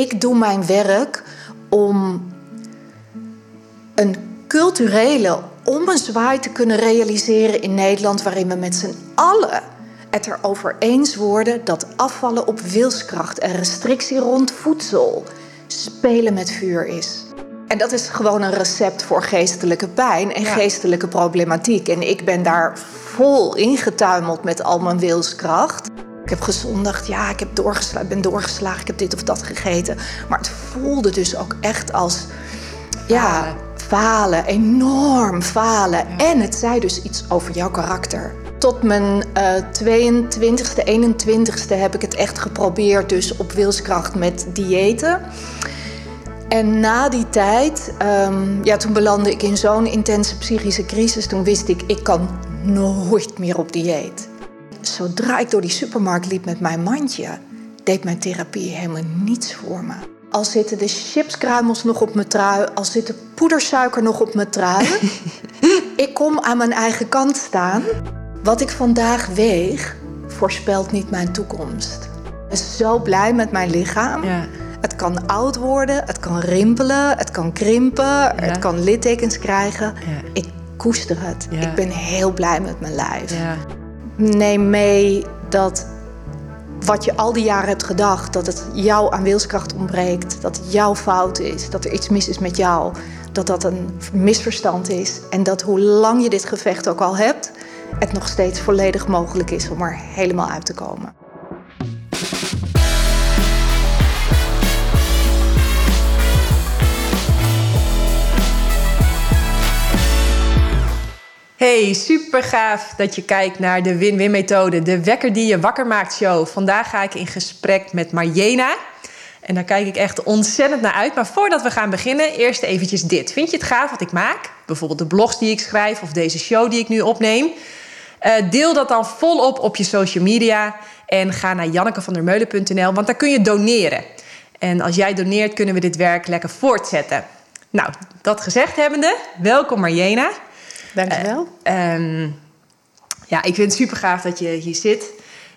ik doe mijn werk om een culturele ommezwaai te kunnen realiseren in Nederland, waarin we met z'n allen het erover eens worden dat afvallen op wilskracht en restrictie rond voedsel spelen met vuur is. En dat is gewoon een recept voor geestelijke pijn en geestelijke problematiek. En ik ben daar vol ingetuimeld met al mijn wilskracht. Ik heb gezondigd, ja, ik heb doorgesla ben doorgeslagen, ik heb dit of dat gegeten. Maar het voelde dus ook echt als, ja, falen, enorm falen. En het zei dus iets over jouw karakter. Tot mijn uh, 22e, 21e heb ik het echt geprobeerd, dus op wilskracht met diëten. En na die tijd, um, ja, toen belandde ik in zo'n intense psychische crisis. Toen wist ik, ik kan nooit meer op dieet. Zodra ik door die supermarkt liep met mijn mandje, deed mijn therapie helemaal niets voor me. Al zitten de chipskruimels nog op mijn trui, al zit de poedersuiker nog op mijn trui. ik kom aan mijn eigen kant staan. Wat ik vandaag weeg, voorspelt niet mijn toekomst. Ik ben zo blij met mijn lichaam. Ja. Het kan oud worden, het kan rimpelen, het kan krimpen, het kan littekens krijgen. Ik koester het. Ik ben heel blij met mijn lijf. Neem mee dat wat je al die jaren hebt gedacht, dat het jou aan wilskracht ontbreekt, dat het jouw fout is, dat er iets mis is met jou, dat dat een misverstand is en dat hoe lang je dit gevecht ook al hebt, het nog steeds volledig mogelijk is om er helemaal uit te komen. Hey, super gaaf dat je kijkt naar de Win-Win methode, de wekker die je wakker maakt show. Vandaag ga ik in gesprek met Marjena. En daar kijk ik echt ontzettend naar uit. Maar voordat we gaan beginnen, eerst eventjes dit. Vind je het gaaf wat ik maak? Bijvoorbeeld de blogs die ik schrijf of deze show die ik nu opneem. Uh, deel dat dan volop op je social media. En ga naar jannekevandermeulen.nl, want daar kun je doneren. En als jij doneert, kunnen we dit werk lekker voortzetten. Nou, dat gezegd hebbende, welkom Marjena. Dankjewel. Uh, um, ja, ik vind het super gaaf dat je hier zit.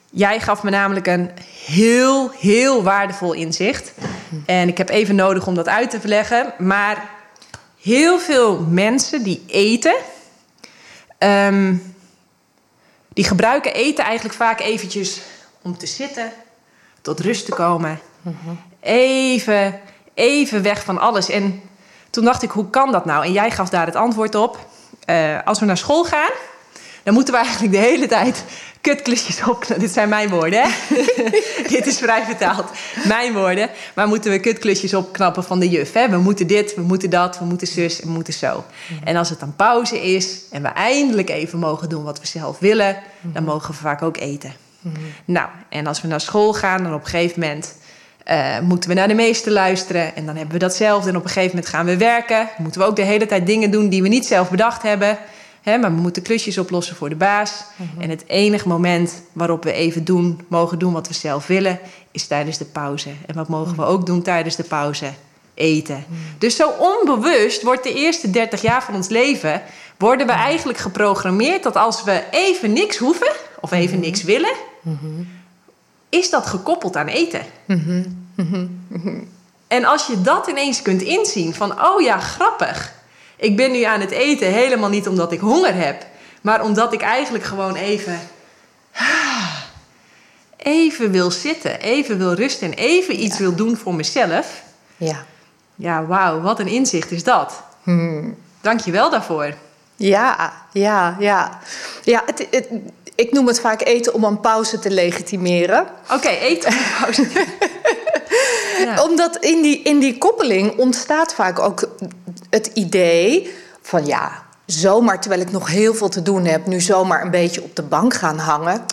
Jij gaf me namelijk een heel, heel waardevol inzicht. En ik heb even nodig om dat uit te leggen. Maar heel veel mensen die eten, um, die gebruiken eten eigenlijk vaak eventjes om te zitten, tot rust te komen. Even, even weg van alles. En toen dacht ik, hoe kan dat nou? En jij gaf daar het antwoord op. Uh, als we naar school gaan, dan moeten we eigenlijk de hele tijd kutklusjes opknappen. Dit zijn mijn woorden, hè? dit is vrij vertaald. Mijn woorden. Maar moeten we kutklusjes opknappen van de juf, hè? We moeten dit, we moeten dat, we moeten zus en we moeten zo. En als het dan pauze is en we eindelijk even mogen doen wat we zelf willen... dan mogen we vaak ook eten. Nou, en als we naar school gaan, dan op een gegeven moment... Uh, moeten we naar de meester luisteren en dan hebben we datzelfde. En op een gegeven moment gaan we werken. Moeten we ook de hele tijd dingen doen die we niet zelf bedacht hebben. Hè, maar we moeten klusjes oplossen voor de baas. Mhm. En het enige moment waarop we even doen, mogen doen wat we zelf willen, is tijdens de pauze. En wat mogen we mhm. ook doen tijdens de pauze? Eten. Mhm. Dus zo onbewust wordt de eerste 30 jaar van ons leven, worden we eigenlijk geprogrammeerd dat als we even niks hoeven of even niks willen, is dat gekoppeld aan eten. En als je dat ineens kunt inzien van, oh ja, grappig. Ik ben nu aan het eten helemaal niet omdat ik honger heb, maar omdat ik eigenlijk gewoon even, even wil zitten, even wil rusten en even iets wil doen voor mezelf. Ja. Ja, wauw, wat een inzicht is dat. Dank je wel daarvoor. Ja, ja, ja. Ja, het, het, ik noem het vaak eten om een pauze te legitimeren. Oké, eten om een pauze. ja. Omdat in die, in die koppeling ontstaat vaak ook het idee van ja, zomaar terwijl ik nog heel veel te doen heb, nu zomaar een beetje op de bank gaan hangen.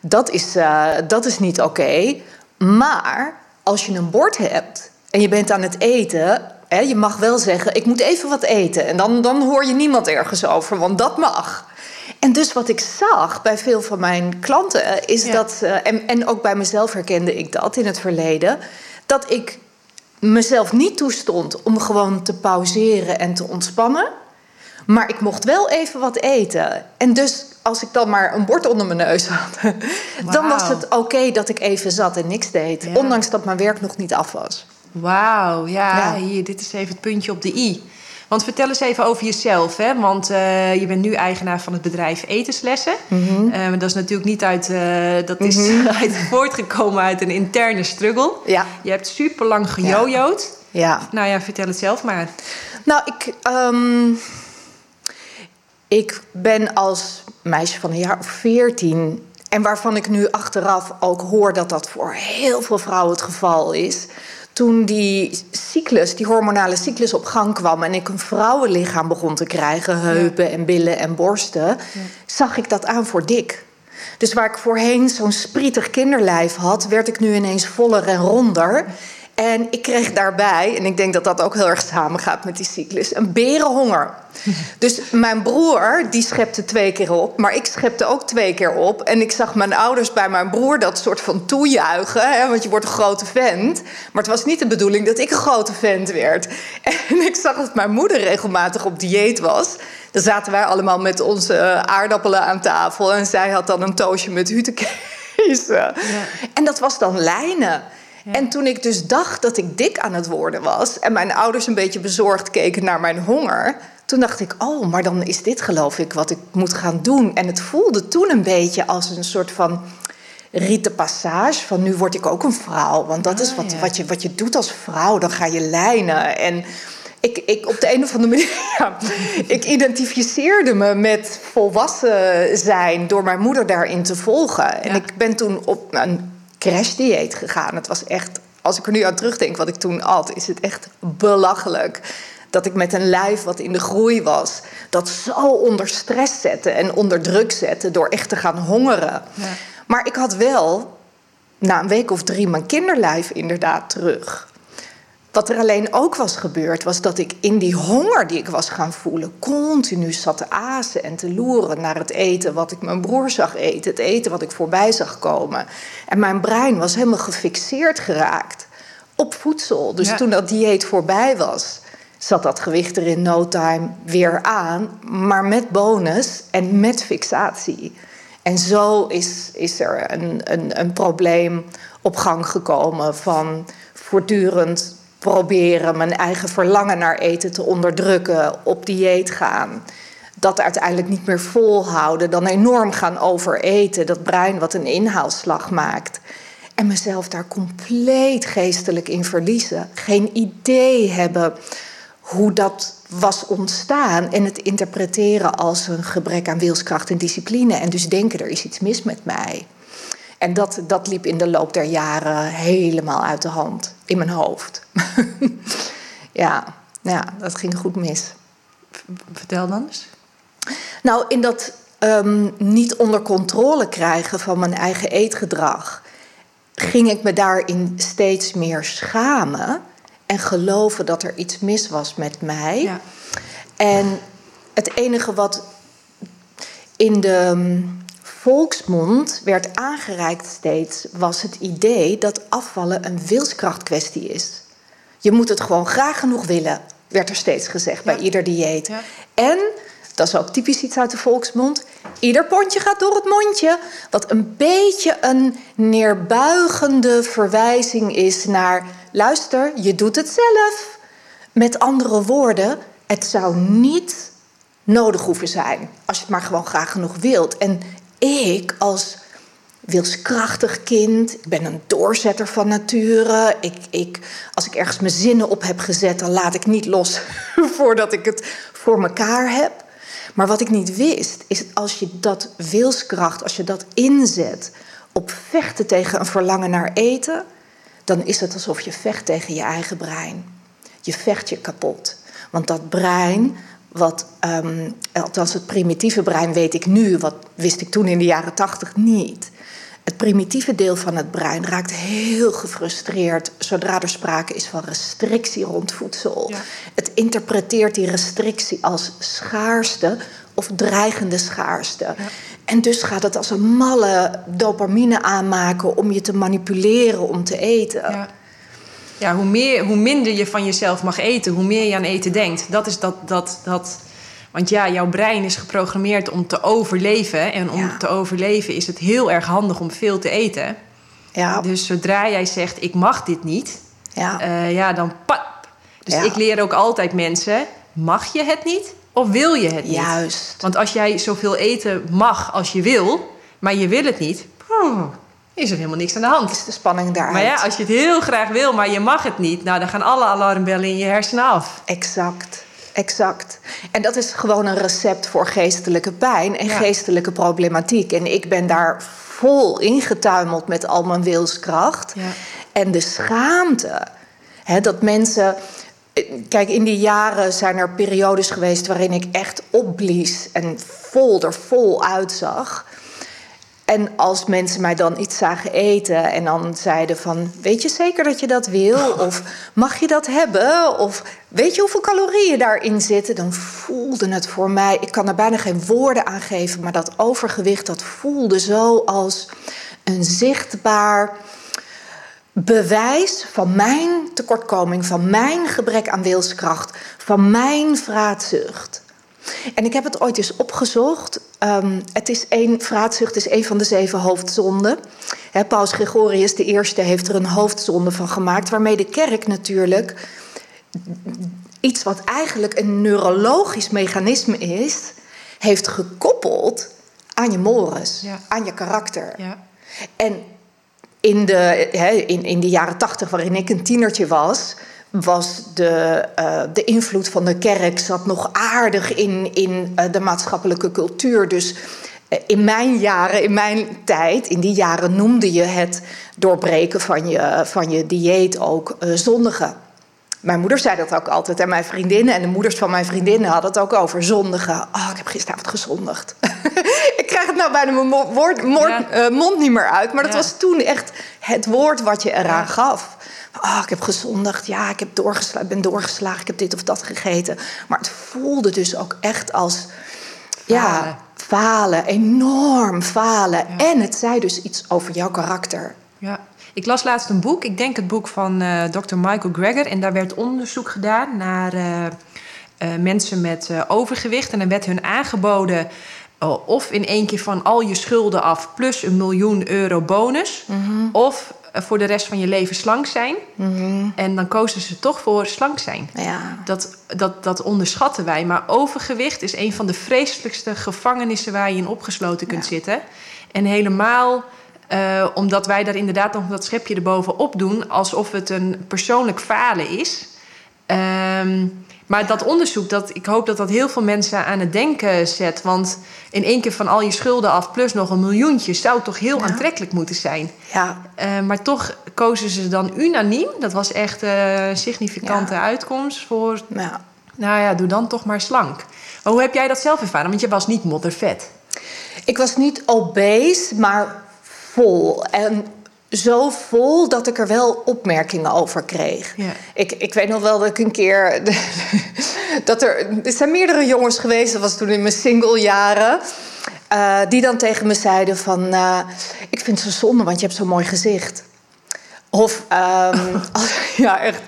Dat is, uh, dat is niet oké. Maar als je een bord hebt en je bent aan het eten, je mag wel zeggen: ik moet even wat eten. En dan, dan hoor je niemand ergens over, want dat mag. En dus wat ik zag bij veel van mijn klanten is dat, uh, en, en ook bij mezelf herkende ik dat in het verleden, dat ik mezelf niet toestond om gewoon te pauzeren en te ontspannen. Maar ik mocht wel even wat eten. En dus als ik dan maar een bord onder mijn neus had, dan was het oké dat ik even zat en niks deed. Ondanks dat mijn werk nog niet af was. Wauw, ja, Ja. Hier, dit is even het puntje op de i. Want vertel eens even over jezelf, hè? Want eh, je bent nu eigenaar van het bedrijf Etenslessen. Mhm. Eh, dat is natuurlijk niet uit, eh, dat is uit voortgekomen uit een interne struggle. Ja. Je hebt super lang gejojoed. Ja. Nou ja, vertel het zelf maar. Nou, ik, ehm, ik ben als meisje van een jaar of veertien... en waarvan ik nu achteraf ook hoor dat dat voor heel veel vrouwen het geval is... toen die cyclus, die hormonale cyclus op gang kwam... en ik een vrouwenlichaam begon te krijgen, heupen en billen en borsten... zag ik dat aan voor dik. Dus waar ik voorheen zo'n sprietig kinderlijf had... werd ik nu ineens voller en ronder... En ik kreeg daarbij, en ik denk dat dat ook heel erg samengaat met die cyclus, een berenhonger. Dus mijn broer, die schepte twee keer op, maar ik schepte ook twee keer op. En ik zag mijn ouders bij mijn broer dat soort van toejuichen, hè, want je wordt een grote vent. Maar het was niet de bedoeling dat ik een grote vent werd. En ik zag dat mijn moeder regelmatig op dieet was. Dan zaten wij allemaal met onze eh, aardappelen aan tafel en zij had dan een toosje met hutekees. En dat was dan lijnen. En toen ik dus dacht dat ik dik aan het worden was... en mijn ouders een beetje bezorgd keken naar mijn honger... toen dacht ik, oh, maar dan is dit geloof ik wat ik moet gaan doen. En het voelde toen een beetje als een soort van rite passage... van nu word ik ook een vrouw. Want dat is Ah, wat, ja. wat, je, wat je doet als vrouw, dan ga je lijnen. En ik, ik op de een of andere manier... Ja, ik identificeerde me met volwassen zijn... door mijn moeder daarin te volgen. En Ja. ik ben toen op een crashdieet gegaan. Het was echt, als ik er nu aan terugdenk wat ik toen at, is het echt belachelijk. Dat ik met een lijf wat in de groei was, dat zo onder stress zette en onder druk zette door echt te gaan hongeren. Ja. Maar ik had wel na een week of drie mijn kinderlijf inderdaad terug. Wat er alleen ook was gebeurd, was dat ik in die honger die ik was gaan voelen, continu zat te azen en te loeren naar het eten wat ik mijn broer zag eten, het eten wat ik voorbij zag komen. En mijn brein was helemaal gefixeerd geraakt op voedsel. Dus Ja. toen dat dieet voorbij was, zat dat gewicht er in no time weer aan, maar met bonus en met fixatie. En zo is, is er een, een, een probleem op gang gekomen van voortdurend proberen mijn eigen verlangen naar eten te onderdrukken, op dieet gaan. Dat uiteindelijk niet meer volhouden, dan enorm gaan overeten, dat brein wat een inhaalslag maakt. En mezelf daar compleet geestelijk in verliezen. Geen idee hebben hoe dat was ontstaan en het interpreteren als een gebrek aan wilskracht en discipline. En dus denken er is iets mis met mij. En dat, dat liep in de loop der jaren helemaal uit de hand in mijn hoofd. ja, ja, dat ging goed mis. Vertel dan eens. Nou, in dat ehm, niet onder controle krijgen van mijn eigen eetgedrag, ging ik me daarin steeds meer schamen en geloven dat er iets mis was met mij. Ja. En het enige wat in de mm, volksmond werd aangereikt steeds, was het idee dat afvallen een wilskrachtkwestie is. Je moet het gewoon graag genoeg willen, werd er steeds gezegd bij ieder dieet. Ja. En, dat is ook typisch iets uit de volksmond, ieder pondje gaat door het mondje. Wat een beetje een neerbuigende verwijzing is naar, luister, je doet het zelf. Met andere woorden, het zou niet nodig hoeven zijn als je het maar gewoon graag genoeg wilt. En ik als wilskrachtig kind, ik ben een doorzetter van nature. Ik, ik, als ik ergens mijn zinnen op heb gezet, dan laat ik niet los voordat ik het voor mekaar heb. Maar wat ik niet wist, is als je dat wilskracht, als je dat inzet op vechten tegen een verlangen naar eten, dan is het alsof je vecht tegen je eigen brein. Je vecht je kapot. Want dat brein, wat, ehm, althans het primitieve brein weet ik nu, wat wist ik toen in de jaren tachtig niet. Het primitieve deel van het brein raakt heel gefrustreerd zodra er sprake is van restrictie rond voedsel. Ja. Het interpreteert die restrictie als schaarste of dreigende schaarste. En dus gaat het als een malle dopamine aanmaken om je te manipuleren om te eten. Ja. Ja, hoe, meer, hoe minder je van jezelf mag eten, hoe meer je aan eten denkt. Dat is dat, dat, dat. Want ja, jouw brein is geprogrammeerd om te overleven. En om Ja. te overleven is het heel erg handig om veel te eten. Ja. Dus zodra jij zegt: Ik mag dit niet, Ja. eh, ja, dan pap. Dus Ja. ik leer ook altijd mensen: mag je het niet of wil je het niet? Juist. Want als jij zoveel eten mag als je wil, maar je wil het niet, is er helemaal niks aan de hand. is de spanning daaruit. Maar ja, als je het heel graag wil, maar je mag het niet, nou dan gaan alle alarmbellen in je hersenen af. Exact. Exact. En dat is gewoon een recept voor geestelijke pijn en Ja. geestelijke problematiek. En ik ben daar vol ingetuimeld met al mijn wilskracht. Ja. En de schaamte. Hè, dat mensen. Kijk, in die jaren zijn er periodes geweest waarin ik echt opblies en vol er vol uitzag. En als mensen mij dan iets zagen eten en dan zeiden van... weet je zeker dat je dat wil? Of mag je dat hebben? Of weet je hoeveel calorieën daarin zitten? Dan voelde het voor mij... ik kan er bijna geen woorden aan geven... maar dat overgewicht dat voelde zo als een zichtbaar bewijs van mijn tekortkoming... van mijn gebrek aan wilskracht, van mijn vraatzucht... En ik heb het ooit eens opgezocht. Um, het is een, vraatzucht is een van de zeven hoofdzonden. He, Paus Gregorius Eerste heeft er een hoofdzonde van gemaakt... waarmee de kerk natuurlijk iets wat eigenlijk een neurologisch mechanisme is... heeft gekoppeld aan je mores, Ja. aan je karakter. Ja. En in de, in, in de jaren tachtig, waarin ik een tienertje was, was de, eh, de invloed van de kerk zat nog aardig in, in eh, de maatschappelijke cultuur. Dus eh, in mijn jaren, in mijn tijd, in die jaren noemde je het doorbreken van je, van je dieet ook zondigen. Mijn moeder zei dat ook altijd. En mijn vriendinnen en de moeders van mijn vriendinnen hadden het ook over zondigen. Oh, ik heb gisteravond gezondigd. ik krijg het nou bijna mijn mo- woord, moord- Ja. eh, mond niet meer uit. Maar dat Ja. was toen echt het woord wat je eraan Ja. gaf. Oh, ik heb gezondigd. Ja, ik heb doorgesla ben doorgeslagen. Ik heb dit of dat gegeten. Maar het voelde dus ook echt als... Ja, Falen. falen. Enorm falen. En het zei dus iets over jouw karakter. Ja. Ik las laatst een boek, ik denk het boek van eh Dr. Michael Greger. En daar werd onderzoek gedaan naar eh, eh, mensen met overgewicht. En dan werd hun aangeboden of in één keer van al je schulden af... plus een miljoen euro bonus. Of eh, voor de rest van je leven slank zijn. En dan kozen ze toch voor slank zijn. Ja. Dat, dat, dat onderschatten wij. Maar overgewicht is een van de vreselijkste gevangenissen waar je in opgesloten kunt Ja. zitten. En helemaal eh, omdat wij daar inderdaad nog dat schepje erbovenop doen, alsof het een persoonlijk falen is. Ehm, maar dat onderzoek, dat, ik hoop dat dat heel veel mensen aan het denken zet. Want in één keer van al je schulden af plus nog een miljoentje zou toch heel Ja. aantrekkelijk moeten zijn. Ja, Eh, maar toch kozen ze dan unaniem. Dat was echt eh, een significante Ja. uitkomst voor ja. nou ja, doe dan toch maar slank. Maar hoe heb jij dat zelf ervaren? Want je was niet moddervet. Ik was niet obese, maar vol. En zo vol dat ik er wel opmerkingen over kreeg. Ja. Ik, ik weet nog wel dat ik een keer. dat er, er zijn meerdere jongens geweest, dat was toen in mijn singlejaren. eh, die dan tegen me zeiden: van, eh, Ik vind het zo zonde, want je hebt zo'n mooi gezicht. Of, ehm, als, ja, echt.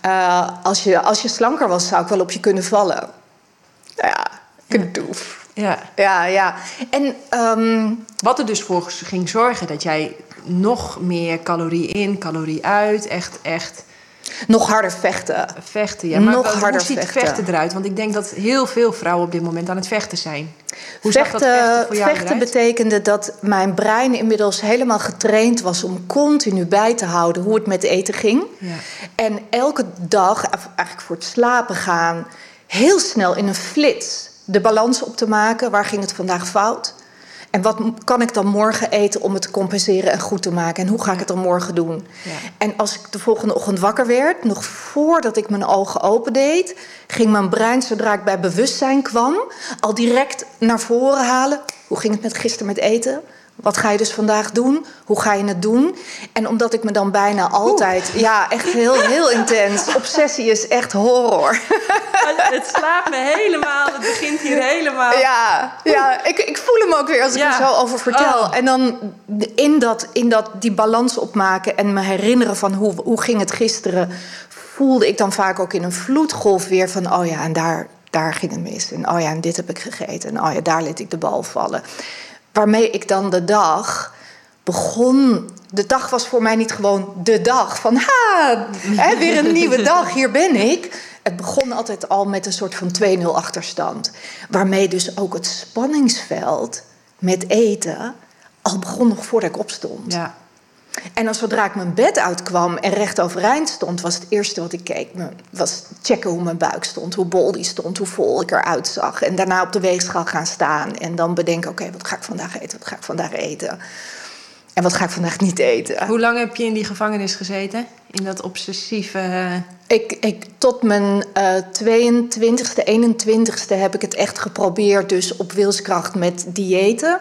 eh, als, je, als je slanker was, zou ik wel op je kunnen vallen. Nou ja, gedoef. Ja. Ja, ja. En ehm, Wat er dus voor ging zorgen dat jij nog meer calorie in, calorie uit, echt, echt nog harder vechten. vechten. Ja, maar Nog hoe harder ziet vechten. vechten eruit? Want ik denk dat heel veel vrouwen op dit moment aan het vechten zijn. Hoe zag Vechten, dat vechten voor jou vechten eruit? betekende dat mijn brein inmiddels helemaal getraind was om continu bij te houden hoe het met eten ging. Ja. En elke dag, eigenlijk voor het slapen gaan, heel snel in een flits de balans op te maken. Waar ging het vandaag fout? En wat kan ik dan morgen eten om het te compenseren en goed te maken? En hoe ga ik het dan morgen doen? Ja. En als ik de volgende ochtend wakker werd, nog voordat ik mijn ogen opendeed, ging mijn brein, zodra ik bij bewustzijn kwam, al direct naar voren halen. Hoe ging het met gisteren met eten? Wat ga je dus vandaag doen? Hoe ga je het doen? En omdat ik me dan bijna altijd, ja, echt heel, heel intens. Obsessie is echt horror. Het slaat me helemaal. Het begint hier helemaal. Ja, ja ik, ik voel hem ook weer als ik Ja. er zo over vertel. Oh. En dan in, dat, in dat, die balans opmaken en me herinneren van hoe, hoe ging het gisteren... voelde ik dan vaak ook in een vloedgolf weer van... oh ja, en daar, daar ging het mis. En oh ja, en dit heb ik gegeten. En oh ja, daar liet ik de bal vallen. Waarmee ik dan de dag begon. De dag was voor mij niet gewoon de dag van ha, hè, weer een nieuwe dag, hier ben ik. Het begon altijd al met een soort van 2-0 achterstand. Waarmee dus ook het spanningsveld met eten al begon nog voordat ik opstond. Ja. En als zodra ik mijn bed uitkwam en recht overeind stond, was het eerste wat ik keek, was checken hoe mijn buik stond, hoe bol die stond, hoe vol ik eruit zag. En daarna op de weegschaal gaan staan en dan bedenken: oké, wat ga ik vandaag eten? Wat ga ik vandaag eten? En wat ga ik vandaag niet eten? Hoe lang heb je in die gevangenis gezeten? In dat obsessieve. Ik, ik, tot mijn eh 22e, 21e heb ik het echt geprobeerd, dus op wilskracht met diëten.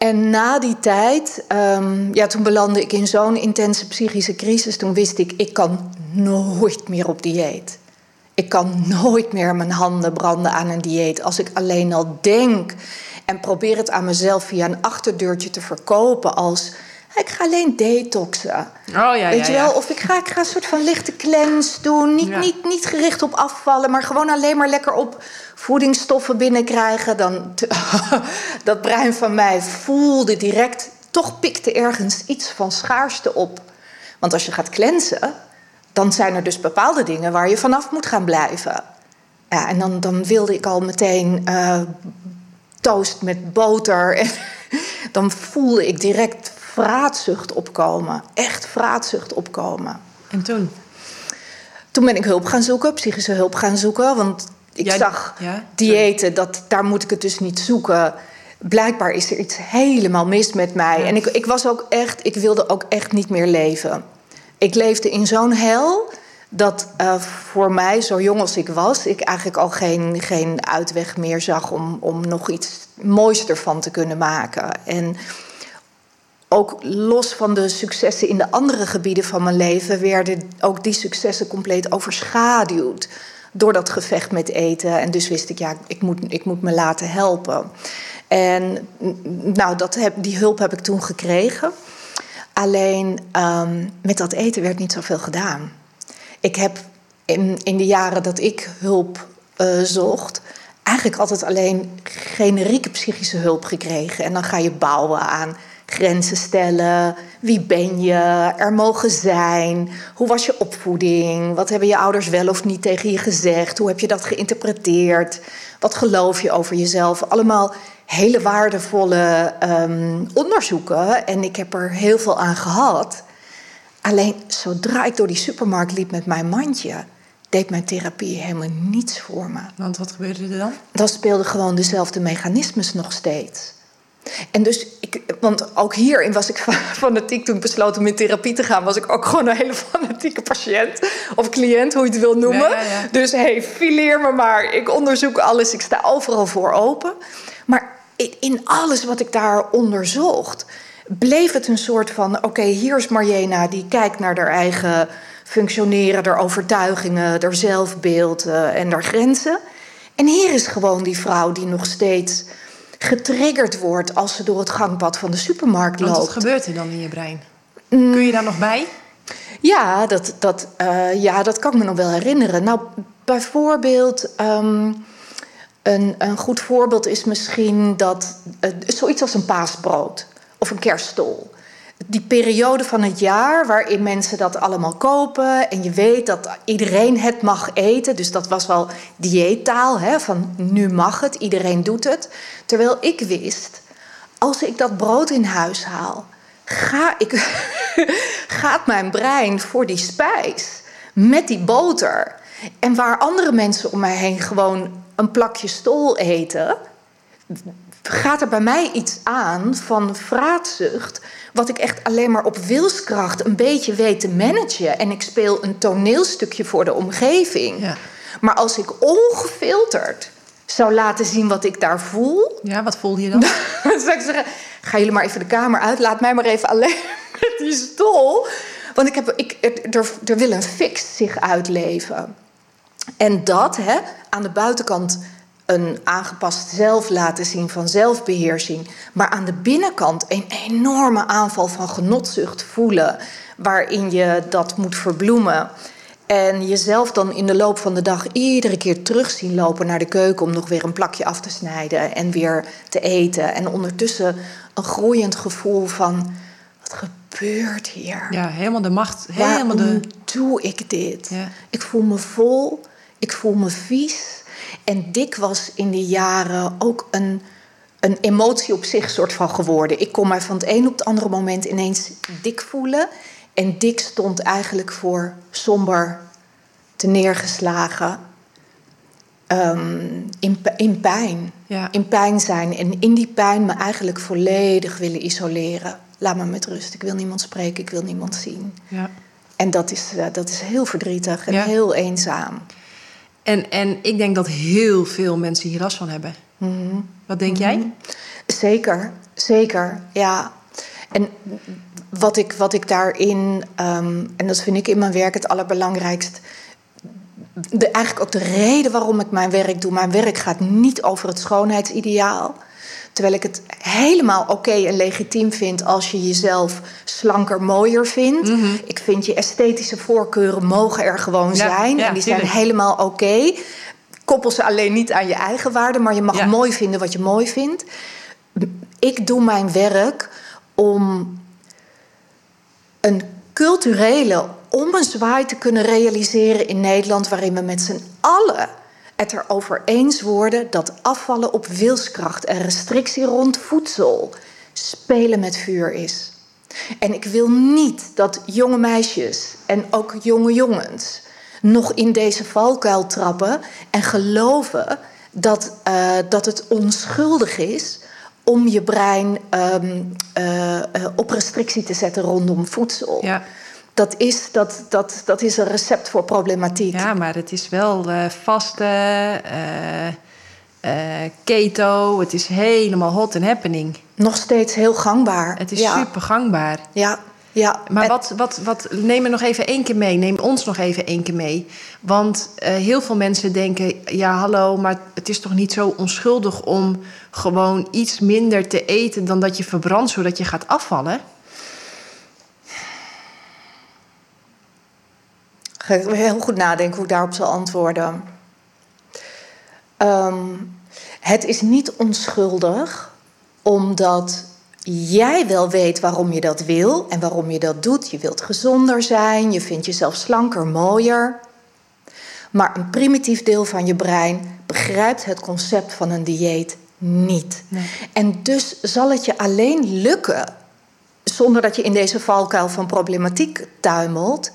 En na die tijd, ehm, ja, toen belandde ik in zo'n intense psychische crisis. Toen wist ik, ik kan nooit meer op dieet. Ik kan nooit meer mijn handen branden aan een dieet. Als ik alleen al denk en probeer het aan mezelf via een achterdeurtje te verkopen als... Ik ga alleen detoxen. Oh ja, Weet ja, je wel? ja. Of ik ga, ik ga een soort van lichte cleanse doen. Niet, niet, niet gericht op afvallen, maar gewoon alleen maar lekker op voedingsstoffen binnenkrijgen. Dan, dat brein van mij voelde direct, toch pikte ergens iets van schaarste op. Want als je gaat cleansen, dan zijn er dus bepaalde dingen waar je vanaf moet gaan blijven. Ja, en dan, dan wilde ik al meteen eh, toast met boter. En dan voelde ik direct vraatzucht opkomen. Echt vraatzucht opkomen. En toen? Toen ben ik hulp gaan zoeken, psychische hulp gaan zoeken. Want ik zag ja? diëten, dat, daar moet ik het dus niet zoeken. Blijkbaar is er iets helemaal mis met mij. Ja. En ik, ik was ook echt, ik wilde ook echt niet meer leven. Ik leefde in zo'n hel dat eh, voor mij, zo jong als ik was, ik eigenlijk al geen, geen uitweg meer zag om, om nog iets moois ervan te kunnen maken. En ook los van de successen in de andere gebieden van mijn leven, werden ook die successen compleet overschaduwd door dat gevecht met eten. En dus wist ik, ja, ik moet, ik moet me laten helpen. En nou, dat heb, die hulp heb ik toen gekregen. Alleen ehm, met dat eten werd niet zoveel gedaan. Ik heb in, in de jaren dat ik hulp eh, zocht, eigenlijk altijd alleen generieke psychische hulp gekregen. En dan ga je bouwen aan grenzen stellen. Wie ben je? Er mogen zijn. Hoe was je opvoeding? Wat hebben je ouders wel of niet tegen je gezegd? Hoe heb je dat geïnterpreteerd? Wat geloof je over jezelf? Allemaal hele waardevolle ehm, onderzoeken. En ik heb er heel veel aan gehad. Alleen zodra ik door die supermarkt liep met mijn mandje, deed mijn therapie helemaal niets voor me. Want wat gebeurde er dan? Dan speelden gewoon dezelfde mechanismes nog steeds. En dus, ik, want ook hierin was ik fanatiek toen ik besloot om in therapie te gaan, was ik ook gewoon een hele fanatieke patiënt of cliënt, hoe je het wil noemen. Ja, ja, ja. Dus hey, fileer me maar. Ik onderzoek alles, ik sta overal voor open. Maar in, alles wat ik daar onderzocht, bleef het een soort van: oké, hier is Marjena die kijkt naar haar eigen functioneren, haar overtuigingen, haar zelfbeeld en haar grenzen. En hier is gewoon die vrouw die nog steeds getriggerd wordt als ze door het gangpad van de supermarkt Want wat loopt. gebeurt er dan in je brein? Mm. Kun je daar nog bij? Ja, dat, dat, eh, ja, dat kan ik me nog wel herinneren. Nou, bijvoorbeeld, ehm, een, een goed voorbeeld is misschien dat eh, zoiets als een paasbrood of een kerststol. Die periode van het jaar waarin mensen dat allemaal kopen en je weet dat iedereen het mag eten. Dus dat was wel dieettaal, hè, van nu mag het, iedereen doet het. Terwijl ik wist, als ik dat brood in huis haal, ga ik, gaat mijn brein voor die spijs met die boter. En waar andere mensen om mij heen gewoon een plakje stol eten, gaat er bij mij iets aan van vraatzucht. Wat ik echt alleen maar op wilskracht een beetje weet te managen. En ik speel een toneelstukje voor de omgeving. Ja. Maar als ik ongefilterd zou laten zien wat ik daar voel, Ja, wat voelde je dan? dan zou ik zeggen: ga jullie maar even de kamer uit. Laat mij maar even alleen met die stol. Want ik heb, ik, er, er wil een fix zich uitleven. En dat hè, aan de buitenkant een aangepast zelf laten zien van zelfbeheersing. Maar aan de binnenkant een enorme aanval van genotzucht voelen. Waarin je dat moet verbloemen. En jezelf dan in de loop van de dag iedere keer terug zien lopen naar de keuken om nog weer een plakje af te snijden en weer te eten. En ondertussen een groeiend gevoel van wat gebeurt hier? Ja, helemaal de macht. Helemaal Waarom de... doe ik dit? Ja. Ik voel me vol, ik voel me vies. En dik was in die jaren ook een, een emotie op zich soort van geworden. Ik kon mij van het een op het andere moment ineens dik voelen. En dik stond eigenlijk voor somber, te neergeslagen, ehm, in, in pijn. Ja. In pijn zijn en in die pijn me eigenlijk volledig willen isoleren. Laat me met rust. Ik wil niemand spreken, ik wil niemand zien. Ja. En dat is, eh, dat is heel verdrietig en Ja. heel eenzaam. En, en ik denk dat heel veel mensen hier last van hebben. Mhm. Wat denk jij? Zeker, zeker, ja. En wat ik, wat ik daarin, ehm, en dat vind ik in mijn werk het allerbelangrijkst. De, eigenlijk ook de reden waarom ik mijn werk doe. Mijn werk gaat niet over het schoonheidsideaal. Terwijl ik het helemaal oké en legitiem vind als je jezelf slanker, mooier vindt. Ik vind je esthetische voorkeuren mogen er gewoon Ja, zijn. ja, en die zijn helemaal oké. Koppel ze alleen niet aan je eigen waarde, maar je mag Ja. mooi vinden wat je mooi vindt. Ik doe mijn werk om een culturele ommezwaai te kunnen realiseren in Nederland, waarin we met z'n allen het erover eens worden dat afvallen op wilskracht en restrictie rond voedsel spelen met vuur is. En ik wil niet dat jonge meisjes en ook jonge jongens nog in deze valkuil trappen en geloven dat, eh, dat het onschuldig is om je brein ehm, eh, eh, op restrictie te zetten rondom voedsel. Ja. Dat, is, dat, dat, dat is een recept voor problematiek. ja, maar het is wel eh vaste, eh, keto. Het is helemaal hot and happening. Nog steeds heel gangbaar. Het is ja. super gangbaar. Ja, ja. Maar En- wat, wat, wat, neem me nog even één keer mee. Neem ons nog even één keer mee. Want heel veel mensen denken: ja, hallo, maar het is toch niet zo onschuldig om gewoon iets minder te eten dan dat je verbrandt, zodat je gaat afvallen? Ga ik heel goed nadenken hoe ik daarop zal antwoorden. Ehm, het is niet onschuldig, omdat jij wel weet waarom je dat wil en waarom je dat doet. Je wilt gezonder zijn, je vindt jezelf slanker, mooier. Maar een primitief deel van je brein begrijpt het concept van een dieet niet. Nee. En dus zal het je alleen lukken zonder dat je in deze valkuil van problematiek tuimelt,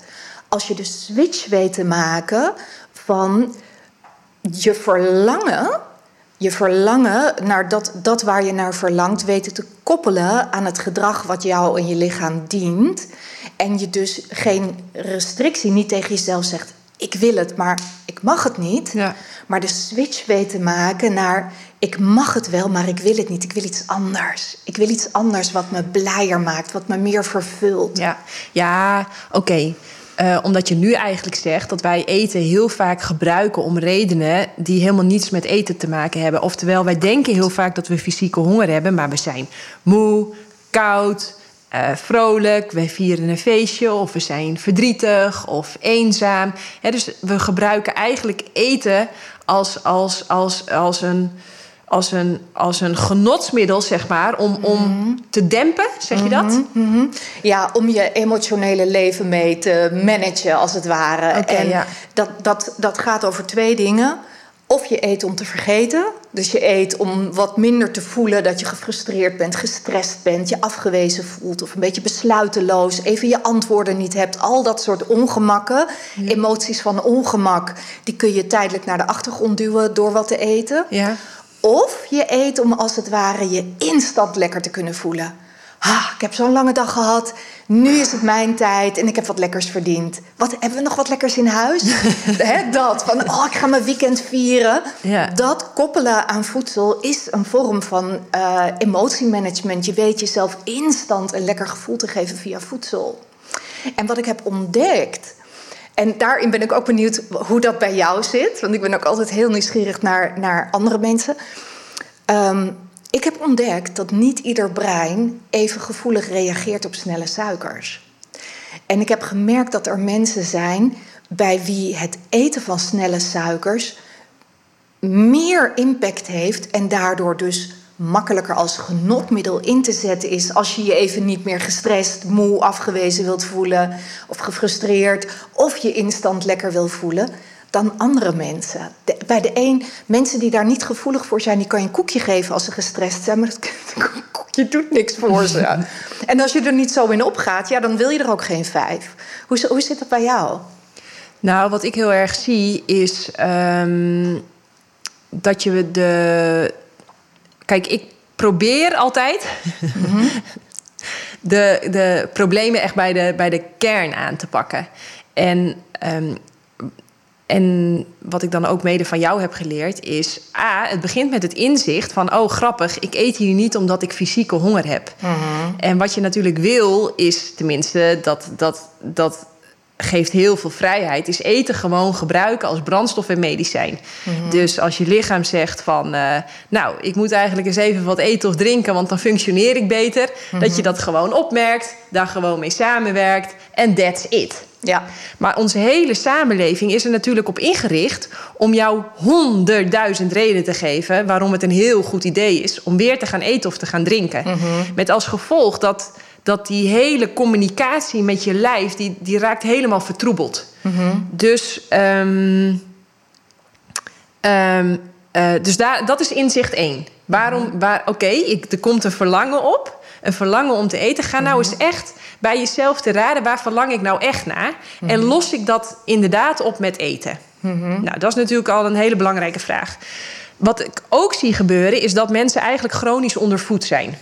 als je de switch weet te maken van je verlangen, je verlangen naar dat, dat waar je naar verlangt, weten te koppelen aan het gedrag wat jou en je lichaam dient. En je dus geen restrictie, niet tegen jezelf zegt: ik wil het, maar ik mag het niet. Ja. Maar de switch weet te maken naar: ik mag het wel, maar ik wil het niet. Ik wil iets anders. Ik wil iets anders wat me blijer maakt, wat me meer vervult. Ja, ja oké. Eh, omdat je nu eigenlijk zegt dat wij eten heel vaak gebruiken om redenen die helemaal niets met eten te maken hebben. Oftewel, wij denken heel vaak dat we fysieke honger hebben, maar we zijn moe, koud, eh, vrolijk, wij vieren een feestje of we zijn verdrietig of eenzaam. Dus we gebruiken eigenlijk eten als, als, als, als een. Als een, als een genotsmiddel, zeg maar, om, om te dempen, zeg je dat? Mhm. Ja, om je emotionele leven mee te managen, als het ware. En ja. dat, dat, dat gaat over twee dingen. Of je eet om te vergeten. Dus je eet om wat minder te voelen dat je gefrustreerd bent, gestrest bent, je afgewezen voelt of een beetje besluiteloos, even je antwoorden niet hebt. Al dat soort ongemakken, emoties van ongemak, die kun je tijdelijk naar de achtergrond duwen door wat te eten. Ja. Of je eet om als het ware je instant lekker te kunnen voelen. Ah, ik heb zo'n lange dag gehad. Nu is het mijn tijd en ik heb wat lekkers verdiend. Wat, hebben we nog wat lekkers in huis? Dat, van oh, ik ga mijn weekend vieren. Ja. Dat koppelen aan voedsel is een vorm van eh, emotiemanagement. Je weet jezelf instant een lekker gevoel te geven via voedsel. En wat ik heb ontdekt... En daarin ben ik ook benieuwd hoe dat bij jou zit. Want ik ben ook altijd heel nieuwsgierig naar, naar andere mensen. Ehm, ik heb ontdekt dat niet ieder brein even gevoelig reageert op snelle suikers. En ik heb gemerkt dat er mensen zijn bij wie het eten van snelle suikers meer impact heeft en daardoor dus makkelijker als genotmiddel in te zetten is als je je even niet meer gestrest, moe, afgewezen wilt voelen of gefrustreerd of je instant lekker wil voelen dan andere mensen. bij de een, mensen die daar niet gevoelig voor zijn, die kan je een koekje geven als ze gestrest zijn, maar dat koekje doet niks voor ze. en als je er niet zo in opgaat, ja, dan wil je er ook geen vijf. Hoe, hoe zit dat bij jou? Nou, wat ik heel erg zie is um, dat je de. Kijk, ik probeer altijd de, de problemen echt bij de, bij de kern aan te pakken. En um, en wat ik dan ook mede van jou heb geleerd is... A, het begint met het inzicht van... oh, grappig, ik eet hier niet omdat ik fysieke honger heb. Mhm. En wat je natuurlijk wil is, tenminste, dat, dat, dat geeft heel veel vrijheid... is eten gewoon gebruiken als brandstof en medicijn. Mhm. Dus als je lichaam zegt van... Uh, nou, ik moet eigenlijk eens even wat eten of drinken... want dan functioneer ik beter. Dat je mhm. dat gewoon opmerkt, daar gewoon mee samenwerkt... en that's it. Ja. Maar onze hele samenleving is er natuurlijk op ingericht om jou honderdduizend redenen te geven waarom het een heel goed idee is om weer te gaan eten of te gaan drinken. Mhm. Met als gevolg dat, dat die hele communicatie met je lijf, die, die raakt helemaal vertroebeld. Mhm. Dus, um, dus daar, dat is inzicht één. Waarom, waar, oké, er komt een verlangen op, een verlangen om te eten. Ga nou mhm. eens echt bij jezelf te raden waar verlang ik nou echt naar. En mhm. los ik dat inderdaad op met eten? Mhm. Nou, dat is natuurlijk al een hele belangrijke vraag. Wat ik ook zie gebeuren is dat mensen eigenlijk chronisch ondervoed zijn.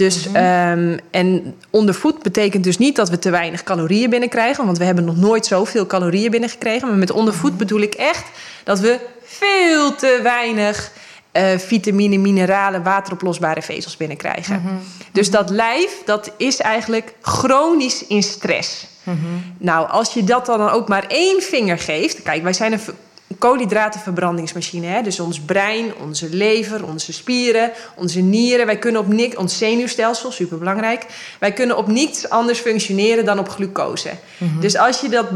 Mhm. Dus, um, en ondervoed betekent dus niet dat we te weinig calorieën binnenkrijgen, want we hebben nog nooit zoveel calorieën binnengekregen. Maar met ondervoed bedoel ik echt dat we veel te weinig uh, vitamine, mineralen, wateroplosbare vezels binnenkrijgen. Mhm. Dus dat lijf, dat is eigenlijk chronisch in stress. Mhm. Nou, als je dat dan ook maar één vinger geeft... Kijk, wij zijn een koolhydratenverbrandingsmachine. Hè? Dus ons brein, onze lever, onze spieren, onze nieren. Wij kunnen op niks, ons zenuwstelsel, superbelangrijk. Wij kunnen op niets anders functioneren dan op glucose. Mhm. Dus als je dat,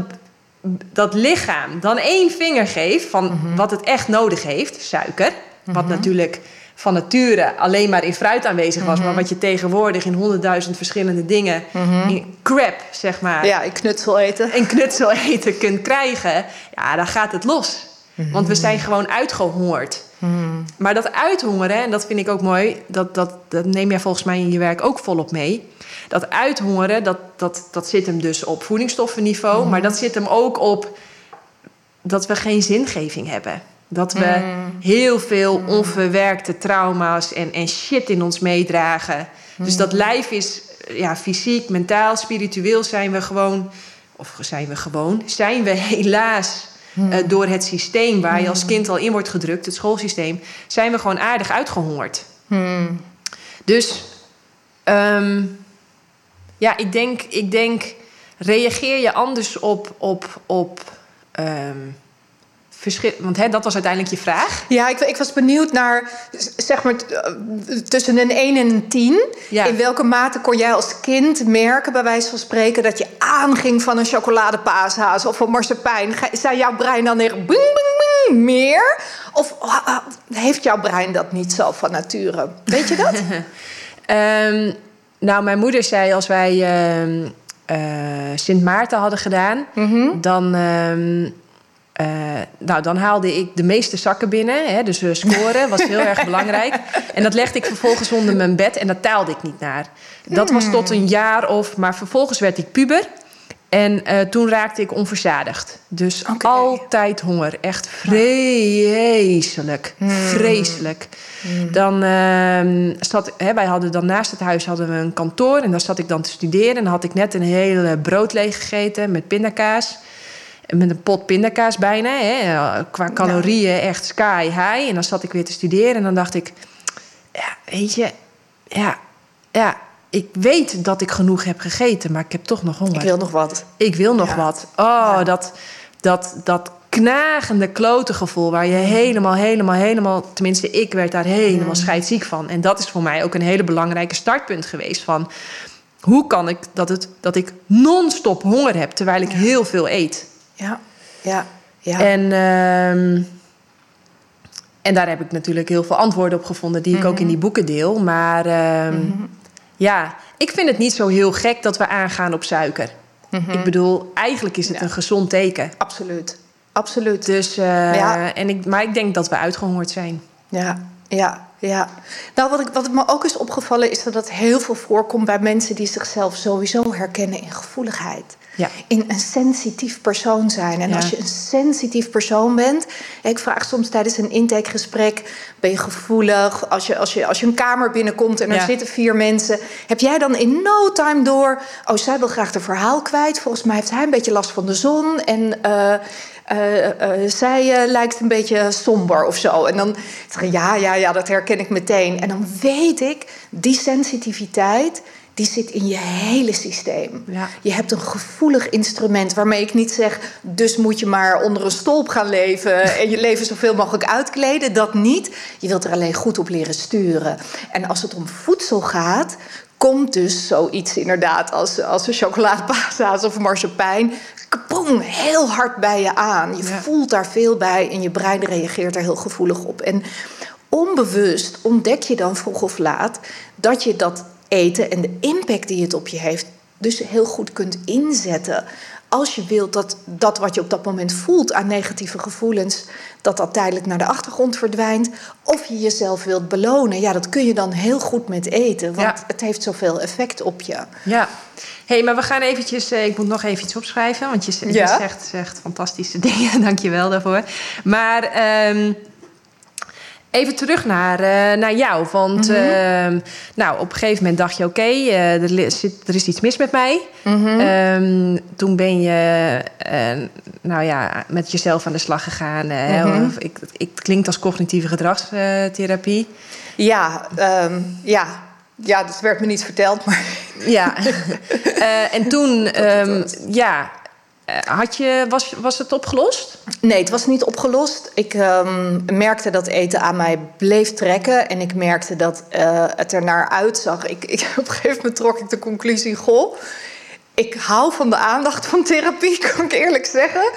dat lichaam dan één vinger geeft van wat het echt nodig heeft, suiker wat mhm. natuurlijk van nature alleen maar in fruit aanwezig was, maar mhm. wat je tegenwoordig in honderdduizend verschillende dingen, mhm. in crap zeg maar. Ja, in knutsel eten. In knutsel eten kunt krijgen, ja, dan gaat het los. Want we zijn gewoon uitgehongerd. Maar dat uithongeren, en dat vind ik ook mooi, dat, dat, dat neem jij volgens mij in je werk ook volop mee. Dat uithongeren, dat, dat, dat zit hem dus op voedingsstoffenniveau, maar dat zit hem ook op dat we geen zingeving hebben. Dat we mm. heel veel mm. onverwerkte trauma's en, en shit in ons meedragen. Dus mm. dat lijf is ja, fysiek, mentaal, spiritueel zijn we gewoon, of zijn we gewoon, zijn we helaas uh, door het systeem waar je als kind al in wordt gedrukt, het schoolsysteem, zijn we gewoon aardig uitgehongerd. Dus um, ja, ik denk, ik denk, reageer je anders op, op, op um, want hè, dat was uiteindelijk je vraag. Ja, ik, ik was benieuwd naar, zeg maar, tussen een 1 en een 10. In welke mate kon jij als kind merken, bij wijze van spreken, dat je aanging van een chocoladepaashaas of een marsepein? Zei jouw brein dan echt bing, bing, bing, meer? Of ah, ah, heeft jouw brein dat niet zo van nature? Weet je dat? um, nou, mijn moeder zei als wij uh, uh, Sint Maarten hadden gedaan, mm dan. Uh, uh, nou, dan haalde ik de meeste zakken binnen. Hè, dus uh, scoren was heel erg belangrijk. En dat legde ik vervolgens onder mijn bed en daar taalde ik niet naar. Dat was tot een jaar of... Maar vervolgens werd ik puber. En uh, toen raakte ik onverzadigd. Dus okay. altijd honger. Echt vreselijk. Hmm. Vreselijk. Hmm. Dan uh, zat... Hè, wij hadden dan naast het huis hadden we een kantoor. En daar zat ik dan te studeren. En dan had ik net een hele brood leeg gegeten met pindakaas met een pot pindakaas bijna. Hè. Qua calorieën echt sky high. En dan zat ik weer te studeren en dan dacht ik... Ja, weet je, ja, ja, ik weet dat ik genoeg heb gegeten, maar ik heb toch nog honger. Ik wil nog wat. Ik wil nog wat. Oh, dat, dat, dat knagende klote gevoel waar je helemaal, helemaal, helemaal... Tenminste, ik werd daar helemaal mm. scheidsziek van. En dat is voor mij ook een hele belangrijke startpunt geweest van... Hoe kan ik dat, het, dat ik non-stop honger heb terwijl ik heel veel eet? Ja, ja, ja. En, ehm, en daar heb ik natuurlijk heel veel antwoorden op gevonden, die ik ook in die boeken deel. Maar ehm, ja, ik vind het niet zo heel gek dat we aangaan op suiker. Ik bedoel, eigenlijk is het een gezond teken. Absoluut. Absoluut. Dus, eh, Ja. en ik, maar ik denk dat we uitgehongerd zijn. Ja, ja, ja. Nou, wat, ik, wat me ook is opgevallen is dat het heel veel voorkomt bij mensen die zichzelf sowieso herkennen in gevoeligheid. Ja. In een sensitief persoon zijn. En Ja. als je een sensitief persoon bent. Ik vraag soms tijdens een intakegesprek: ben je gevoelig? Als je, als je, als je een kamer binnenkomt en er Ja. zitten vier mensen. Heb jij dan in no time door. Oh, zij wil graag de verhaal kwijt. Volgens mij heeft hij een beetje last van de zon. En. eh, eh, eh, zij lijkt een beetje somber of zo. En dan zeg ik, ja, ja, ja, dat herken ik meteen. En dan weet ik, die sensitiviteit, die zit in je hele systeem. Ja. Je hebt een gevoelig instrument waarmee ik niet zeg... dus moet je maar onder een stolp gaan leven... en je leven zoveel mogelijk uitkleden. Dat niet. Je wilt er alleen goed op leren sturen. En als het om voedsel gaat... komt dus zoiets inderdaad als, als een chocoladepasa's of marsepein... kapoen, heel hard bij je aan. Je Ja. voelt daar veel bij en je brein reageert er heel gevoelig op. En onbewust ontdek je dan vroeg of laat... dat je dat eten en de impact die het op je heeft... dus heel goed kunt inzetten als je wilt dat dat wat je op dat moment voelt aan negatieve gevoelens, dat dat tijdelijk naar de achtergrond verdwijnt. Of je jezelf wilt belonen, ja, dat kun je dan heel goed met eten, want Ja. het heeft zoveel effect op je. Ja. hey, maar we gaan eventjes... eh, ik moet nog even iets opschrijven, want je, z- je Ja. zegt, zegt fantastische dingen. Dank je wel daarvoor. Maar ehm, even terug naar, eh, naar jou. Want ehm, nou, op een gegeven moment dacht je... oké, eh, er, li- zit- er is iets mis met mij. Ehm, toen ben je eh, nou ja, met jezelf aan de slag gegaan. eh, of ik, ik, het klinkt als cognitieve gedragstherapie. Ja, ehm, ja. ja, dat werd me niet verteld, maar Ja, Eh, en toen, ehm, ja, eh, had je, was, was het opgelost? Nee, het was niet opgelost. Ik ehm, merkte dat eten aan mij bleef trekken. En ik merkte dat eh, het er naar uitzag. Ik, ik, op een gegeven moment trok ik de conclusie... goh, ik hou van de aandacht van therapie, kan ik eerlijk zeggen.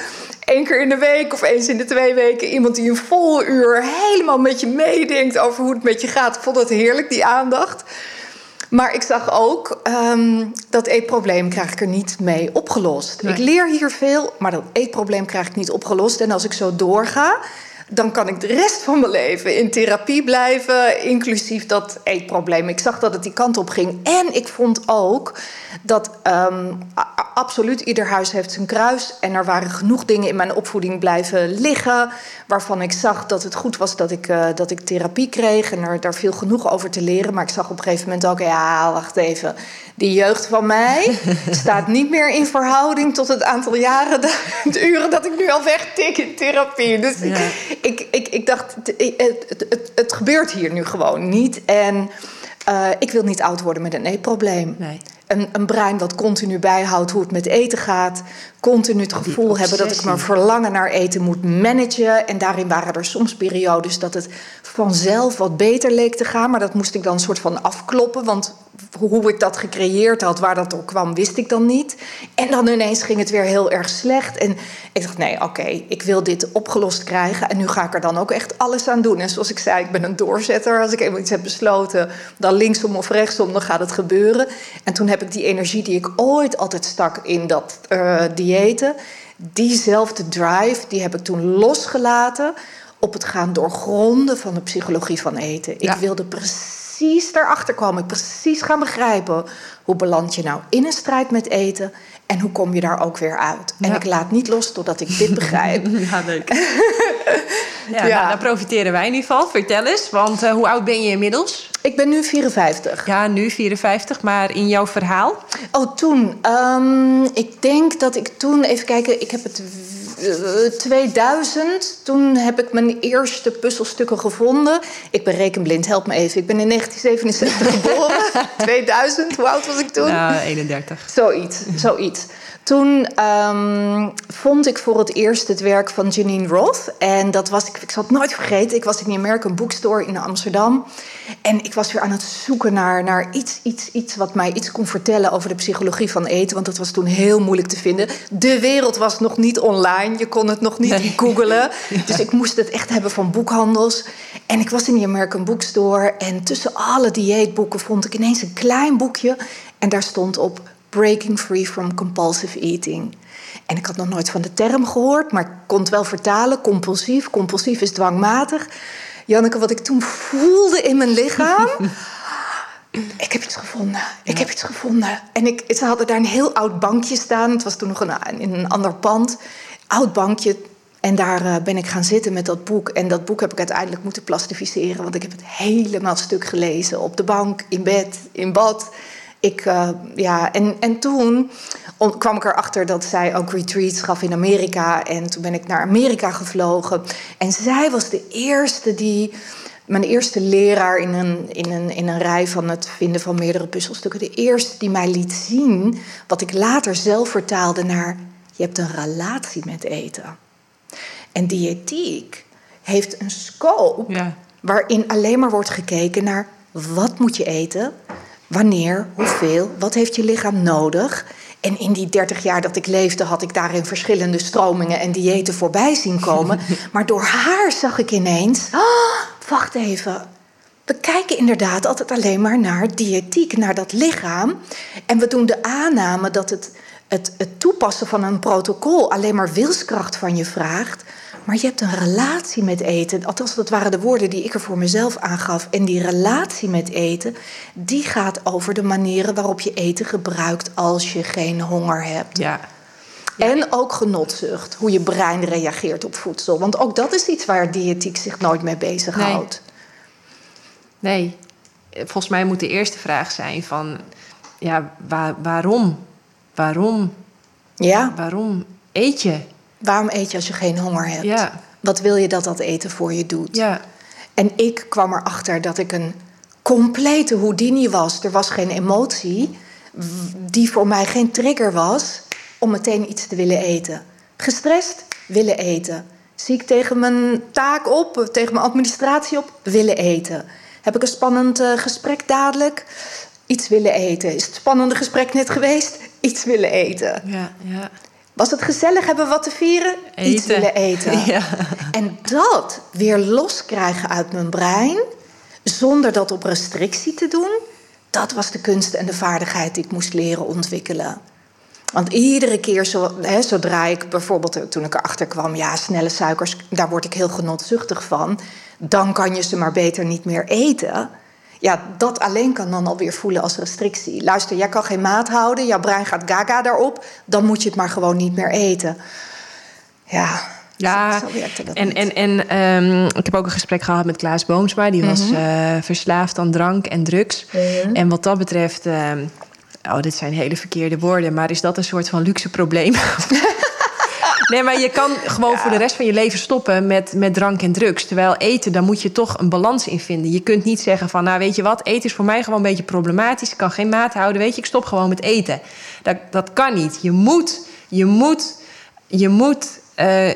Eén keer in de week of eens in de twee weken... iemand die een vol uur helemaal met je meedenkt... over hoe het met je gaat. Ik vond het heerlijk, die aandacht. Maar ik zag ook ehm, dat eetprobleem krijg ik er niet mee opgelost. Nee. Ik leer hier veel, maar dat eetprobleem krijg ik niet opgelost. En als ik zo doorga, dan kan ik de rest van mijn leven in therapie blijven, inclusief dat eetprobleem. Ik zag dat het die kant op ging. En ik vond ook dat ehm, absoluut ieder huis heeft zijn kruis. En er waren genoeg dingen in mijn opvoeding blijven liggen, waarvan ik zag dat het goed was dat ik, eh, dat ik therapie kreeg en er daar viel genoeg over te leren. Maar ik zag op een gegeven moment ook, ja, wacht even. Die jeugd van mij staat niet meer in verhouding tot het aantal jaren, de, de uren dat ik nu al wegtik in therapie. Dus Ja. ik, ik, ik, ik dacht, het, het, het, het, gebeurt hier nu gewoon niet. En eh, ik wil niet oud worden met een eetprobleem. Nee. Een, een brein wat continu bijhoudt hoe het met eten gaat. Continu het gevoel hebben dat ik mijn verlangen naar eten moet managen. En daarin waren er soms periodes dat het vanzelf wat beter leek te gaan. Maar dat moest ik dan een soort van afkloppen. Want hoe ik dat gecreëerd had, waar dat door kwam, wist ik dan niet. En dan ineens ging het weer heel erg slecht. En ik dacht, nee, oké, ik wil dit opgelost krijgen. En nu ga ik er dan ook echt alles aan doen. En zoals ik zei, ik ben een doorzetter. Als ik eenmaal iets heb besloten, dan linksom of rechtsom, dan gaat het gebeuren. En toen heb ik die energie die ik ooit altijd stak in dat eh, diezelfde drive, die heb ik toen losgelaten... op het gaan doorgronden van de psychologie van eten. Ik wilde precies daarachter komen. Precies gaan begrijpen... hoe beland je nou in een strijd met eten... en hoe kom je daar ook weer uit. En ik laat niet los totdat ik dit begrijp. Ja, leuk. ja, Ja. Nou, daar profiteren wij in ieder geval. Vertel eens, want eh, hoe oud ben je inmiddels? ik ben nu 54. Ja, nu 54, maar in jouw verhaal? Oh, toen. ehm, ik denk dat ik toen, even kijken, ik heb het eh, 2000. Toen heb ik mijn eerste puzzelstukken gevonden. Ik ben rekenblind, help me even. Ik ben in 1967 geboren. 2000, hoe oud was ik toen? Nou, 31. Zoiets, zoiets. Toen ehm, vond ik voor het eerst het werk van Janine Roth. En dat was, ik, ik zal het nooit vergeten, ik was in de American Bookstore in Amsterdam. En ik was weer aan het zoeken naar, naar iets, iets, iets wat mij iets kon vertellen over de psychologie van eten. Want dat was toen heel moeilijk te vinden. De wereld was nog niet online, je kon het nog niet nee. googelen. Dus ik moest het echt hebben van boekhandels. En ik was in de American Bookstore en tussen alle dieetboeken vond ik ineens een klein boekje. En daar stond op Breaking Free from Compulsive Eating. En ik had nog nooit van de term gehoord, maar ik kon het wel vertalen. Compulsief, compulsief is dwangmatig. Janneke, wat ik toen voelde in mijn lichaam. ik heb iets gevonden. Ik heb iets gevonden. En ik, ze hadden daar een heel oud bankje staan. Het was toen nog een, in een ander pand. Oud bankje. En daar uh, ben ik gaan zitten met dat boek. En dat boek heb ik uiteindelijk moeten plastificeren. Want ik heb het helemaal stuk gelezen. Op de bank, in bed, in bad. Ik, uh, ja, en, en toen kwam ik erachter dat zij ook retreats gaf in Amerika. En toen ben ik naar Amerika gevlogen. En zij was de eerste die. Mijn eerste leraar in een, in, een, in een rij van het vinden van meerdere puzzelstukken. De eerste die mij liet zien wat ik later zelf vertaalde naar. Je hebt een relatie met eten. En diëtiek heeft een scope ja. waarin alleen maar wordt gekeken naar wat moet je eten, wanneer, hoeveel, wat heeft je lichaam nodig. En in die 30 jaar dat ik leefde, had ik daarin verschillende stromingen en diëten voorbij zien komen. maar door haar zag ik ineens: oh, wacht even. We kijken inderdaad altijd alleen maar naar diëtiek, naar dat lichaam. En we doen de aanname dat het, het, het toepassen van een protocol alleen maar wilskracht van je vraagt. Maar je hebt een relatie met eten. Althans, dat waren de woorden die ik er voor mezelf aangaf. En die relatie met eten, die gaat over de manieren waarop je eten gebruikt als je geen honger hebt. Ja. En ook genotzucht, hoe je brein reageert op voedsel. Want ook dat is iets waar diëtiek zich nooit mee bezighoudt. Nee. nee. Volgens mij moet de eerste vraag zijn van... Ja, waar, waarom? Waarom? Ja. Waarom eet je? Waarom eet je als je geen honger hebt? Ja. Wat wil je dat dat eten voor je doet? Ja. En ik kwam erachter dat ik een complete Houdini was. Er was geen emotie die voor mij geen trigger was om meteen iets te willen eten. Gestrest, willen eten. Zie ik tegen mijn taak op, tegen mijn administratie op, willen eten. Heb ik een spannend uh, gesprek dadelijk? Iets willen eten. Is het spannende gesprek net geweest? Iets willen eten. Ja, ja. Was het gezellig? Hebben we wat te vieren? Eten. Iets willen eten. Ja. En dat weer loskrijgen uit mijn brein, zonder dat op restrictie te doen, dat was de kunst en de vaardigheid die ik moest leren ontwikkelen. Want iedere keer, zo, hè, zodra ik bijvoorbeeld toen ik erachter kwam, ja, snelle suikers, daar word ik heel genotzuchtig van, dan kan je ze maar beter niet meer eten. Ja, dat alleen kan dan alweer voelen als restrictie. Luister, jij kan geen maat houden, jouw brein gaat gaga daarop, dan moet je het maar gewoon niet meer eten. Ja, ja, zo werkte dat en, niet. en, en um, ik heb ook een gesprek gehad met Klaas Boomsma. Die was uh, verslaafd aan drank en drugs. Mhm. En wat dat betreft... Uh, oh, dit zijn hele verkeerde woorden. Maar is dat een soort van luxe probleem? nee, maar je kan gewoon Ja. voor de rest van je leven stoppen met, met drank en drugs. Terwijl eten, daar moet je toch een balans in vinden. Je kunt niet zeggen van, nou weet je wat... eten is voor mij gewoon een beetje problematisch. Ik kan geen maat houden, weet je. Ik stop gewoon met eten. Dat, dat kan niet. Je moet... Je moet... Je moet uh,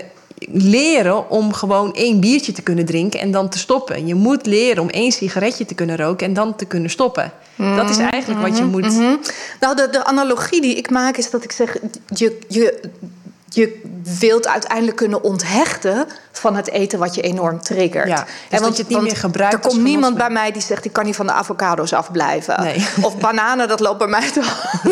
leren om gewoon één biertje te kunnen drinken en dan te stoppen. Je moet leren om één sigaretje te kunnen roken en dan te kunnen stoppen. Dat is eigenlijk wat je moet. Mhm. Nou, de, de analogie die ik maak is dat ik zeg: je, je, je wilt uiteindelijk kunnen onthechten van het eten wat je enorm triggert. Ja, dus dat je het niet meer gebruikt Er komt niemand bij mij die zegt: ik kan niet van de avocado's afblijven. Nee. Of bananen, dat loopt bij mij toch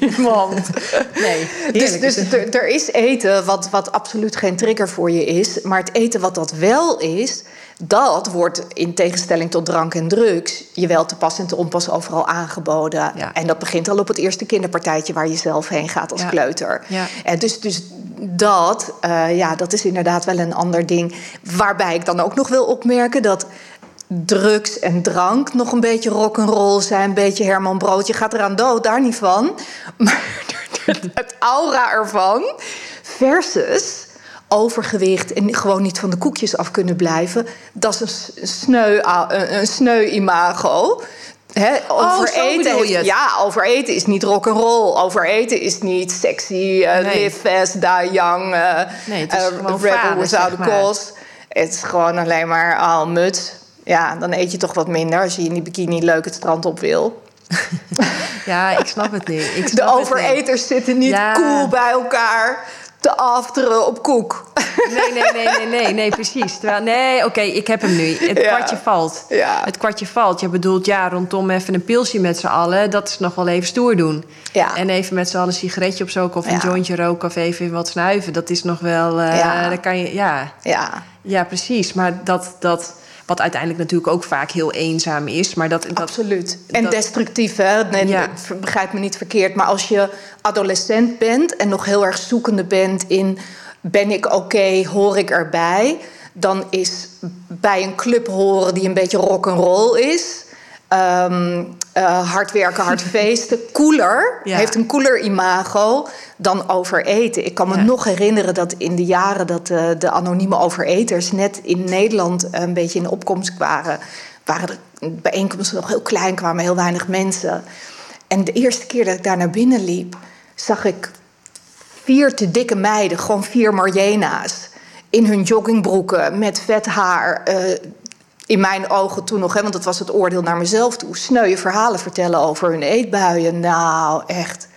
niemand. Nee, Dus, dus er, er is eten wat, wat absoluut geen trigger voor je is. Maar het eten wat dat wel is, dat wordt in tegenstelling tot drank en drugs... je wel te pas en te onpas overal aangeboden. Ja. En dat begint al op het eerste kinderpartijtje... waar je zelf heen gaat als Ja. kleuter. Ja. En dus, dus dat, eh, ja, dat is inderdaad wel een ander ding. Waarbij ik dan ook nog wil opmerken dat drugs en drank nog een beetje rock'n'roll zijn. Een beetje Herman Brood. Je gaat eraan dood, daar niet van. Maar het aura ervan versus overgewicht en gewoon niet van de koekjes af kunnen blijven. Dat is een sneu, een, sneu imago. Oh, overeten heeft-. Ja, overeten is niet rock'n'roll. Overeten is niet sexy, Nee. live fast, die young, eh, Nee, het is gewoon rebel falen, without zeg a maar. cause. Het is gewoon alleen maar al mut. Ja, dan eet je toch wat minder als je in die bikini leuk het strand op wil. Ja, ik snap het. Ik snap De overeters zitten niet Ja. cool bij elkaar te afteren op koek. Nee, nee, nee, nee, nee, nee, precies. Terwijl, nee, oké, ik heb hem nu. Het Ja. kwartje valt. Ja. Het kwartje valt. Je bedoelt, ja, rondom even een pilsje met z'n allen... dat is nog wel even stoer doen. Ja. En even met z'n allen een sigaretje opzoken... of een jointje roken of even wat snuiven. Dat is nog wel... eh Ja. Dan kan je, ja, Ja, ja, precies. Maar dat, dat... Wat uiteindelijk natuurlijk ook vaak heel eenzaam is. Maar dat, dat, absoluut. En dat- destructief, hè? Nee, Ja. begrijp me niet verkeerd. Maar als je adolescent bent en nog heel erg zoekende bent in... ben ik oké, hoor ik erbij... dan is bij een club horen die een beetje rock'n'roll is... ehm, eh, hard werken, hard feesten, cooler, Ja. heeft een cooler imago dan overeten. Ik kan me Ja. nog herinneren dat in de jaren dat eh, de anonieme overeters net in Nederland een beetje in opkomst waren, waren de bijeenkomsten nog heel klein, kwamen heel weinig mensen. En de eerste keer dat ik daar naar binnen liep, zag ik vier te dikke meiden, gewoon vier Marjena's, in hun joggingbroeken met vet haar. eh, in mijn ogen toen nog, hè, want dat was het oordeel naar mezelf toe, sneuwe verhalen vertellen over hun eetbuien. Nou, echt.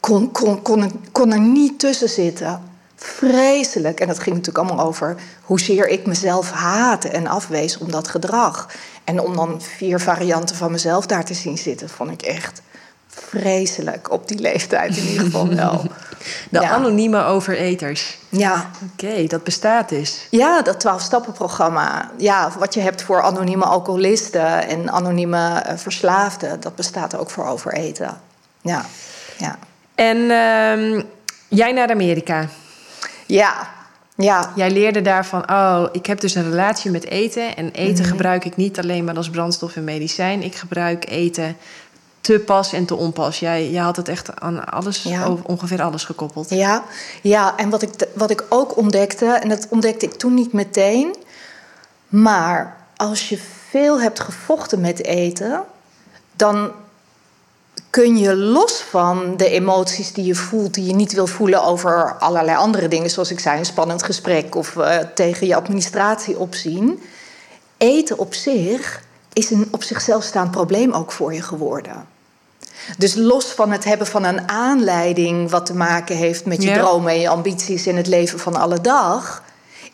Kon, kon, kon, kon er niet tussen zitten. Vreselijk. En dat ging natuurlijk allemaal over hoezeer ik mezelf haatte en afwees om dat gedrag. En om dan vier varianten van mezelf daar te zien zitten, vond ik echt vreselijk. Op die leeftijd in ieder geval wel. de ja. anonieme overeters. Ja. Oké, dat bestaat dus. Ja, dat 12-stappenprogramma. Ja, wat je hebt voor anonieme alcoholisten en anonieme eh, verslaafden, dat bestaat ook voor overeten. Ja, ja. En ehm, jij naar Amerika. Ja, ja. Jij leerde daarvan, oh, ik heb dus een relatie met eten. En eten Mhm. gebruik ik niet alleen maar als brandstof en medicijn. Ik gebruik eten te pas en te onpas. Jij, jij had het echt aan alles, Ja. ongeveer alles gekoppeld. Ja, ja en wat ik, wat ik ook ontdekte, en dat ontdekte ik toen niet meteen, maar als je veel hebt gevochten met eten, dan kun je los van de emoties die je voelt, die je niet wil voelen over allerlei andere dingen, zoals ik zei, een spannend gesprek of eh, tegen je administratie opzien. Eten op zich is een op zichzelf staand probleem ook voor je geworden. Dus los van het hebben van een aanleiding wat te maken heeft met je Ja. dromen en je ambities in het leven van alle dag,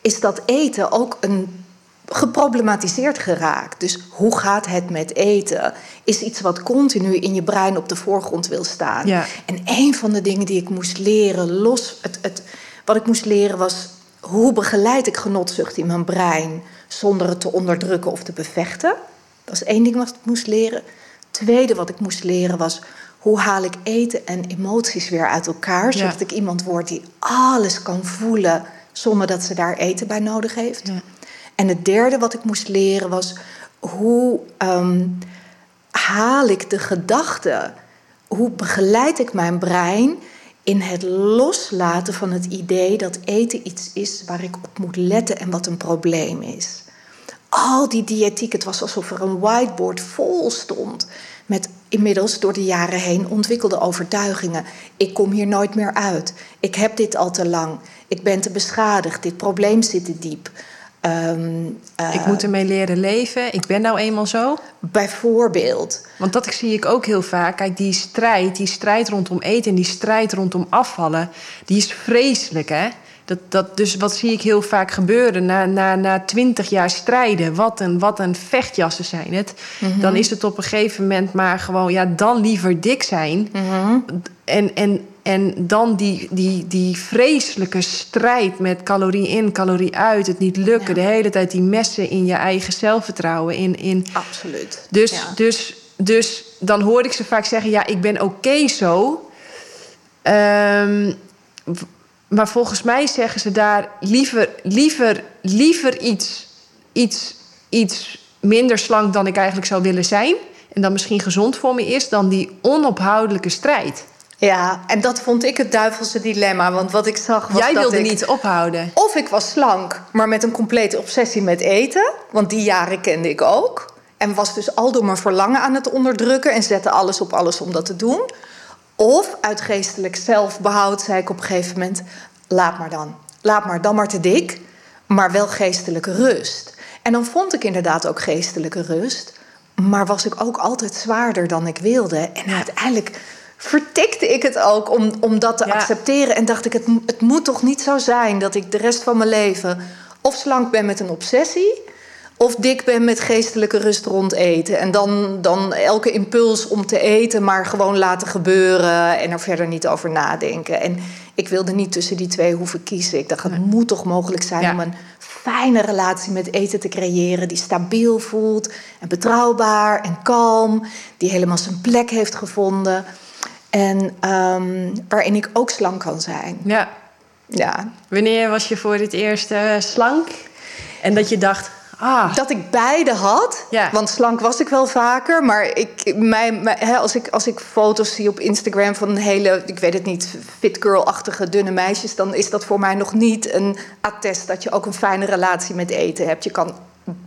is dat eten ook een geproblematiseerd geraakt. Dus hoe gaat het met eten? Is iets wat continu in je brein op de voorgrond wil staan. Ja. En een van de dingen die ik moest leren, los het, het, wat ik moest leren was hoe begeleid ik genotzucht in mijn brein zonder het te onderdrukken of te bevechten. Dat is één ding wat ik moest leren. Tweede wat ik moest leren was hoe haal ik eten en emoties weer uit elkaar, Ja. zodat ik iemand word die alles kan voelen zonder dat ze daar eten bij nodig heeft. Ja. En het derde wat ik moest leren was hoe ehm, haal ik de gedachte, hoe begeleid ik mijn brein in het loslaten van het idee dat eten iets is waar ik op moet letten en wat een probleem is. Al die diëtiek, het was alsof er een whiteboard vol stond met inmiddels door de jaren heen ontwikkelde overtuigingen. Ik kom hier nooit meer uit. Ik heb dit al te lang. Ik ben te beschadigd. Dit probleem zit te diep. Ehm, eh, Ik moet ermee leren leven. Ik ben nou eenmaal zo. Bijvoorbeeld. Want dat zie ik ook heel vaak. Kijk, die strijd, die strijd rondom eten en die strijd rondom afvallen, die is vreselijk, hè? Dat, dat, dus wat zie ik heel vaak gebeuren na, na, na 20 jaar strijden? Wat een, wat een vechtjassen zijn het. Dan is het op een gegeven moment maar gewoon, ja, dan liever dik zijn. En, en, en dan die, die, die vreselijke strijd met calorie in, calorie uit, het niet lukken, Ja. de hele tijd die messen in je eigen zelfvertrouwen, in, in, Absoluut. dus, Ja. dus, dus dan hoorde ik ze vaak zeggen: Ja, ik ben oké zo. Ehm, w- maar volgens mij zeggen ze daar liever, liever, liever iets, iets, iets minder slank dan ik eigenlijk zou willen zijn. En dan misschien gezond voor me is, dan die onophoudelijke strijd. Ja, en dat vond ik het duivelse dilemma. Want wat ik zag was Jij dat wilde ik... niet ophouden. Of ik was slank, maar met een complete obsessie met eten. Want die jaren kende ik ook. En was dus al door mijn verlangen aan het onderdrukken en zette alles op alles om dat te doen. Of uit geestelijk zelfbehoud zei ik op een gegeven moment: laat maar dan. Laat maar dan maar te dik, maar wel geestelijke rust. En dan vond ik inderdaad ook geestelijke rust. Maar was ik ook altijd zwaarder dan ik wilde. En uiteindelijk vertikte ik het ook om, om dat te accepteren. En dacht ik, het, het moet toch niet zo zijn dat ik de rest van mijn leven of slank ben met een obsessie. Of dik ben met geestelijke rust rond eten. En dan, dan elke impuls om te eten maar gewoon laten gebeuren. En er verder niet over nadenken. En ik wilde niet tussen die twee hoeven kiezen. Ik dacht, het moet toch mogelijk zijn om een fijne relatie met eten te creëren. Die stabiel voelt en betrouwbaar en kalm. Die helemaal zijn plek heeft gevonden. En um, waarin ik ook slank kan zijn. Ja. ja. Wanneer was je voor het eerst uh, slank? En dat je dacht, Ah. Dat ik beide had. Ja. Want slank was ik wel vaker. Maar ik, mijn, mijn, als, ik, als ik foto's zie op Instagram van een hele, ik weet het niet, fit girl-achtige dunne meisjes, dan is dat voor mij nog niet een attest dat je ook een fijne relatie met eten hebt. Je kan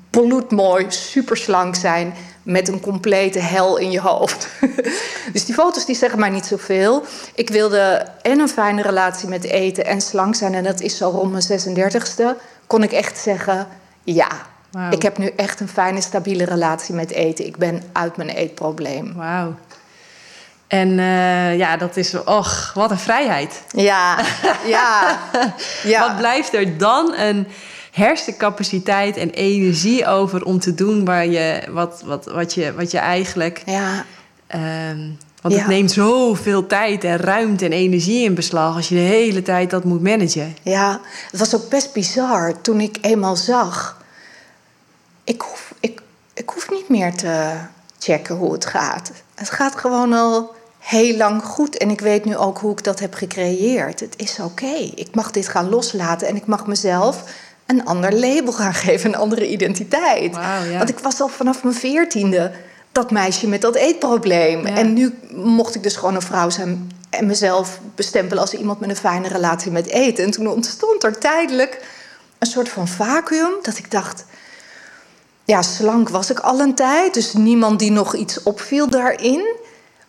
bloedmooi, super slank zijn met een complete hel in je hoofd. dus die foto's die zeggen mij niet zoveel. Ik wilde en een fijne relatie met eten en slank zijn. En dat is zo rond mijn 36e. Kon ik echt zeggen, ja, ik heb nu echt een fijne, stabiele relatie met eten. Ik ben uit mijn eetprobleem. Wauw. En uh, ja, dat is, och, wat een vrijheid. Ja, ja. ja. Wat blijft er dan een hersencapaciteit en energie over om te doen waar je, wat, wat, wat, je, wat je eigenlijk. Ja. Um, want het neemt zoveel tijd en ruimte en energie in beslag als je de hele tijd dat moet managen. Ja, het was ook best bizar toen ik eenmaal zag ik hoef, ik, ik hoef niet meer te checken hoe het gaat. Het gaat gewoon al heel lang goed. En ik weet nu ook hoe ik dat heb gecreëerd. Het is oké. Ik mag dit gaan loslaten en ik mag mezelf een ander label gaan geven, een andere identiteit. Wow, Want ik was al vanaf mijn veertiende dat meisje met dat eetprobleem. En nu mocht ik dus gewoon een vrouw zijn en mezelf bestempelen als iemand met een fijne relatie met eten. En toen ontstond er tijdelijk een soort van vacuüm dat ik dacht ja, slank was ik al een tijd, dus niemand die nog iets opviel daarin.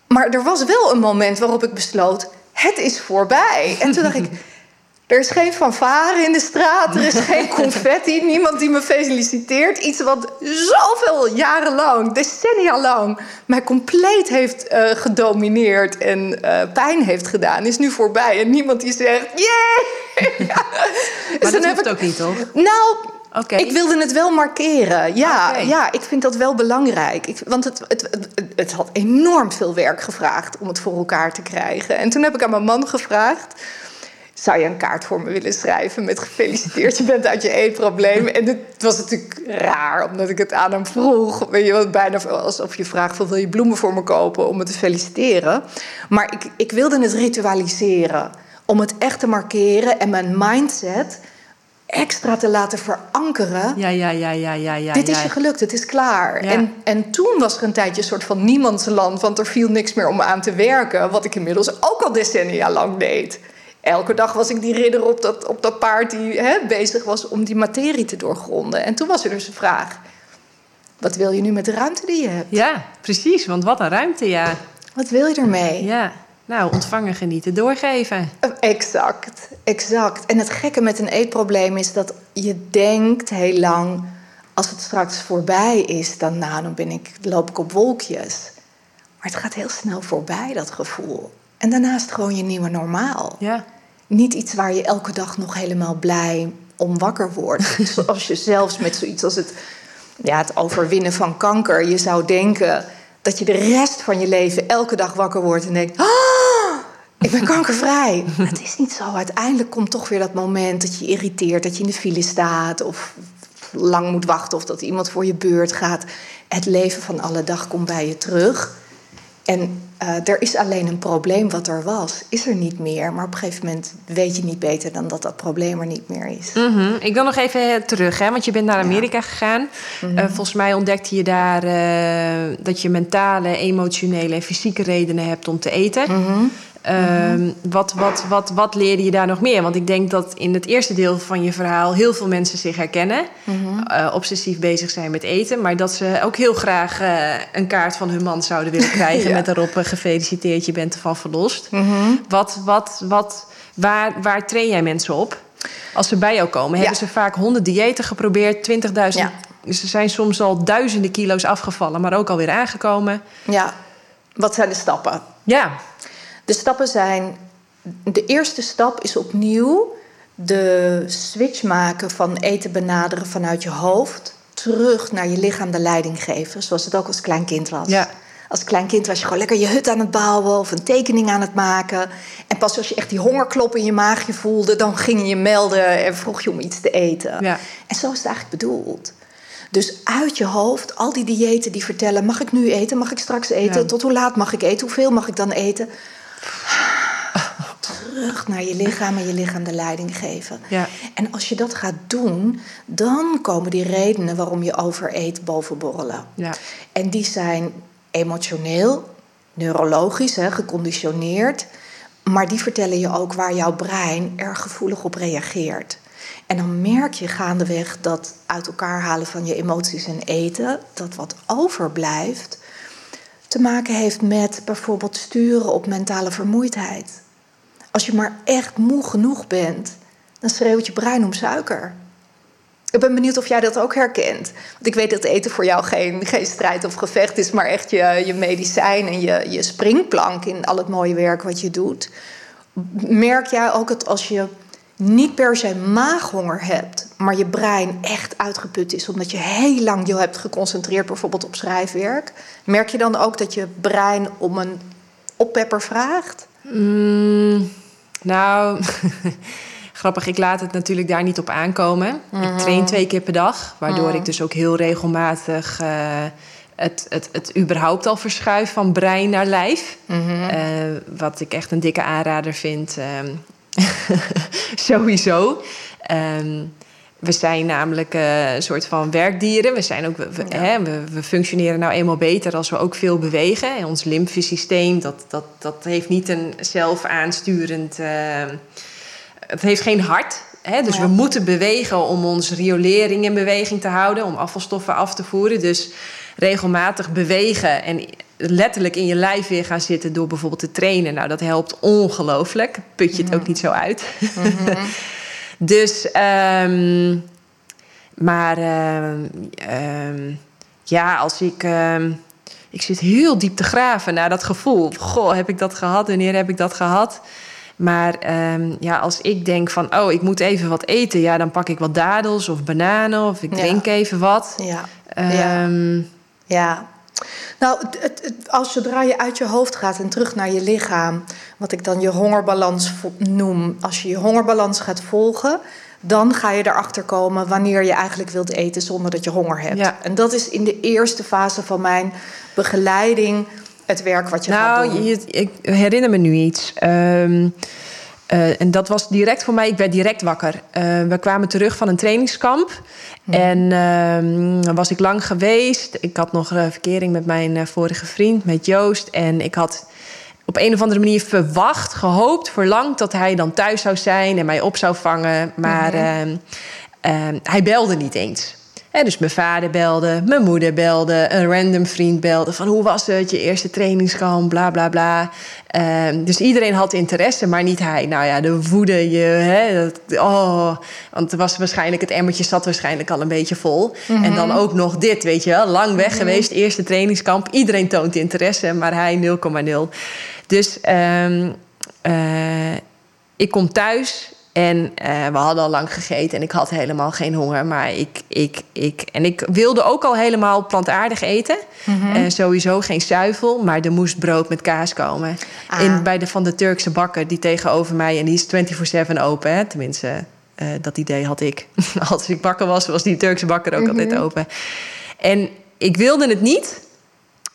Maar er was wel een moment waarop ik besloot: het is voorbij. En toen dacht ik. Er is geen fanfare in de straat, er is geen confetti, niemand die me feliciteert. Iets wat zoveel jaren lang, decennia lang, mij compleet heeft uh, gedomineerd en uh, pijn heeft gedaan, is nu voorbij. En niemand die zegt, yeah! ja. Maar dus dat hoeft ik... ook niet, toch? Nou, ik wilde het wel markeren. Ja, ja ik vind dat wel belangrijk. Ik, want het, het, het, het, had enorm veel werk gevraagd om het voor elkaar te krijgen. En toen heb ik aan mijn man gevraagd. Zou je een kaart voor me willen schrijven met gefeliciteerd, je bent uit je eetprobleem? En het was natuurlijk raar, omdat ik het aan hem vroeg. Weet je, bijna alsof je vraagt: wil je bloemen voor me kopen om me te feliciteren? Maar ik, ik wilde het ritualiseren om het echt te markeren en mijn mindset extra te laten verankeren. Ja, ja, ja, ja, ja. ja Dit is je gelukt, het is klaar. En, en toen was er een tijdje een soort van niemandsland, want er viel niks meer om aan te werken. Wat ik inmiddels ook al decennia lang deed. Elke dag was ik die ridder op dat, op dat paard die hè, bezig was om die materie te doorgronden. En toen was er dus een vraag: wat wil je nu met de ruimte die je hebt? Ja, precies, want wat een ruimte, ja. Wat wil je ermee? Ja. Nou, ontvangen, genieten, doorgeven. Exact, exact. En het gekke met een eetprobleem is dat je denkt heel lang... als het straks voorbij is, dan, nou, dan ben ik, loop ik op wolkjes. Maar het gaat heel snel voorbij, dat gevoel. En daarnaast gewoon je nieuwe normaal. Ja. Niet iets waar je elke dag nog helemaal blij om wakker wordt. Zoals je zelfs met zoiets als het, ja, het overwinnen van kanker... je zou denken dat je de rest van je leven elke dag wakker wordt en denkt... Ah, ik ben kankervrij. het is niet zo. Uiteindelijk komt toch weer dat moment dat je irriteert, dat je in de file staat of lang moet wachten of dat iemand voor je beurt gaat. Het leven van alle dag komt bij je terug. En uh, er is alleen een probleem wat er was, is er niet meer. Maar op een gegeven moment weet je niet beter dan dat dat probleem er niet meer is. Mm Ik wil nog even terug, hè, want je bent naar Amerika gegaan. Mm volgens mij ontdekte je daar uh, dat je mentale, emotionele en fysieke redenen hebt om te eten. Mm Ehm, wat, wat, wat, wat leerde je daar nog meer? Want ik denk dat in het eerste deel van je verhaal heel veel mensen zich herkennen. eh, obsessief bezig zijn met eten. Maar dat ze ook heel graag eh, een kaart van hun man zouden willen krijgen. Ja. Met daarop eh, gefeliciteerd, je bent ervan verlost. Wat, wat, wat, waar, waar train jij mensen op? Als ze bij jou komen, hebben ze vaak honderd diëten geprobeerd, 20.000. Ja. Ze zijn soms al duizenden kilo's afgevallen, maar ook alweer aangekomen. Ja, wat zijn de stappen? Ja, De stappen zijn. De eerste stap is opnieuw de switch maken van eten benaderen vanuit je hoofd. terug naar je lichaam de leiding geven. Zoals het ook als klein kind was. Ja. Als klein kind was je gewoon lekker je hut aan het bouwen of een tekening aan het maken. En pas als je echt die hongerklop in je maagje voelde, dan ging je je melden en vroeg je om iets te eten. Ja. En zo is het eigenlijk bedoeld. Dus uit je hoofd, al die diëten die vertellen: mag ik nu eten, mag ik straks eten, Ja. tot hoe laat mag ik eten, hoeveel mag ik dan eten? Terug naar je lichaam en je lichaam de leiding geven. Ja. En als je dat gaat doen, dan komen die redenen waarom je overeet bovenborrelen. ja. En die zijn emotioneel, neurologisch, hè, geconditioneerd. Maar die vertellen je ook waar jouw brein erg gevoelig op reageert. En dan merk je gaandeweg dat uit elkaar halen van je emoties en eten, dat wat overblijft, te maken heeft met bijvoorbeeld sturen op mentale vermoeidheid. Als je maar echt moe genoeg bent, dan schreeuwt je brein om suiker. Ik ben benieuwd of jij dat ook herkent. Want ik weet dat eten voor jou geen, strijd of gevecht is, maar echt je, je medicijn en je, je springplank in al het mooie werk wat je doet. Merk jij ook dat als je niet per se maaghonger hebt, maar je brein echt uitgeput is omdat je heel lang je hebt geconcentreerd bijvoorbeeld op schrijfwerk, merk je dan ook dat je brein om een oppepper vraagt? Mm, nou, grappig. Ik laat het natuurlijk daar niet op aankomen. Ik train twee keer per dag, waardoor ik dus ook heel regelmatig eh, het, het, het überhaupt al verschuif van brein naar lijf. Eh, wat ik echt een dikke aanrader vind. ehm, sowieso. Ehm, we zijn namelijk eh, een soort van werkdieren. We, zijn ook, we, we- hè, we, we functioneren nou eenmaal beter als we ook veel bewegen. En ons lymfesysteem, dat, dat, dat heeft niet een zelfaansturend... eh, het heeft geen hart. Hè? Dus Ja. we moeten bewegen om onze riolering in beweging te houden. Om afvalstoffen af te voeren. Dus regelmatig bewegen en letterlijk in je lijf weer gaan zitten... door bijvoorbeeld te trainen. Nou, dat helpt ongelooflijk. Put je het ook niet zo uit. Dus, ehm, maar ehm, ehm, ja, als ik. ik zit heel diep te graven naar dat gevoel. Goh, heb ik dat gehad? Wanneer heb ik dat gehad? Maar ja, als ik denk van, oh, ik moet even wat eten, ja, dan pak ik wat dadels of bananen of ik Ja. drink even wat. Ja. ja. Ja. Nou, het, het- als zodra je uit je hoofd gaat en terug naar je lichaam, wat ik dan je hongerbalans noem, als je je hongerbalans gaat volgen, dan ga je erachter komen wanneer je eigenlijk wilt eten zonder dat je honger hebt. Ja. En dat is in de eerste fase van mijn begeleiding het werk wat je gaat nou, doen. je, ik herinner me nu iets. Ehm, eh, en dat was direct voor mij, ik werd direct wakker. Eh, we kwamen terug van een trainingskamp. En dan was ik lang geweest. Ik had nog een verkering met mijn eh, vorige vriend, met Joost. En ik had op een of andere manier verwacht, gehoopt, verlangd dat hij dan thuis zou zijn en mij op zou vangen. Maar ehm, ehm, hij belde niet eens. Dus mijn vader belde, mijn moeder belde, een random vriend belde van hoe was het, je eerste trainingskamp, bla bla bla. Ehm, dus iedereen had interesse, maar niet hij. Nou ja, de woede, je, hè, dat, oh, want er was waarschijnlijk, het emmertje zat waarschijnlijk al een beetje vol. En dan ook nog dit, weet je wel, lang weg geweest, eerste trainingskamp. Iedereen toont interesse, maar hij 0,0. Dus ehm, eh, ik kom thuis en eh, we hadden al lang gegeten en ik had helemaal geen honger. Maar ik, ik, ik, en ik wilde ook al helemaal plantaardig eten. Eh, sowieso geen zuivel, maar er moest brood met kaas komen. Ah. In, bij de van de Turkse bakker die tegenover mij, en die is 24-7 open. Hè? Tenminste, eh, dat idee had ik. Als ik bakker was, was die Turkse bakker ook altijd open. En ik wilde het niet.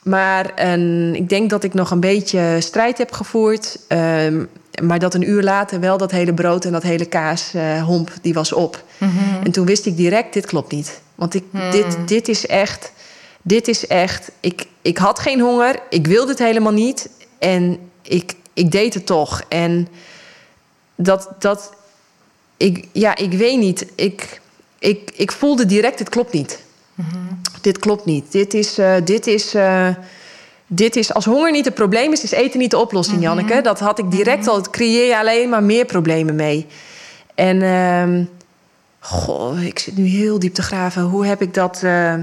Maar een, ik denk dat ik nog een beetje strijd heb gevoerd. ehm, maar dat een uur later wel dat hele brood en dat hele kaashomp, die was op. En toen wist ik direct, dit klopt niet. Want ik, dit, dit is echt, dit is echt... Ik, ik had geen honger, ik wilde het helemaal niet. En ik, ik deed het toch. En dat, dat ik, ja, ik weet niet. Ik, ik, ik voelde direct, het klopt niet. Dit klopt niet. Dit is, uh, dit is, uh, dit is, als honger niet het probleem is, is eten niet de oplossing, Janneke. Dat had ik direct al. Het creëer je alleen maar meer problemen mee. En, uh, goh, ik zit nu heel diep te graven. Hoe heb ik dat. Uh,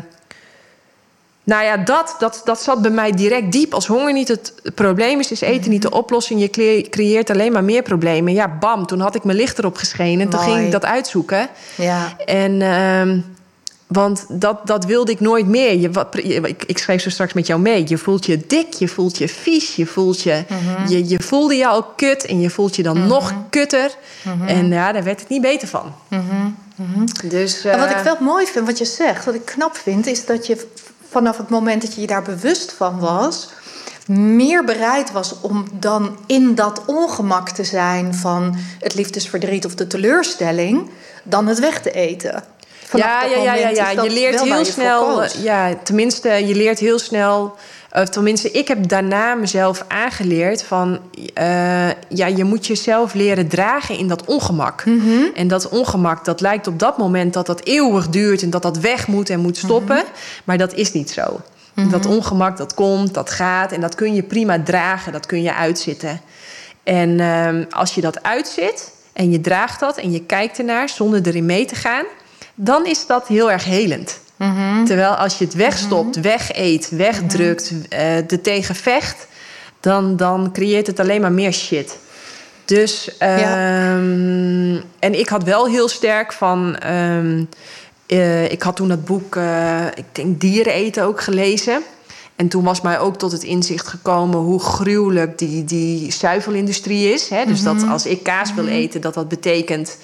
nou ja, dat, dat, dat zat bij mij direct diep. Als honger niet het probleem is, is eten niet de oplossing. Je creëert alleen maar meer problemen. Ja, bam, toen had ik mijn licht erop geschenen. En toen ging ik dat uitzoeken. Ja. En... Uh, want dat, dat wilde ik nooit meer. Je, wat, ik, ik, schreef zo straks met jou mee. Je voelt je dik, je voelt je vies, je voelt je... -hmm. je, je, voelde je al kut en je voelt je dan -hmm. nog kutter. -hmm. En ja, daar werd het niet beter van. Dus, uh, wat ik wel mooi vind, wat je zegt, wat ik knap vind... is dat je vanaf het moment dat je je daar bewust van was... meer bereid was om dan in dat ongemak te zijn... van het liefdesverdriet of de teleurstelling... dan het weg te eten ja, ja, ja, ja, ja. Je leert heel snel. Ja, tenminste, je leert heel snel. Of tenminste, ik heb daarna mezelf aangeleerd van... Uh, ja, je moet jezelf leren dragen in dat ongemak. Mm -hmm. En dat ongemak, dat lijkt op dat moment dat dat eeuwig duurt... en dat dat weg moet en moet stoppen. Mm -hmm. Maar dat is niet zo. Mm -hmm. Dat ongemak, dat komt, dat gaat... en dat kun je prima dragen, dat kun je uitzitten. En uh, als je dat uitzit en je draagt dat en je kijkt ernaar... zonder erin mee te gaan dan is dat heel erg helend. Mm -hmm. Terwijl als je het wegstopt, mm -hmm. wegeet, wegdrukt, uh, er tegen vecht, dan, dan creëert het alleen maar meer shit. Dus, um, ja. en ik had wel heel sterk van. Um, uh, ik had toen dat boek, uh, ik denk Dieren eten ook gelezen. En toen was mij ook tot het inzicht gekomen hoe gruwelijk die, die zuivelindustrie is. Hè? Dus dat als ik kaas wil eten, dat dat betekent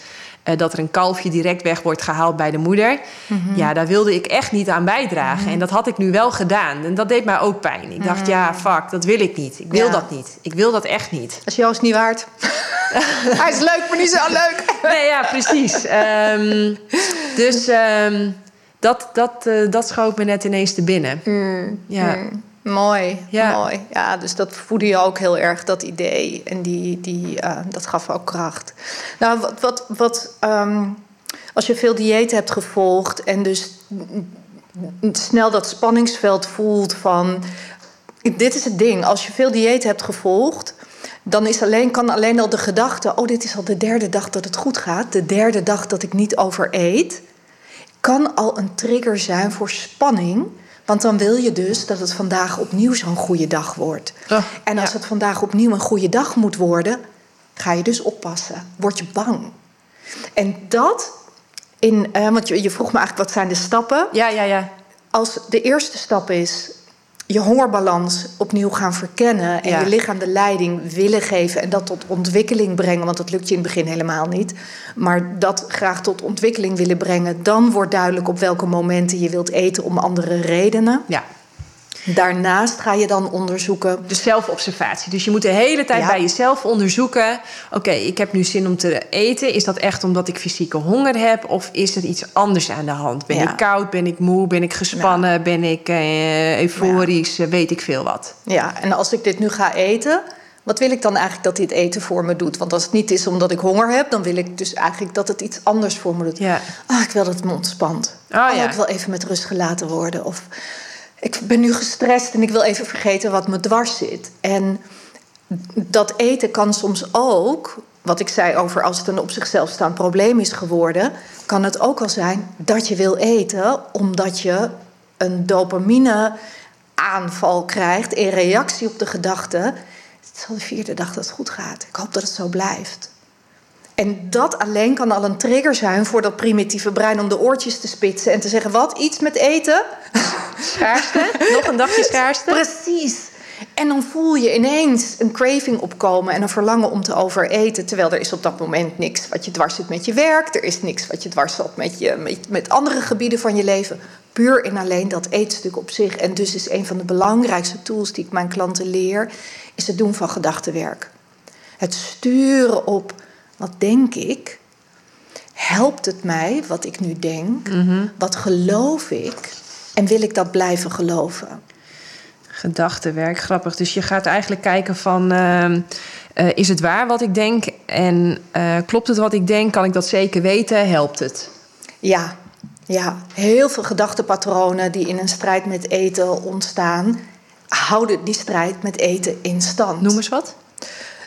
uh, dat er een kalfje direct weg wordt gehaald bij de moeder. Mhm. Ja, daar wilde ik echt niet aan bijdragen. Mm-hmm. En dat had ik nu wel gedaan. En dat deed mij ook pijn. Ik dacht, mm-hmm. ja, fuck, dat wil ik niet. Ik wil ja. dat niet. Ik wil dat echt niet. Dat is Joost niet waard. Hij is leuk, maar niet zo leuk. nee, ja, precies. Um, dus um, dat, dat, uh, dat schoot me net ineens te binnen. Mm. Ja. Mooi, ja. mooi. Ja, dus dat voedde je ook heel erg, dat idee. En die, die, uh, dat gaf ook kracht. Nou, wat, wat, wat um, als je veel dieet hebt gevolgd en dus snel dat spanningsveld voelt van... Dit is het ding, als je veel dieet hebt gevolgd... dan is alleen, kan alleen al de gedachte... oh, dit is al de derde dag dat het goed gaat. De derde dag dat ik niet overeet... kan al een trigger zijn voor spanning... Want dan wil je dus dat het vandaag opnieuw zo'n goede dag wordt. Oh, en als ja. het vandaag opnieuw een goede dag moet worden, ga je dus oppassen. Word je bang. En dat, in, uh, want je, je, vroeg me eigenlijk wat zijn de stappen. Ja, ja, ja. Als de eerste stap is je hongerbalans opnieuw gaan verkennen en Ja. je lichaam de leiding willen geven en dat tot ontwikkeling brengen, want dat lukt je in het begin helemaal niet, maar dat graag tot ontwikkeling willen brengen, dan wordt duidelijk op welke momenten je wilt eten om andere redenen. Ja. Daarnaast ga je dan onderzoeken. Dus zelfobservatie. Dus je moet de hele tijd Ja. bij jezelf onderzoeken. Oké, ik heb nu zin om te eten. Is dat echt omdat ik fysieke honger heb? Of is er iets anders aan de hand? Ben Ja. ik koud? Ben ik moe? Ben ik gespannen? Ben ik eh, euforisch? Weet ik veel wat. Ja, en als ik dit nu ga eten, wat wil ik dan eigenlijk dat dit eten voor me doet? Want als het niet is omdat ik honger heb, dan wil ik dus eigenlijk dat het iets anders voor me doet. Ja. Ah, ik wil dat het me ontspant. Oh, ja. ik wil even met rust gelaten worden. Of ik ben nu gestrest en ik wil even vergeten wat me dwars zit. En dat eten kan soms ook, wat ik zei over als het een op zichzelf staand probleem is geworden, kan het ook al zijn dat je wil eten omdat je een dopamine aanval krijgt in reactie op de gedachte: het is al de vierde dag dat het goed gaat. Ik hoop dat het zo blijft. En dat alleen kan al een trigger zijn voor dat primitieve brein om de oortjes te spitsen en te zeggen: wat iets met eten? Schaarste? Nog een dagje schaarste? Precies. En dan voel je ineens een craving opkomen en een verlangen om te overeten. Terwijl er is op dat moment niks wat je dwars zit met je werk. Er is niks wat je dwars zit met, je, met, met andere gebieden van je leven. Puur en alleen dat eetstuk op zich. En dus is een van de belangrijkste tools die ik mijn klanten leer... is het doen van gedachtenwerk. Het sturen op wat denk ik... helpt het mij wat ik nu denk? Mhm. Wat geloof ik? En wil ik dat blijven geloven? Gedachtenwerk, grappig. Dus je gaat eigenlijk kijken van... ehm, eh, is het waar wat ik denk? En eh, klopt het wat ik denk? Kan ik dat zeker weten? Helpt het? Ja, ja, heel veel gedachtepatronen die in een strijd met eten ontstaan, houden die strijd met eten in stand. Noem eens wat.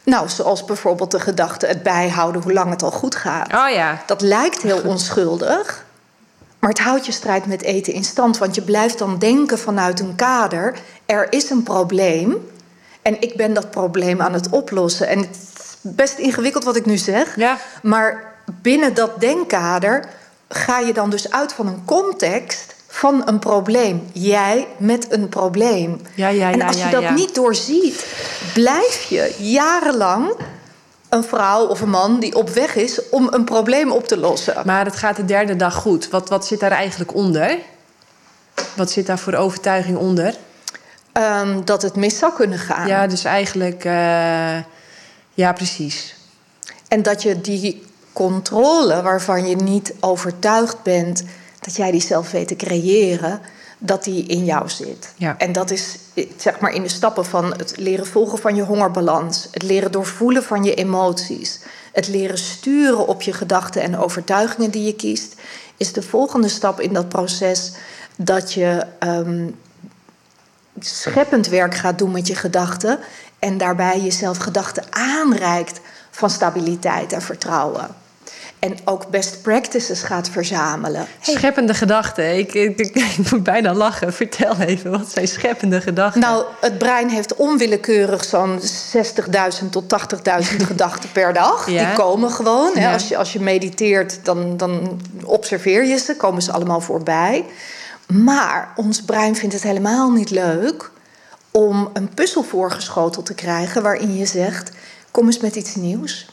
Nou, zoals bijvoorbeeld de gedachte het bijhouden hoe lang het al goed gaat. Oh ja. Dat lijkt heel onschuldig, maar het houdt je strijd met eten in stand. Want je blijft dan denken vanuit een kader: er is een probleem en ik ben dat probleem aan het oplossen. En het is best ingewikkeld wat ik nu zeg, Ja. maar binnen dat denkkader ga je dan dus uit van een context van een probleem. Jij met een probleem. Ja, ja, en ja, als je dat niet doorziet, blijf je jarenlang een vrouw of een man die op weg is om een probleem op te lossen. Maar het gaat de derde dag goed. Wat, wat zit daar eigenlijk onder? Wat zit daar voor overtuiging onder? Ehm, dat het mis zou kunnen gaan. Ja, dus eigenlijk... eh, ja, precies. En dat je die controle waarvan je niet overtuigd bent dat jij die zelf weet te creëren, dat die in jou zit. Ja. En dat is zeg maar in de stappen van het leren volgen van je hongerbalans, het leren doorvoelen van je emoties, het leren sturen op je gedachten en overtuigingen die je kiest, is de volgende stap in dat proces dat je ehm, scheppend werk gaat doen met je gedachten en daarbij jezelf gedachten aanreikt van stabiliteit en vertrouwen. En ook best practices gaat verzamelen. Scheppende gedachten. Ik, ik, ik, ik moet bijna lachen. Vertel even, wat zijn scheppende gedachten? Nou, het brein heeft onwillekeurig zo'n 60.000 tot 80.000 gedachten per dag. Ja. Die komen gewoon. Hè. Ja. Als, je, als je mediteert, dan, dan observeer je ze, komen ze allemaal voorbij. Maar ons brein vindt het helemaal niet leuk om een puzzel voorgeschoteld te krijgen waarin je zegt: kom eens met iets nieuws.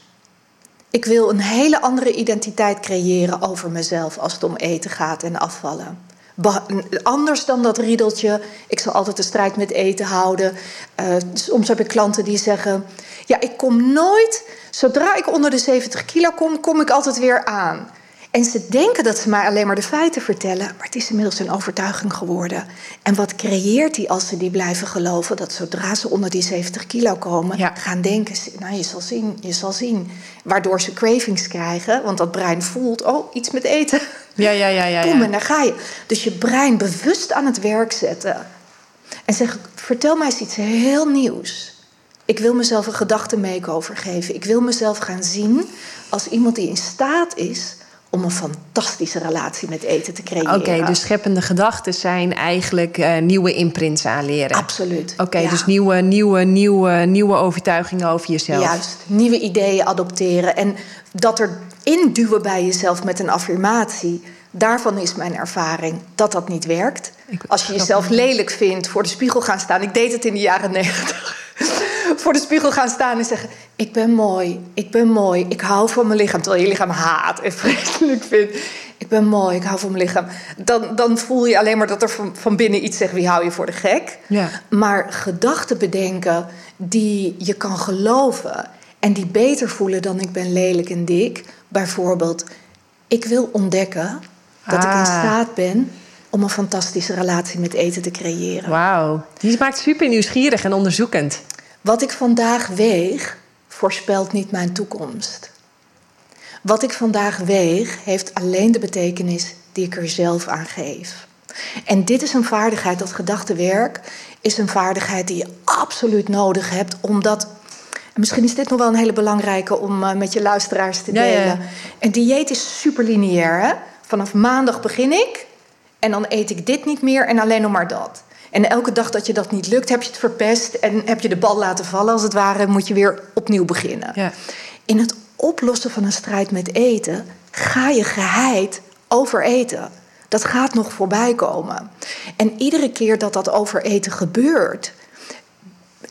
Ik wil een hele andere identiteit creëren over mezelf als het om eten gaat en afvallen. Anders dan dat riedeltje, ik zal altijd de strijd met eten houden. Eh, soms heb ik klanten die zeggen: Ja, ik kom nooit, zodra ik onder de 70 kilo kom, kom ik altijd weer aan. En ze denken dat ze mij alleen maar de feiten vertellen, maar het is inmiddels een overtuiging geworden. En wat creëert die als ze die blijven geloven? Dat zodra ze onder die 70 kilo komen, Ja. gaan denken: ze, Nou, je zal zien, je zal zien. Waardoor ze cravings krijgen, want dat brein voelt: Oh, iets met eten. Ja, ja, ja, ja. Kom, ja. en daar ga je. Dus je brein bewust aan het werk zetten. En zeg, vertel mij eens iets heel nieuws. Ik wil mezelf een gedachte makeover geven. Ik wil mezelf gaan zien als iemand die in staat is om een fantastische relatie met eten te creëren. Oké, dus scheppende gedachten zijn eigenlijk eh, nieuwe imprints aanleren. Absoluut. Oké, ja. dus nieuwe, nieuwe, nieuwe, nieuwe overtuigingen over jezelf. Juist, nieuwe ideeën adopteren. En dat er induwen bij jezelf met een affirmatie. Daarvan is mijn ervaring dat dat niet werkt. Als je jezelf lelijk vindt, voor de spiegel gaan staan. Ik deed het in de jaren negentig. Voor de spiegel gaan staan en zeggen: Ik ben mooi, ik ben mooi, ik hou van mijn lichaam. Terwijl je lichaam haat en vreselijk vindt. Ik ben mooi, ik hou van mijn lichaam. Dan, dan voel je alleen maar dat er van, van binnen iets zegt: Wie hou je voor de gek? Ja. Maar gedachten bedenken die je kan geloven en die beter voelen dan ik ben lelijk en dik. Bijvoorbeeld, ik wil ontdekken dat ik in Ah. staat ben om een fantastische relatie met eten te creëren. Wauw, die maakt super nieuwsgierig en onderzoekend. Wat ik vandaag weeg, voorspelt niet mijn toekomst. Wat ik vandaag weeg, heeft alleen de betekenis die ik er zelf aan geef. En dit is een vaardigheid, dat gedachtenwerk, is een vaardigheid die je absoluut nodig hebt, omdat. en Misschien is dit nog wel een hele belangrijke om eh, met je luisteraars te ja, delen. ja. Een dieet is super lineair. Hè? Vanaf maandag begin ik en dan eet ik dit niet meer en alleen nog maar dat. En elke dag dat je dat niet lukt, heb je het verpest en heb je de bal laten vallen als het ware, moet je weer opnieuw beginnen. Ja. In het oplossen van een strijd met eten ga je geheid overeten. Dat gaat nog voorbij komen. En iedere keer dat dat overeten gebeurt,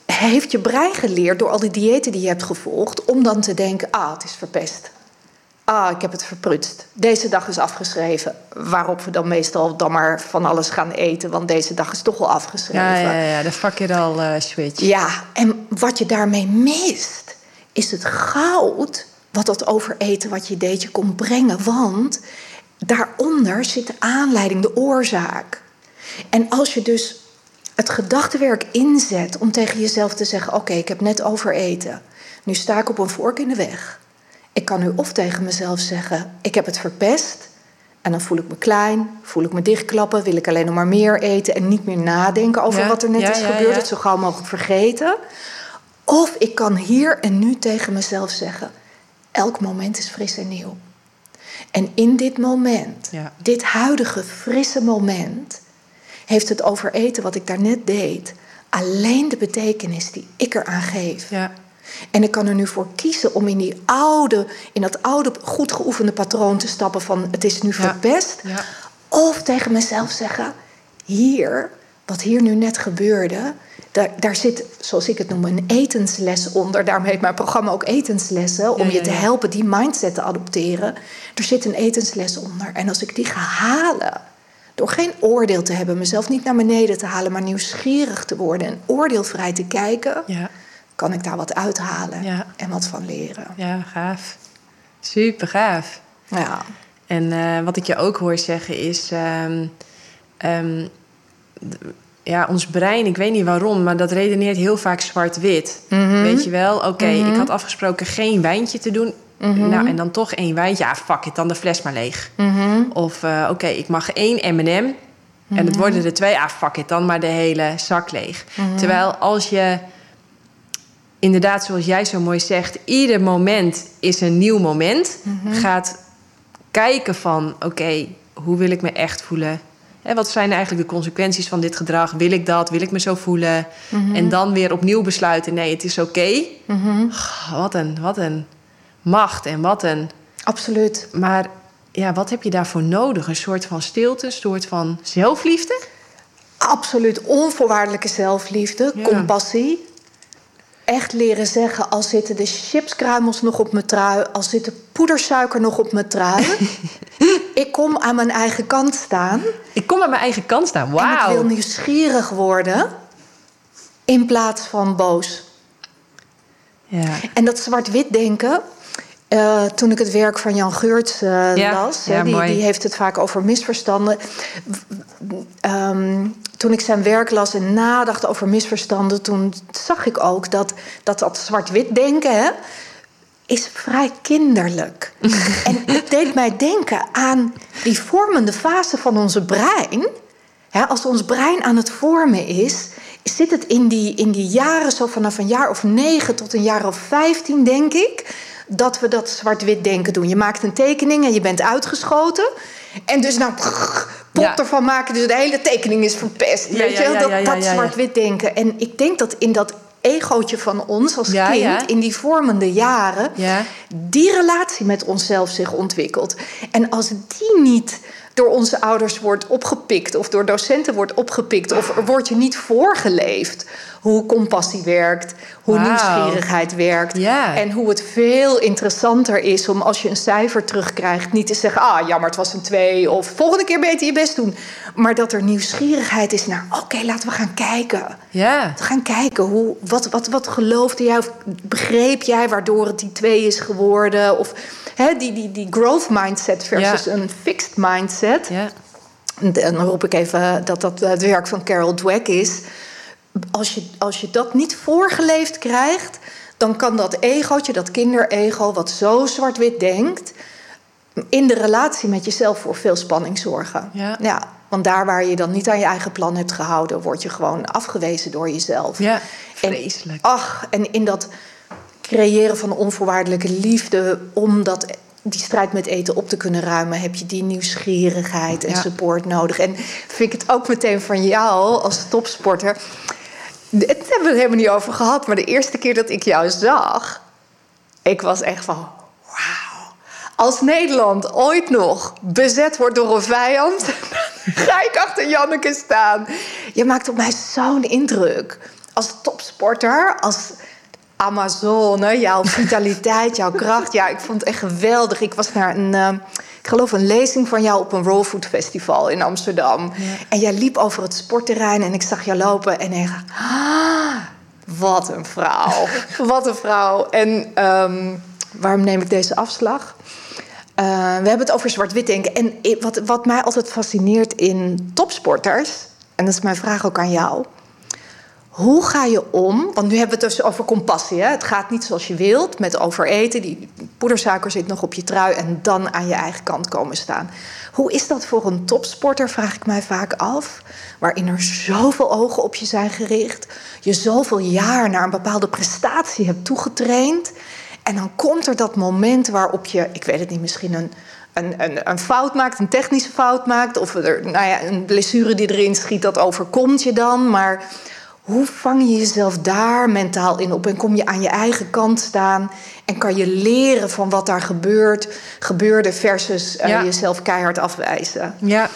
heeft je brein geleerd door al die diëten die je hebt gevolgd, om dan te denken: ah, het is verpest. Ah, ik heb het verprutst. Deze dag is afgeschreven. Waarop we dan meestal dan maar van alles gaan eten, want deze dag is toch wel afgeschreven. Ja, ja, ja, de fuck all eh, switch. Ja, en wat je daarmee mist, is het goud wat dat overeten wat je deed je kon brengen. Want daaronder zit de aanleiding, de oorzaak. En als je dus het gedachtenwerk inzet om tegen jezelf te zeggen: Oké, ik heb net overeten. Nu sta ik op een vork in de weg. Ik kan nu of tegen mezelf zeggen: Ik heb het verpest. En dan voel ik me klein, voel ik me dichtklappen, wil ik alleen nog maar meer eten en niet meer nadenken over wat er net is gebeurd, het zo gauw mogelijk vergeten. Of ik kan hier en nu tegen mezelf zeggen: elk moment is fris en nieuw. En in dit moment, dit huidige frisse moment, heeft het overeten wat ik daarnet deed alleen de betekenis die ik eraan geef. Ja. En ik kan er nu voor kiezen om in, die oude, in dat oude, goed geoefende patroon te stappen van het is nu verpest. Ja. Of tegen mezelf zeggen, hier, wat hier nu net gebeurde, daar, daar zit, zoals ik het noem, een etensles onder. Daarom heet mijn programma ook etenslessen, om je te helpen die mindset te adopteren. Er zit een etensles onder. En als ik die ga halen, door geen oordeel te hebben, mezelf niet naar beneden te halen, maar nieuwsgierig te worden en oordeelvrij te kijken, ja. Kan ik daar wat uithalen en wat van leren. Ja, gaaf. Super gaaf. Ja. En uh, wat ik je ook hoor zeggen is. Um, um, ja, ons brein, ik weet niet waarom, maar dat redeneert heel vaak zwart-wit. Mm Weet je wel? Oké, mm -hmm. ik had afgesproken geen wijntje te doen. Mm Nou, en dan toch één wijntje. Ja, fuck it, dan de fles maar leeg. Of, uh, oké, ik mag één M&M. En het mhm. worden er twee. Ah, fuck it, dan maar de hele zak leeg. Mhm. Terwijl als je... Inderdaad, zoals jij zo mooi zegt... ieder moment is een nieuw moment. Mhm. Gaat kijken van... oké, hoe wil ik me echt voelen? Hè, wat zijn eigenlijk de consequenties van dit gedrag? Wil ik dat? Wil ik me zo voelen? En dan weer opnieuw besluiten... nee, het is oké. wat, een, wat een macht en wat een. Absoluut. Maar ja, wat heb je daarvoor nodig? Een soort van stilte, een soort van zelfliefde? Absoluut onvoorwaardelijke zelfliefde, compassie. Echt leren zeggen, als zitten de chipskruimels nog op mijn trui, als zit de poedersuiker nog op mijn trui. ik kom aan mijn eigen kant staan. Ik kom aan mijn eigen kant staan, wauw. En ik wil nieuwsgierig worden in plaats van boos. Ja. En dat zwart-wit denken, uh, toen ik het werk van Jan Geurts uh, las, ja, die, die, heeft het vaak over misverstanden. Um, toen ik zijn werk las en nadacht over misverstanden, toen zag ik ook dat dat, dat zwart-wit denken hè, is vrij kinderlijk. en het deed mij denken aan die vormende fase van onze brein. als ons brein aan het vormen is, zit het in die, in die jaren, zo vanaf een jaar of negen tot een jaar of vijftien, denk ik dat we dat zwart-wit denken doen. Je maakt een tekening en je bent uitgeschoten. En dus nou, pop ervan maken, dus de hele tekening is verpest. Ja, weet je, dat, dat zwart-wit denken. En ik denk dat in dat egootje van ons als kind, in die vormende jaren, die relatie met onszelf zich ontwikkelt. En als die niet door onze ouders wordt opgepikt of door docenten wordt opgepikt of er wordt je niet voorgeleefd hoe compassie werkt, hoe nieuwsgierigheid werkt en hoe het veel interessanter is om als je een cijfer terugkrijgt niet te zeggen ah jammer het was een 2 of volgende keer beter je best doen, maar dat er nieuwsgierigheid is naar oké laten we gaan kijken. Ja. We gaan kijken hoe wat wat wat geloofde jij of begreep jij waardoor het die 2 is geworden of die, die, die growth mindset versus een fixed mindset. Ja. En dan roep ik even dat dat het werk van Carol Dweck is. Als je, als je dat niet voorgeleefd krijgt, dan kan dat egootje, dat kinderego, wat zo zwart-wit denkt, in de relatie met jezelf voor veel spanning zorgen. Ja. ja. Want daar waar je dan niet aan je eigen plan hebt gehouden, word je gewoon afgewezen door jezelf. Ja, vreselijk. En, ach, en in dat creëren van onvoorwaardelijke liefde, om dat, die strijd met eten op te kunnen ruimen, heb je die nieuwsgierigheid en support nodig. En vind ik het ook meteen van jou als topsporter. Het hebben we het helemaal niet over gehad, maar de eerste keer dat ik jou zag, ik was echt van wauw. Als Nederland ooit nog bezet wordt door een vijand, ga ik achter Janneke staan. Je maakt op mij zo'n indruk. Als topsporter, als Amazone, jouw vitaliteit, jouw kracht. Ja, ik vond het echt geweldig. Ik was naar een, uh, ik geloof een lezing van jou op een Raw Food Festival in Amsterdam. En jij liep over het sportterrein en ik zag jou lopen en ik dacht, ah, wat een vrouw. wat een vrouw. En um, waarom neem ik deze afslag? Uh, we hebben het over zwart-wit denken. En wat, wat mij altijd fascineert in topsporters, en dat is mijn vraag ook aan jou Hoe ga je om? Want nu hebben we het dus over compassie. Hè? Het gaat niet zoals je wilt met overeten. Die poedersuiker zit nog op je trui en dan aan je eigen kant komen staan. Hoe is dat voor een topsporter, vraag ik mij vaak af. Waarin er zoveel ogen op je zijn gericht. Je zoveel jaar naar een bepaalde prestatie hebt toegetraind. En dan komt er dat moment waarop je, ik weet het niet, misschien een, een, een, een fout maakt, een technische fout maakt. Of er, nou ja, een blessure die erin schiet, dat overkomt je dan. Maar hoe vang je jezelf daar mentaal in op en kom je aan je eigen kant staan en kan je leren van wat daar gebeurt, gebeurde versus uh, jezelf keihard afwijzen? Ja.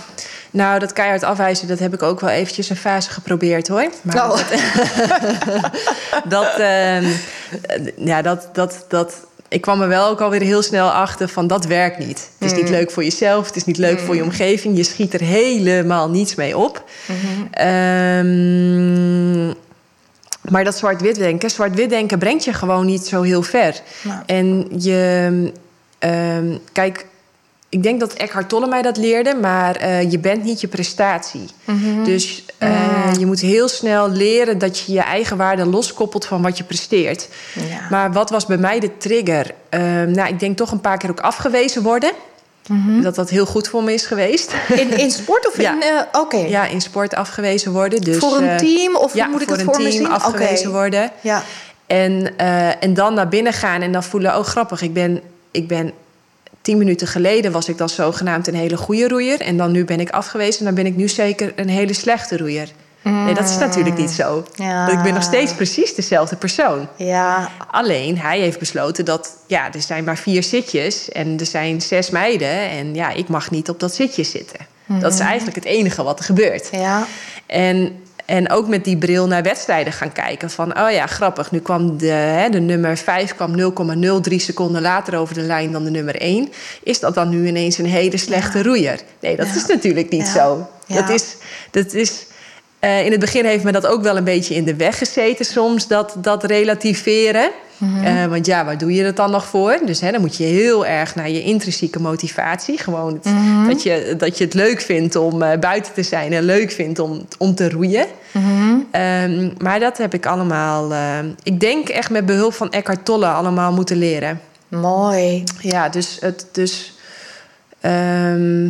Nou, dat keihard afwijzen, dat heb ik ook wel eventjes een fase geprobeerd hoor. Maar oh. dat, dat, uh, ja, dat, dat, dat, ik kwam er wel ook alweer heel snel achter van dat werkt niet. Het is niet mm. leuk voor jezelf, het is niet leuk voor je mm. omgeving. Je schiet er helemaal niets mee op. Mm-hmm. Um, maar dat zwart-wit denken, zwart-wit denken brengt je gewoon niet zo heel ver. En je, um, kijk, ik denk dat Eckhart Tolle mij dat leerde, maar uh, je bent niet je prestatie. Mm-hmm. Dus uh, je moet heel snel leren dat je je eigen waarde loskoppelt van wat je presteert. Ja. Maar wat was bij mij de trigger? Uh, nou, ik denk toch een paar keer ook afgewezen worden. Mm-hmm. Dat dat heel goed voor me is geweest. In, in sport of ja. in... Uh, Oké. Ja, in sport afgewezen worden. Dus, voor een team of ja, moet ik voor het een voor team me zien? afgewezen okay. worden. Ja. En, en dan naar binnen gaan en dan voelen... oh, grappig, ik ben, ik ben tien minuten geleden was ik dan zogenaamd een hele goede roeier. En dan nu ben ik afgewezen en dan ben ik nu zeker een hele slechte roeier. Nee, dat is natuurlijk niet zo. Ja. Want ik ben nog steeds precies dezelfde persoon. Ja. Alleen, hij heeft besloten dat... ja, er zijn maar vier zitjes en er zijn zes meiden... en ja, ik mag niet op dat zitje zitten. Dat is eigenlijk het enige wat er gebeurt. Ja. En en ook met die bril naar wedstrijden gaan kijken. Van, oh ja, grappig. Nu kwam de, hè, de nummer 5 kwam 0,03 seconden later over de lijn dan de nummer 1. Is dat dan nu ineens een hele slechte Ja. roeier? Nee, dat Ja. is natuurlijk niet Ja. zo. Dat is... Dat is eh, in het begin heeft me dat ook wel een beetje in de weg gezeten soms, dat, dat relativeren. Mhm. Eh, want ja, waar doe je het dan nog voor? Dus hè, dan moet je heel erg naar je intrinsieke motivatie. Gewoon het- Mhm. dat, je, dat je het leuk vindt om eh, buiten te zijn en leuk vindt om, om te roeien. Mhm. Ehm, maar dat heb ik allemaal, eh, ik denk echt met behulp van Eckhart Tolle allemaal moeten leren. Mooi. Ja, dus, het, dus ehm,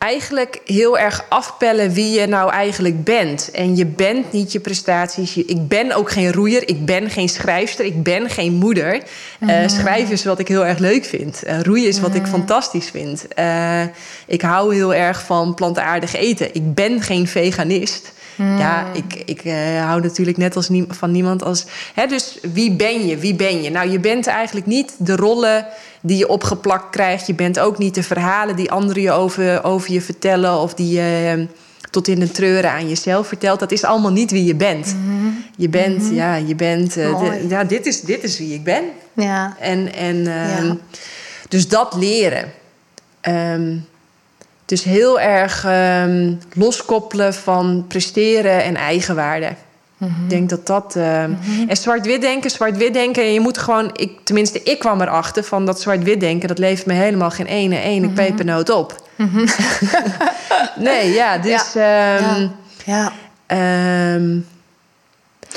eigenlijk heel erg afpellen wie je nou eigenlijk bent. En je bent niet je prestaties. Ik ben ook geen roeier. Ik ben geen schrijfster. Ik ben geen moeder. Eh, schrijven is wat ik heel erg leuk vind. Eh, roeien is wat ik fantastisch vind. Eh, ik hou heel erg van plantaardig eten. Ik ben geen veganist. Ja, ik, ik eh, hou natuurlijk net als nie- van niemand als. Hè, dus wie ben je? Wie ben je? Nou, je bent eigenlijk niet de rollen die je opgeplakt krijgt. Je bent ook niet de verhalen die anderen je over, over je vertellen of die je eh, tot in de treuren aan jezelf vertelt. Dat is allemaal niet wie je bent. Je bent, ja, je bent. eh, de- ja, dit is, dit is wie ik ben. Ja. En, en ehm, Ja. dus dat leren. Ehm, dus heel erg ehm, loskoppelen van presteren en eigenwaarde. Mhm. Ik denk dat dat. ehm, En zwart-wit denken, zwart-wit denken. Je moet gewoon. Ik, tenminste, ik kwam erachter van dat zwart-wit denken. Dat levert me helemaal geen ene, ene Mhm. pepernoot op. nee, ja, dus. Ja. ehm, Ja.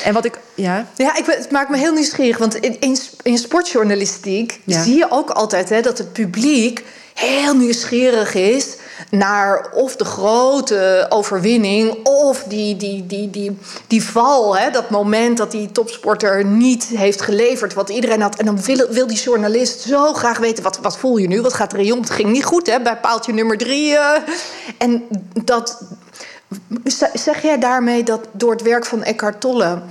en wat ik. Ja. Ja, ik, het maakt me heel nieuwsgierig. Want in, in, in sportjournalistiek Ja. zie je ook altijd hè, dat het publiek heel nieuwsgierig is naar of de grote overwinning of die, die, die, die, die val. Hè, dat moment dat die topsporter niet heeft geleverd wat iedereen had. En dan wil, wil die journalist zo graag weten: wat, wat voel je nu? Wat gaat er in om? Het ging niet goed hè, bij paaltje nummer drie. eh. en dat. Zeg jij daarmee dat door het werk van Eckhart Tolle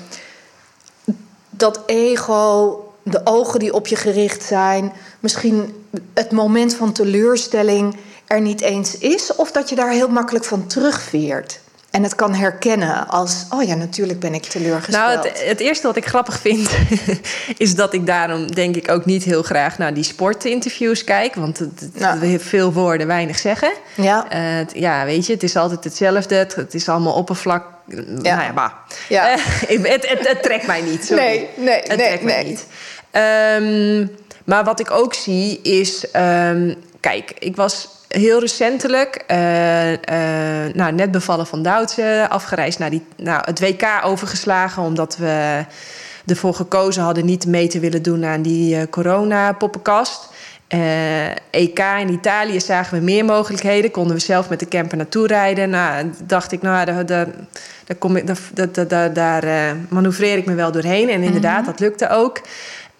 dat ego, de ogen die op je gericht zijn, misschien het moment van teleurstelling er niet eens is, of dat je daar heel makkelijk van terugveert en het kan herkennen als, oh ja, natuurlijk ben ik teleurgesteld. Nou, het, het eerste wat ik grappig vind, is dat ik daarom denk ik ook niet heel graag naar die sportinterviews kijk. Want het, het- Ja. veel woorden, weinig zeggen. Ja. Eh, het- ja, weet je, het is altijd hetzelfde. Het, het is allemaal oppervlak. Nou ja, bah. Ja. Ik- het, het, het trekt mij niet. Sorry. Nee, nee, het nee, trekt mij nee. niet. Ehm, maar wat ik ook zie is... ehm, kijk, ik was heel recentelijk, eh, eh, nou, net bevallen van Duitse, afgereisd naar die, nou, het WK overgeslagen, omdat we ervoor gekozen hadden niet mee te willen doen aan die uh, corona-poppenkast. EK in Italië zagen we meer mogelijkheden. Konden we zelf met de camper naartoe rijden. Nou, dacht ik, nou, daar, daar, daar, kom ik, daar, daar, daar manoeuvreer ik me wel doorheen. En inderdaad, mhm. dat lukte ook.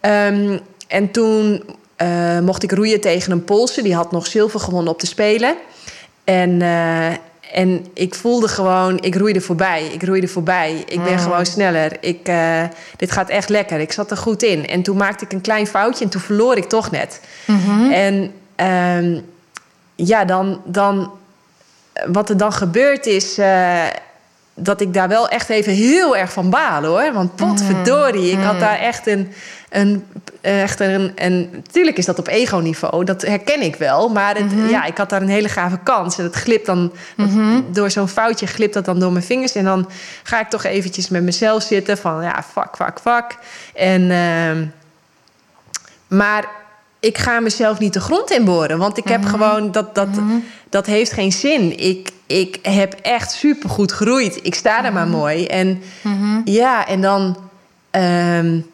Um, en toen uh, mocht ik roeien tegen een Poolse. Die had nog zilver gewonnen op de Spelen. En, uh, en ik voelde gewoon, ik roeide voorbij. Ik roeide voorbij. Ik ben mm. gewoon sneller. Ik, uh, dit gaat echt lekker. Ik zat er goed in. En toen maakte ik een klein foutje en toen verloor ik toch net. Mm -hmm. En um, ja, dan, dan... Wat er dan gebeurt is dat ik daar wel echt even heel erg van baal hoor. Want potverdorie, ik had mm. daar echt een, een, echt een, en natuurlijk is dat op ego-niveau, dat herken ik wel. Maar het, mhm. ja, ik had daar een hele gave kans. En het glipt dan, mhm. door zo'n foutje glipt dat dan door mijn vingers. En dan ga ik toch eventjes met mezelf zitten van, ja, fuck, fuck, fuck. En, uh, maar ik ga mezelf niet de grond inboren. Want ik heb mhm. gewoon, dat, dat, dat heeft geen zin. Ik, ik heb echt supergoed gegroeid. Ik sta er maar mooi. En ja, en dan... Um,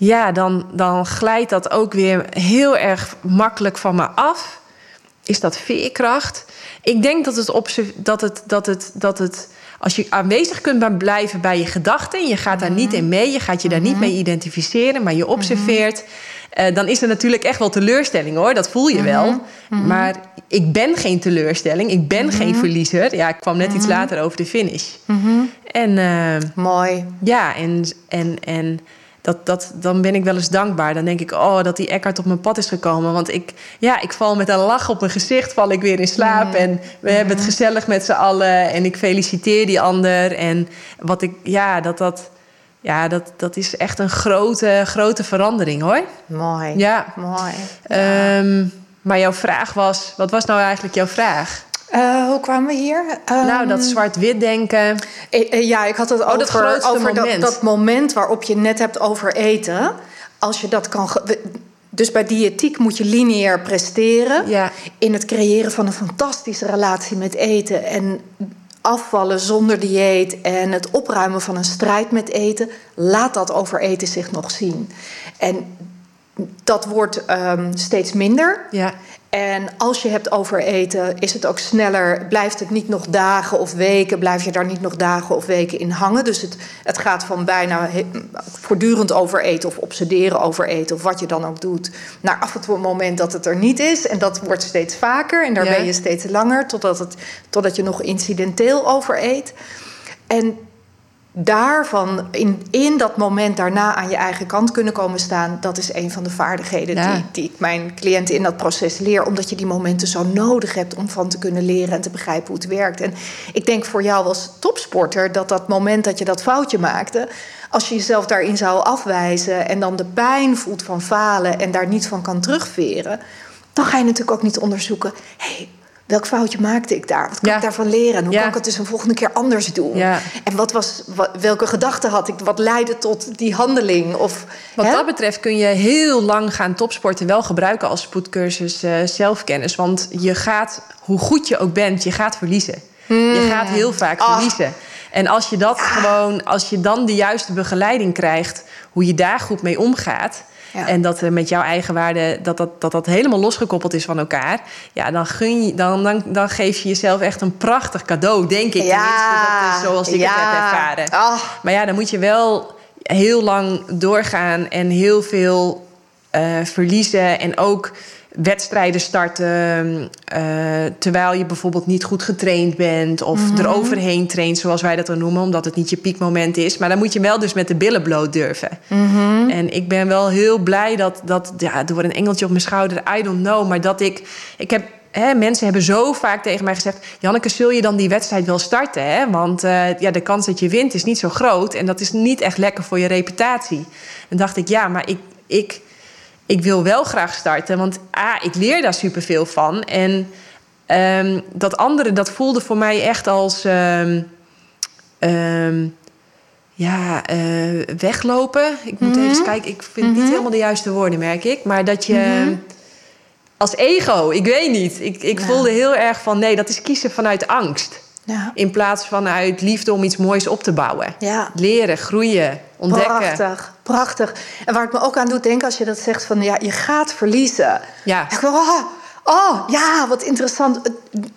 ja, dan, dan glijdt dat ook weer heel erg makkelijk van me af. Is dat veerkracht? Ik denk dat het, dat het, dat het, dat het als je aanwezig kunt blijven bij je gedachten, je gaat daar niet in mee, je gaat je daar niet mhm. mee identificeren, maar je observeert, uh, dan is er natuurlijk echt wel teleurstelling hoor, dat voel je mhm. wel. Mhm. Maar ik ben geen teleurstelling, ik ben geen verliezer. Ja, ik kwam net iets later over de finish. En, uh, Mooi. Ja, en, en, en dat, dat, dan ben ik wel eens dankbaar. Dan denk ik, oh, dat die Eckhart op mijn pad is gekomen. Want ik, ja, ik val met een lach op mijn gezicht, val ik weer in slaap. En we hebben het gezellig met z'n allen. En ik feliciteer die ander. En wat ik, ja, dat dat... Ja, dat, dat is echt een grote, grote verandering hoor. Mooi. Ja. Mooi. Ehm, maar jouw vraag was, wat was nou eigenlijk jouw vraag? Uh, hoe kwamen we hier? Um, nou, dat zwart-wit denken. Uh, ja, ik had het oh, over, over moment. Dat, dat, moment waarop je net hebt over eten. Als je dat kan. Dus bij diëtiek moet je lineair presteren. Ja. In het creëren van een fantastische relatie met eten. En afvallen zonder dieet. En het opruimen van een strijd met eten. Laat dat over eten zich nog zien. En dat wordt um, steeds minder. Ja. En als je hebt over eten, is het ook sneller, blijft het niet nog dagen of weken, blijf je daar niet nog dagen of weken in hangen. Dus het, het gaat van bijna voortdurend over eten of obsederen over eten of wat je dan ook doet, naar af en toe een moment dat het er niet is. En dat wordt steeds vaker en daar ben je steeds langer, totdat, het, totdat je nog incidenteel over eet. En daarvan, in, in dat moment daarna aan je eigen kant kunnen komen staan, dat is een van de vaardigheden die, die ik mijn cliënten in dat proces leer. Omdat je die momenten zo nodig hebt om van te kunnen leren en te begrijpen hoe het werkt. En ik denk voor jou als topsporter dat dat moment dat je dat foutje maakte, als je jezelf daarin zou afwijzen en dan de pijn voelt van falen en daar niet van kan terugveren, dan ga je natuurlijk ook niet onderzoeken. Hey, welk foutje maakte ik daar? Wat kan ik daarvan leren? En hoe kan ik het dus een volgende keer anders doen? En wat was, welke gedachten had ik? Wat leidde tot die handeling? Of, wat dat betreft kun je heel lang gaan topsporten wel gebruiken als spoedcursus uh, zelfkennis. Want je gaat, hoe goed je ook bent, je gaat verliezen. Hmm. Je gaat heel vaak verliezen. En als je dat gewoon, als je dan de juiste begeleiding krijgt, hoe je daar goed mee omgaat en dat met jouw eigen waarde, dat dat, dat dat helemaal losgekoppeld is van elkaar. Ja, dan, gun je, dan, dan, dan geef je jezelf echt een prachtig cadeau, denk ik. Ja. Dat is zoals ik het heb ervaren. Oh. Maar ja, dan moet je wel heel lang doorgaan en heel veel uh, verliezen. En ook wedstrijden starten uh, terwijl je bijvoorbeeld niet goed getraind bent of mm -hmm. eroverheen traint, zoals wij dat dan noemen, omdat het niet je piekmoment is. Maar dan moet je wel dus met de billen bloot durven. Mhm. En ik ben wel heel blij dat, dat ja, door een engeltje op mijn schouder, I don't know, maar dat ik, ik heb He, mensen hebben zo vaak tegen mij gezegd: Janneke, zul je dan die wedstrijd wel starten? Hè? Want uh, ja, de kans dat je wint is niet zo groot. En dat is niet echt lekker voor je reputatie. En dacht ik: ja, maar ik, ik, ik wil wel graag starten. Want A, ik leer daar superveel van. En um, dat andere, dat voelde voor mij echt als... Um, um, ja, uh, weglopen. Ik moet mm -hmm. even kijken. Ik vind mm -hmm. niet helemaal de juiste woorden, merk ik. Maar dat je... Mm -hmm. als ego. Ik weet niet. Ik, ik Ja. voelde heel erg van nee, dat is kiezen vanuit angst. Ja. In plaats van uit liefde om iets moois op te bouwen. Ja. Leren, groeien, ontdekken. Prachtig, prachtig. En waar het me ook aan doet denken als je dat zegt van ja, je gaat verliezen. Ja. Ik denk, oh, oh, ja, wat interessant.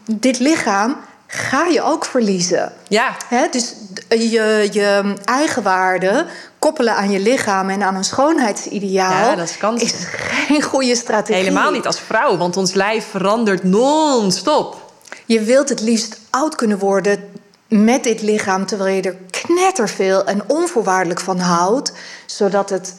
Dit lichaam ga je ook verliezen. Ja? Dus je, je eigenwaarde koppelen aan je lichaam en aan een schoonheidsideaal Ja, dat is kansen. is geen goede strategie. helemaal niet als vrouw, want ons lijf verandert non-stop. Je wilt het liefst oud kunnen worden met dit lichaam, terwijl je er knetterveel en onvoorwaardelijk van houdt, zodat het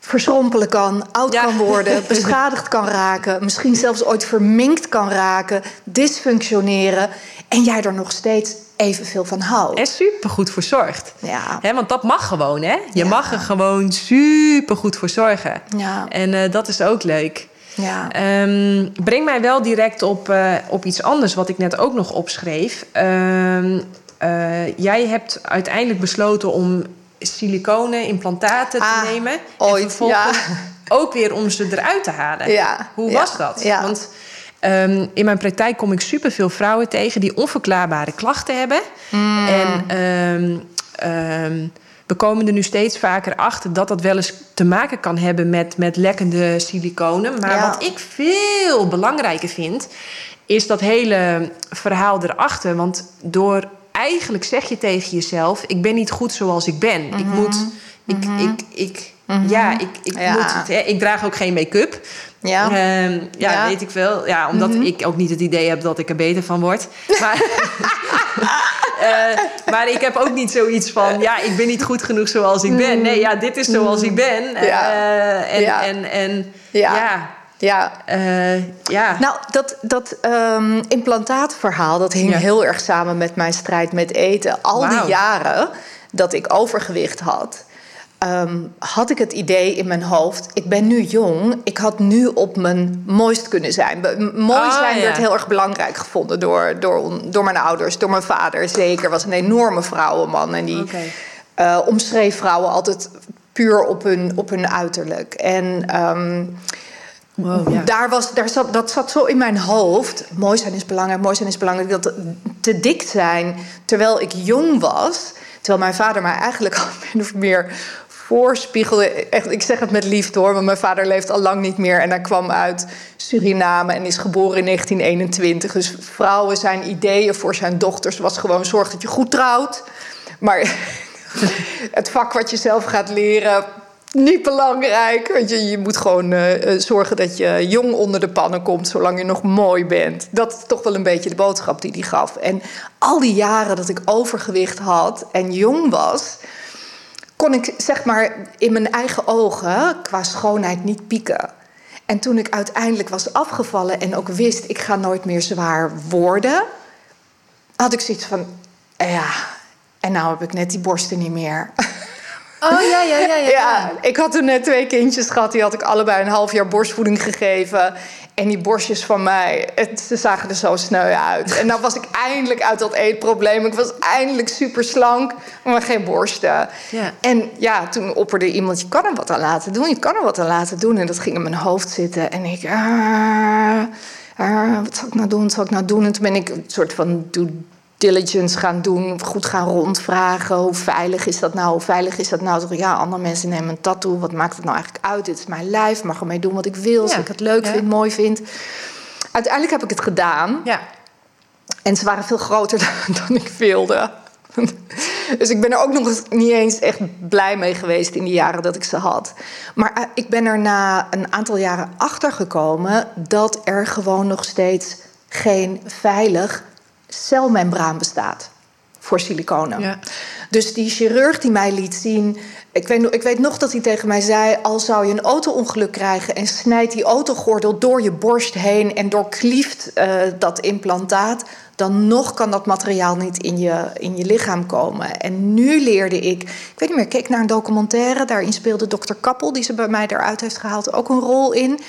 verschrompelen kan, oud Ja. kan worden, beschadigd kan raken, misschien zelfs ooit verminkt kan raken, dysfunctioneren en jij er nog steeds evenveel van houdt. Er super goed voor zorgt. Ja. Want dat mag gewoon, hè? Je Ja. mag er gewoon super goed voor zorgen. Ja. En eh, dat is ook leuk. Ja. Ehm, breng mij wel direct op, eh, op iets anders wat ik net ook nog opschreef. Ehm, eh, jij hebt uiteindelijk besloten om siliconen implantaten te Ah, nemen. ooit, en vervolgens ja. ook weer om ze eruit te halen. Ja, Hoe was dat? ja. Want ehm, in mijn praktijk kom ik superveel vrouwen tegen die onverklaarbare klachten hebben. Mm. En we komen er nu steeds vaker achter dat dat wel eens te maken kan hebben met, met lekkende siliconen. Maar Ja. wat ik veel belangrijker vind, is dat hele verhaal erachter. Want door eigenlijk zeg je tegen jezelf: ik ben niet goed zoals ik ben. Ik moet. Ik, ik, ik, Ja, ik, ik, Mhm. Ja. Moet het, hè. ik draag ook geen make-up. Ja. Ehm, ja, Ja. weet ik wel. Ja, omdat ik ook niet het idee heb dat ik er beter van word. Maar, eh, maar ik heb ook niet zoiets van... ja, ik ben niet goed genoeg zoals ik ben. Nee, ja, dit is zoals ik ben. Ja. Eh, en, Ja. en, en Ja. ja... ja. eh, ja. Nou, dat, dat ehm, implantaatverhaal, dat hing Ja. heel erg samen met mijn strijd met eten. Al die jaren dat ik overgewicht had, ehm, had ik het idee in mijn hoofd... ik ben nu jong, ik had nu op mijn mooist kunnen zijn. Mooi Ah, zijn ja. werd heel erg belangrijk gevonden door, door, door mijn ouders, door mijn vader. Zeker, was een enorme vrouwenman. En die Oké. eh, omschreef vrouwen altijd puur op hun, op hun uiterlijk. En... ehm, Wow, ja. daar was, daar zat, dat zat zo in mijn hoofd. Mooi zijn is belangrijk, mooi zijn is belangrijk. Dat te dik zijn terwijl ik jong was. Terwijl mijn vader mij eigenlijk al min of meer voorspiegelde. Echt, ik zeg het met liefde hoor, want mijn vader leeft al lang niet meer. En hij kwam uit Suriname en is geboren in 1921. Dus vrouwen zijn ideeën voor zijn dochters was gewoon zorg dat je goed trouwt. Maar het vak wat je zelf gaat leren, niet belangrijk. Want je, je moet gewoon eh, eh, zorgen dat je jong onder de pannen komt, zolang je nog mooi bent. Dat is toch wel een beetje de boodschap die hij gaf. En al die jaren dat ik overgewicht had en jong was, kon ik zeg maar in mijn eigen ogen qua schoonheid niet pieken. En toen ik uiteindelijk was afgevallen en ook wist, ik ga nooit meer zwaar worden, had ik zoiets van, ja, en nou heb ik net die borsten niet meer. Oh, ja, ja, ja. ja. Ja, ik had toen net twee kindjes gehad. Die had ik allebei een half jaar borstvoeding gegeven. En die borstjes van mij, het, ze zagen er zo sneu uit. En nou was ik eindelijk uit dat eetprobleem. Ik was eindelijk super slank, maar geen borsten. Ja. En ja, toen opperde iemand, je kan er wat aan laten doen. Je kan er wat aan laten doen. En dat ging in mijn hoofd zitten. En ik, ah, ah, wat zal ik nou doen, wat zal ik nou doen? En toen ben ik een soort van due diligence gaan doen. Goed gaan rondvragen. Hoe veilig is dat nou? Hoe veilig is dat nou? Ja, andere mensen nemen een tattoo. Wat maakt het nou eigenlijk uit? Dit is mijn lijf. Ik mag ermee doen wat ik wil. Als Ja. ik het leuk Ja. vind, mooi vind. Uiteindelijk heb ik het gedaan. Ja. En ze waren veel groter dan, ik wilde. Dus ik ben er ook nog niet eens echt blij mee geweest in die jaren dat ik ze had. Maar eh, ik ben er na een aantal jaren achter gekomen dat er gewoon nog steeds geen veilig celmembraan bestaat voor siliconen. Ja. Dus die chirurg die mij liet zien. Ik weet, nog- ik weet nog dat hij tegen mij zei: Al zou je een auto-ongeluk krijgen en snijdt die autogordel door je borst heen en doorklieft eh, dat implantaat, dan nog kan dat materiaal niet in je, in je lichaam komen. En nu leerde ik, ik weet niet meer, ik keek naar een documentaire, daarin speelde dokter Kappel, die ze bij mij eruit heeft gehaald, ook een rol in.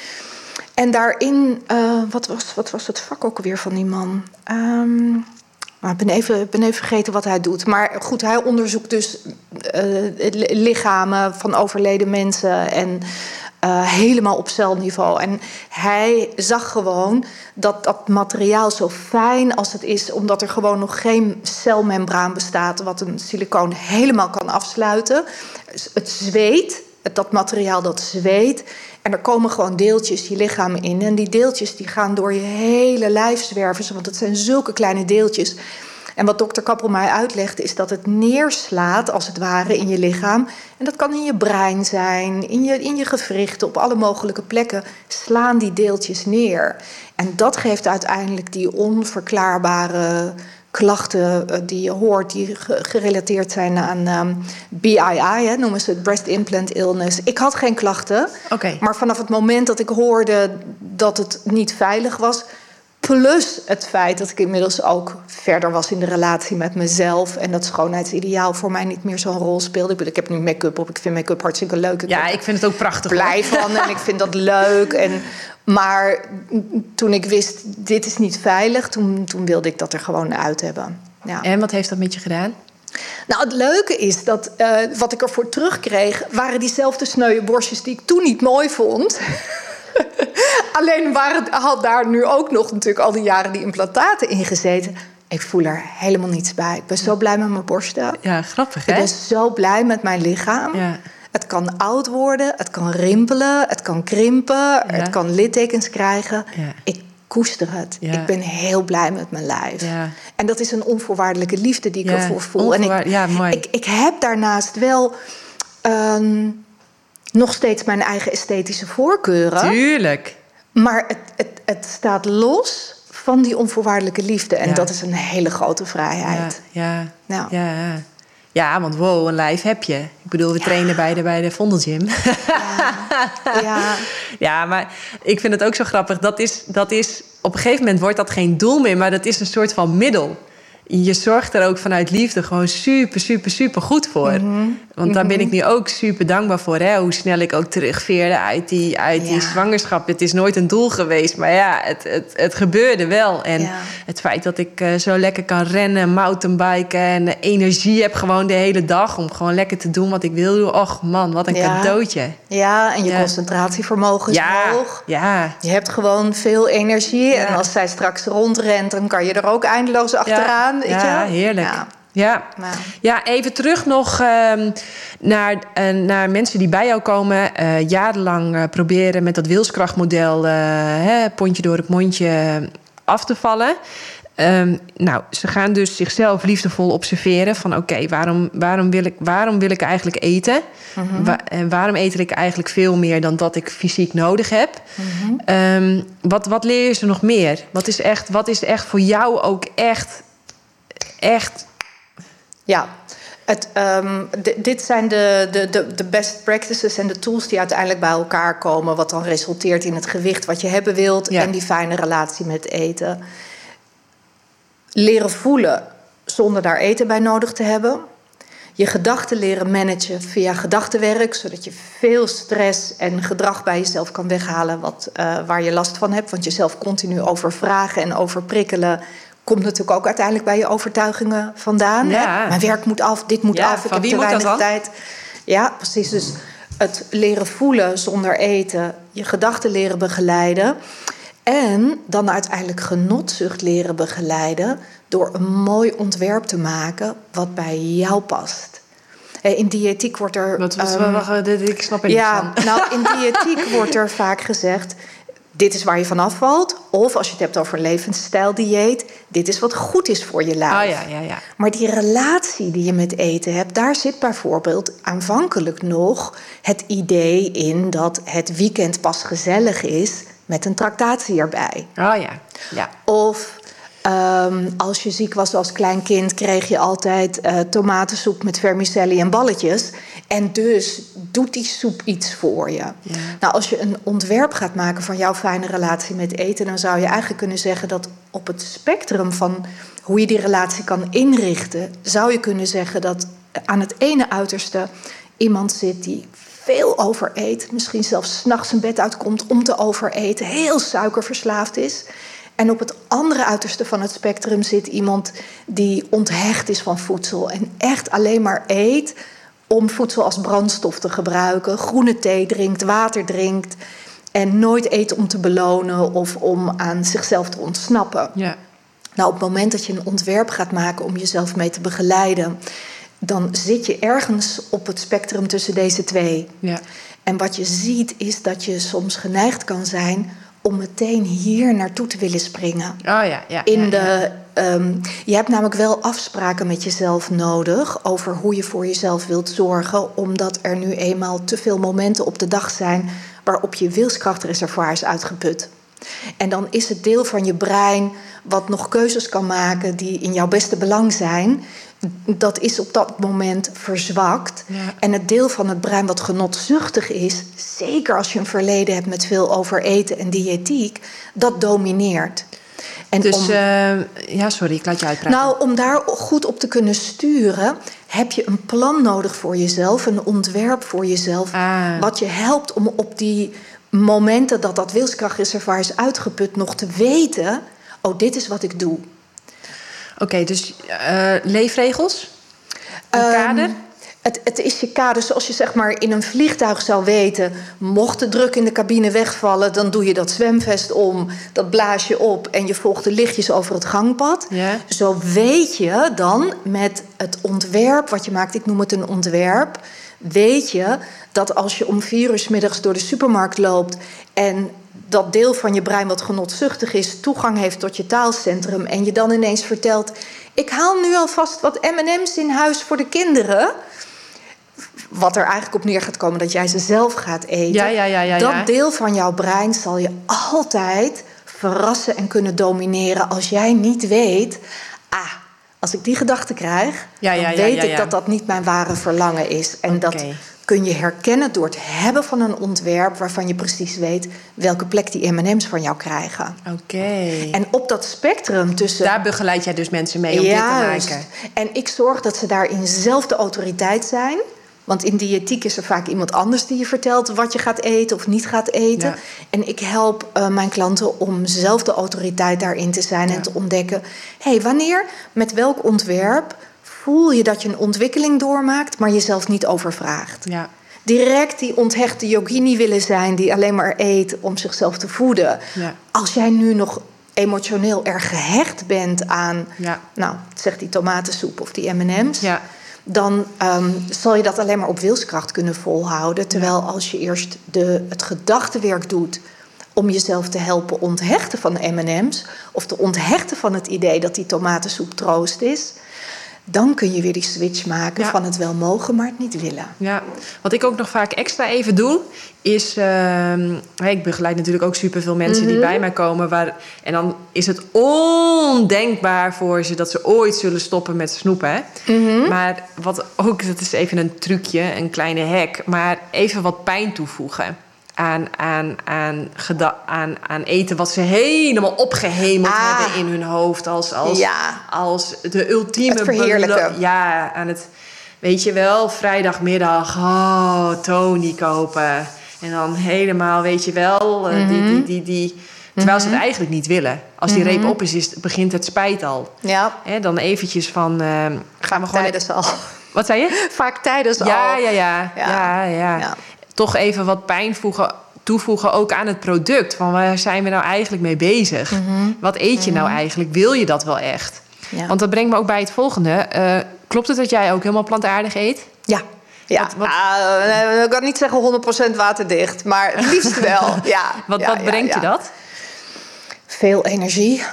En daarin, eh, wat, was, wat was het vak ook alweer van die man? Ehm, maar ik ben even, ben even vergeten wat hij doet. Maar goed, hij onderzoekt dus eh, li- lichamen van overleden mensen. En Uh, helemaal op celniveau. En hij zag gewoon dat dat materiaal zo fijn als het is, omdat er gewoon nog geen celmembraan bestaat, wat een silicoon helemaal kan afsluiten. Het zweet, dat materiaal dat zweet. En er komen gewoon deeltjes je lichaam in. En die deeltjes die gaan door je hele lijf zwerven, want het zijn zulke kleine deeltjes. En wat dokter Kappel mij uitlegde is dat het neerslaat, als het ware, in je lichaam. En dat kan in je brein zijn, in je, in je gewrichten, op alle mogelijke plekken slaan die deeltjes neer. En dat geeft uiteindelijk die onverklaarbare klachten eh, die je hoort, die gerelateerd zijn aan um, BII, hè, noemen ze het breast implant illness. Ik had geen klachten, okay. maar vanaf het moment dat ik hoorde dat het niet veilig was, Plus het feit dat ik inmiddels ook verder was in de relatie met mezelf. En dat schoonheidsideaal voor mij niet meer zo'n rol speelde. Ik, ik heb nu make-up op. Ik vind make-up hartstikke leuk. ja, ik vind het ook prachtig. Blij van en ik vind dat leuk. En, maar toen ik wist, dit is niet veilig, toen, toen wilde ik dat er gewoon uit hebben. Ja. En wat heeft dat met je gedaan? Nou, het leuke is dat uh, wat ik ervoor terugkreeg, waren diezelfde sneuwe borstjes die ik toen niet mooi vond. Alleen waren, had daar nu ook nog natuurlijk al die jaren die implantaten in gezeten. Ik voel er helemaal niets bij. Ik ben zo blij met mijn borsten. Ja, grappig hè? Ik ben zo blij met mijn lichaam. Ja. Het kan oud worden, het kan rimpelen, het kan krimpen, het kan littekens krijgen. Ja. Ik koester het. Ja. Ik ben heel blij met mijn lijf. En dat is een onvoorwaardelijke liefde die ik ervoor voel. En ik, ja, mooi. Ik, ik heb daarnaast wel ehm, nog steeds mijn eigen esthetische voorkeuren. Tuurlijk. Maar het, het, het staat los van die onvoorwaardelijke liefde. En Ja. dat is een hele grote vrijheid. Ja, ja, Nou. ja, ja. Ja, want wow, een lijf heb je. Ik bedoel, we trainen bij de, bij de Vondelgym. Ja. Ja, maar ik vind het ook zo grappig. Dat is, dat is, op een gegeven moment wordt dat geen doel meer, maar dat is een soort van middel. Je zorgt er ook vanuit liefde gewoon super, super, super goed voor. Mhm. Want daar ben ik nu ook super dankbaar voor. Hè? Hoe snel ik ook terugveerde uit die, uit die zwangerschap. Het is nooit een doel geweest, maar ja, het, het, het gebeurde wel. En Ja. het feit dat ik eh, zo lekker kan rennen, mountainbiken en energie heb gewoon de hele dag om gewoon lekker te doen wat ik wil doen. Och man, wat een Ja. cadeautje. ja, en je concentratievermogen is hoog. ja. Je hebt gewoon veel energie. En als zij straks rondrent, dan kan je er ook eindeloos achteraan. Weet ja, je? heerlijk. Ja. Ja. Ja, even terug nog ehm, naar, eh, naar mensen die bij jou komen. eh, jarenlang eh, proberen met dat wilskrachtmodel... hè, pondje door het mondje af te vallen. Ehm, nou, ze gaan dus zichzelf liefdevol observeren. Van oké, waarom, waarom, wil ik, waarom wil ik eigenlijk eten? Wa- en waarom eet ik eigenlijk veel meer dan dat ik fysiek nodig heb? Ehm, wat, wat leer je ze nog meer? Wat is, echt, wat is echt voor jou ook echt... echt Ja, het, ehm, di- dit zijn de, de, de, best practices en de tools die uiteindelijk bij elkaar komen. Wat dan resulteert in het gewicht wat je hebben wilt Ja. en die fijne relatie met eten. Leren voelen zonder daar eten bij nodig te hebben. Je gedachten leren managen via gedachtenwerk, zodat je veel stress en gedrag bij jezelf kan weghalen wat, eh, waar je last van hebt. Want jezelf continu overvragen en overprikkelen komt natuurlijk ook uiteindelijk bij je overtuigingen vandaan. Ja. Hè? Mijn werk moet af, dit moet Ja, af, ik heb wie te weinig tijd. Ja, precies. Dus het leren voelen zonder eten, je gedachten leren begeleiden. En dan uiteindelijk genotzucht leren begeleiden door een mooi ontwerp te maken wat bij jou past. In diëtiek wordt er. Wat, wat, dit- ik snap er niks ja, van. nou, in diëtiek wordt er vaak gezegd: dit is waar je van afvalt. Of als je het hebt over levensstijldieet, dit is wat goed is voor je lijf. Ah ja, ja, ja. Maar die relatie die je met eten hebt, daar zit bijvoorbeeld aanvankelijk nog het idee in dat het weekend pas gezellig is met een tractatie erbij. Oh ja, ja. Of ehm, als je ziek was als klein kind, kreeg je altijd eh, tomatensoep met vermicelli en balletjes. En dus doet die soep iets voor je. Ja. Nou, als je een ontwerp gaat maken van jouw fijne relatie met eten, dan zou je eigenlijk kunnen zeggen dat op het spectrum van hoe je die relatie kan inrichten, zou je kunnen zeggen dat aan het ene uiterste iemand zit die veel overeet, misschien zelfs s'nachts zijn bed uitkomt om te overeten, heel suikerverslaafd is. En op het andere uiterste van het spectrum zit iemand die onthecht is van voedsel en echt alleen maar eet om voedsel als brandstof te gebruiken, groene thee drinkt, water drinkt en nooit eet om te belonen of om aan zichzelf te ontsnappen. Ja. Nou, op het moment dat je een ontwerp gaat maken om jezelf mee te begeleiden, dan zit je ergens op het spectrum tussen deze twee. Ja. En wat je ziet is dat je soms geneigd kan zijn om meteen hier naartoe te willen springen. Oh ja, ja. In ja, de, ehm, je hebt namelijk wel afspraken met jezelf nodig over hoe je voor jezelf wilt zorgen, omdat er nu eenmaal te veel momenten op de dag zijn waarop je wilskrachtreservoir is uitgeput. En dan is het deel van je brein wat nog keuzes kan maken die in jouw beste belang zijn, dat is op dat moment verzwakt. Ja. En het deel van het brein wat genotzuchtig is, zeker als je een verleden hebt met veel overeten en diëtiek, dat domineert. En Dus, om, eh, ja, sorry, ik laat je uitpraten. nou, om daar goed op te kunnen sturen, heb je een plan nodig voor jezelf, een ontwerp voor jezelf, Ah. wat je helpt om op die momenten dat dat wilskrachtreservoir is uitgeput, nog te weten: oh, dit is wat ik doe. Oké, dus eh, leefregels? Een Ehm, kader? Het, het is je kader zoals je zeg maar in een vliegtuig zou weten. Mocht de druk in de cabine wegvallen, dan doe je dat zwemvest om, dat blaas je op en je volgt de lichtjes over het gangpad. Zo weet je dan met het ontwerp wat je maakt, ik noem het een ontwerp, weet je dat als je om vier uur 's middags door de supermarkt loopt en dat deel van je brein wat genotzuchtig is, toegang heeft tot je taalcentrum en je dan ineens vertelt: ik haal nu alvast wat M&M's in huis voor de kinderen. Wat er eigenlijk op neer gaat komen dat jij ze zelf gaat eten. Ja, ja, ja, ja, dat deel van jouw brein zal je altijd verrassen en kunnen domineren als jij niet weet. Ah, als ik die gedachte krijg, Ja, ja, dan weet ik dat dat niet mijn ware verlangen is. En dat. Kun je herkennen door het hebben van een ontwerp waarvan je precies weet welke plek die M&M's van jou krijgen. Oké. En op dat spectrum tussen Daar begeleid jij dus mensen mee om dit te maken. En ik zorg dat ze daarin zelf de autoriteit zijn. Want in diëtiek is er vaak iemand anders die je vertelt wat je gaat eten of niet gaat eten. Ja. En ik help eh, mijn klanten om zelf de autoriteit daarin te zijn Ja. en te ontdekken: hé, hey, wanneer, met welk ontwerp voel je dat je een ontwikkeling doormaakt, maar jezelf niet overvraagt? Ja. Direct die onthechte yogini willen zijn die alleen maar eet om zichzelf te voeden. Ja. Als jij nu nog emotioneel erg gehecht bent aan, Ja. nou, zeg die tomatensoep of die M&M's, Ja. dan ehm, zal je dat alleen maar op wilskracht kunnen volhouden. Terwijl als je eerst de, het gedachtenwerk doet om jezelf te helpen onthechten van de M&M's of te onthechten van het idee dat die tomatensoep troost is, dan kun je weer die switch maken Ja. van het wel mogen, maar het niet willen. Ja, wat ik ook nog vaak extra even doe, is. ehm, hey, ik begeleid natuurlijk ook superveel mensen Mhm. die bij mij komen. Waar, en dan is het ondenkbaar voor ze dat ze ooit zullen stoppen met snoepen. hè. Mhm. Maar wat ook, dat is even een trucje, een kleine hack. Maar even wat pijn toevoegen. Aan, aan, aan, aan, aan eten wat ze helemaal opgehemeld Ah. hebben in hun hoofd. Als, als, Ja. als de ultieme... Het Ja, aan het... Weet je wel, vrijdagmiddag, oh, Tony kopen. En dan helemaal, weet je wel, eh, die, die, die, die... Terwijl ze het eigenlijk niet willen. Als die reep op is, is, begint het spijt al. Ja, dan eventjes van, eh, gaan we gewoon... tijdens al. Wat zei je? Vaak tijdens Ja, al. ja, ja, Ja. ja, Ja. Toch even wat pijn voegen, toevoegen ook aan het product. Van waar zijn we nou eigenlijk mee bezig? Wat eet je nou eigenlijk? Wil je dat wel echt? Ja. Want dat brengt me ook bij het volgende. Eh, klopt het dat jij ook helemaal plantaardig eet? Ja. Ja, Wat- wat- Ah, ik kan niet zeggen 100% waterdicht, maar het liefst wel. Ja, Wat, ja, wat ja, brengt je dat? Veel energie,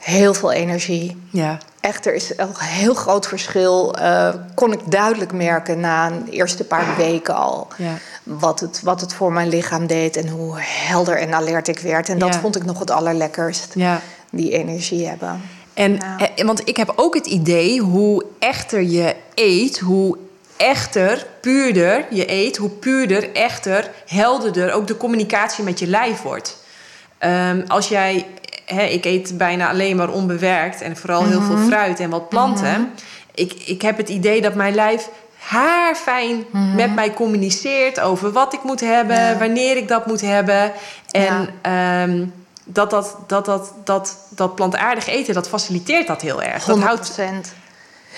heel veel energie. Ja. Echt, er is een heel groot verschil. eh, kon ik duidelijk merken na een eerste paar weken al. Ja. Wat, het, wat het voor mijn lichaam deed en hoe helder en alert ik werd. En dat Ja. vond ik nog het allerlekkerst. ja. Die energie hebben. En, Ja. eh, want ik heb ook het idee hoe echter je eet, hoe echter, puurder je eet, hoe puurder, echter, helderder ook de communicatie met je lijf wordt. Ehm, als jij, ik eet bijna alleen maar onbewerkt en vooral heel veel fruit en wat planten. ik, ik heb het idee dat mijn lijf haarfijn met mij communiceert over wat ik moet hebben, Ja. wanneer ik dat moet hebben. En Ja. ehm, dat, dat, dat, dat, dat, dat plantaardig eten, dat faciliteert dat heel erg. Dat 100%. houdt,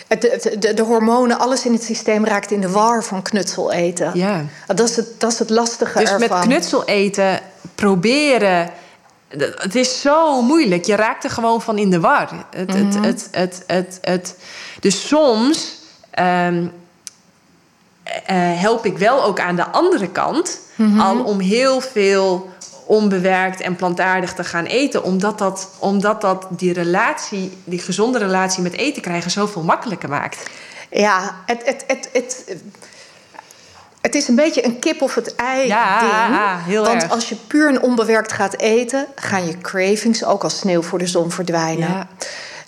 Het- het- de, de hormonen, alles in het systeem raakt in de war van knutsel eten. Ja. Dat, is het, dat is het lastige Dus met knutsel eten proberen. Het is zo moeilijk. Je raakt er gewoon van in de war. Het, Mhm. het, het, het, het, het, dus soms ehm, eh, help ik wel ook aan de andere kant. Mhm. Al om heel veel onbewerkt en plantaardig te gaan eten. Omdat dat, omdat dat die relatie, die gezonde relatie met eten krijgen, zoveel makkelijker maakt. Ja, het, het, het, het, het is een beetje een kip of het ei Ja, ding. heel Want erg. als je puur en onbewerkt gaat eten... gaan je cravings ook als sneeuw voor de zon verdwijnen. Ja.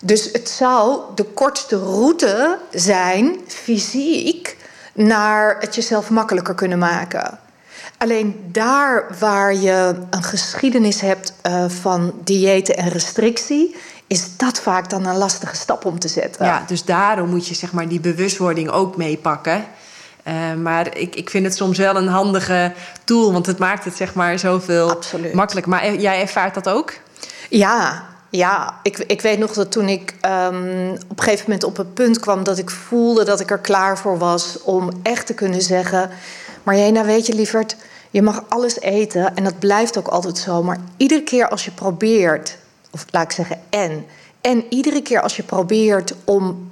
Dus het zou de kortste route zijn, fysiek... naar het jezelf makkelijker kunnen maken. Alleen daar waar je een geschiedenis hebt eh, van diëten en restrictie... is dat vaak dan een lastige stap om te zetten. Ja, dus daarom moet je zeg maar die bewustwording ook meepakken. Eh, maar ik, ik vind het soms wel een handige tool, want het maakt het zeg maar zoveel Absoluut. makkelijk. Maar jij ervaart dat ook? Ja, ja. Ik, ik weet nog dat toen ik ehm, op een gegeven moment op het punt kwam dat ik voelde dat ik er klaar voor was om echt te kunnen zeggen: Marjena, weet je lieverd, je mag alles eten en dat blijft ook altijd zo. Maar iedere keer als je probeert, of laat ik zeggen en, en iedere keer als je probeert om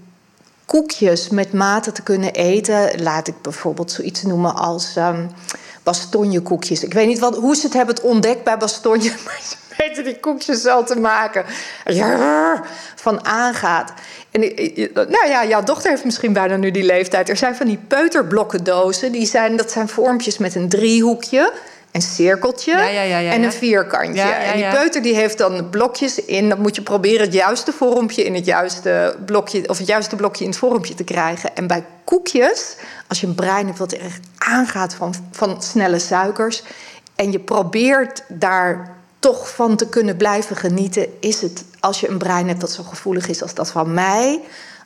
koekjes met mate te kunnen eten. Laat ik bijvoorbeeld zoiets noemen als ehm bastonjekoekjes. Ik weet niet wat, hoe ze het hebben ontdekt bij bastonje, maar ze weten die koekjes zo te maken. Van aangaat. En nou ja, jouw dochter heeft misschien bijna nu die leeftijd. Er zijn van die peuterblokkendozen. Die zijn, dat zijn vormpjes met een driehoekje, een cirkeltje Ja, ja, ja, ja, en een vierkantje. En die peuter die heeft dan blokjes in. Dan moet je proberen het juiste vormpje in het juiste blokje, of het juiste blokje in het vormpje te krijgen. En bij koekjes, als je een brein hebt wat erg aangaat van, van snelle suikers. en je probeert daar toch van te kunnen blijven genieten, is het als je een brein hebt dat zo gevoelig is als dat van mij,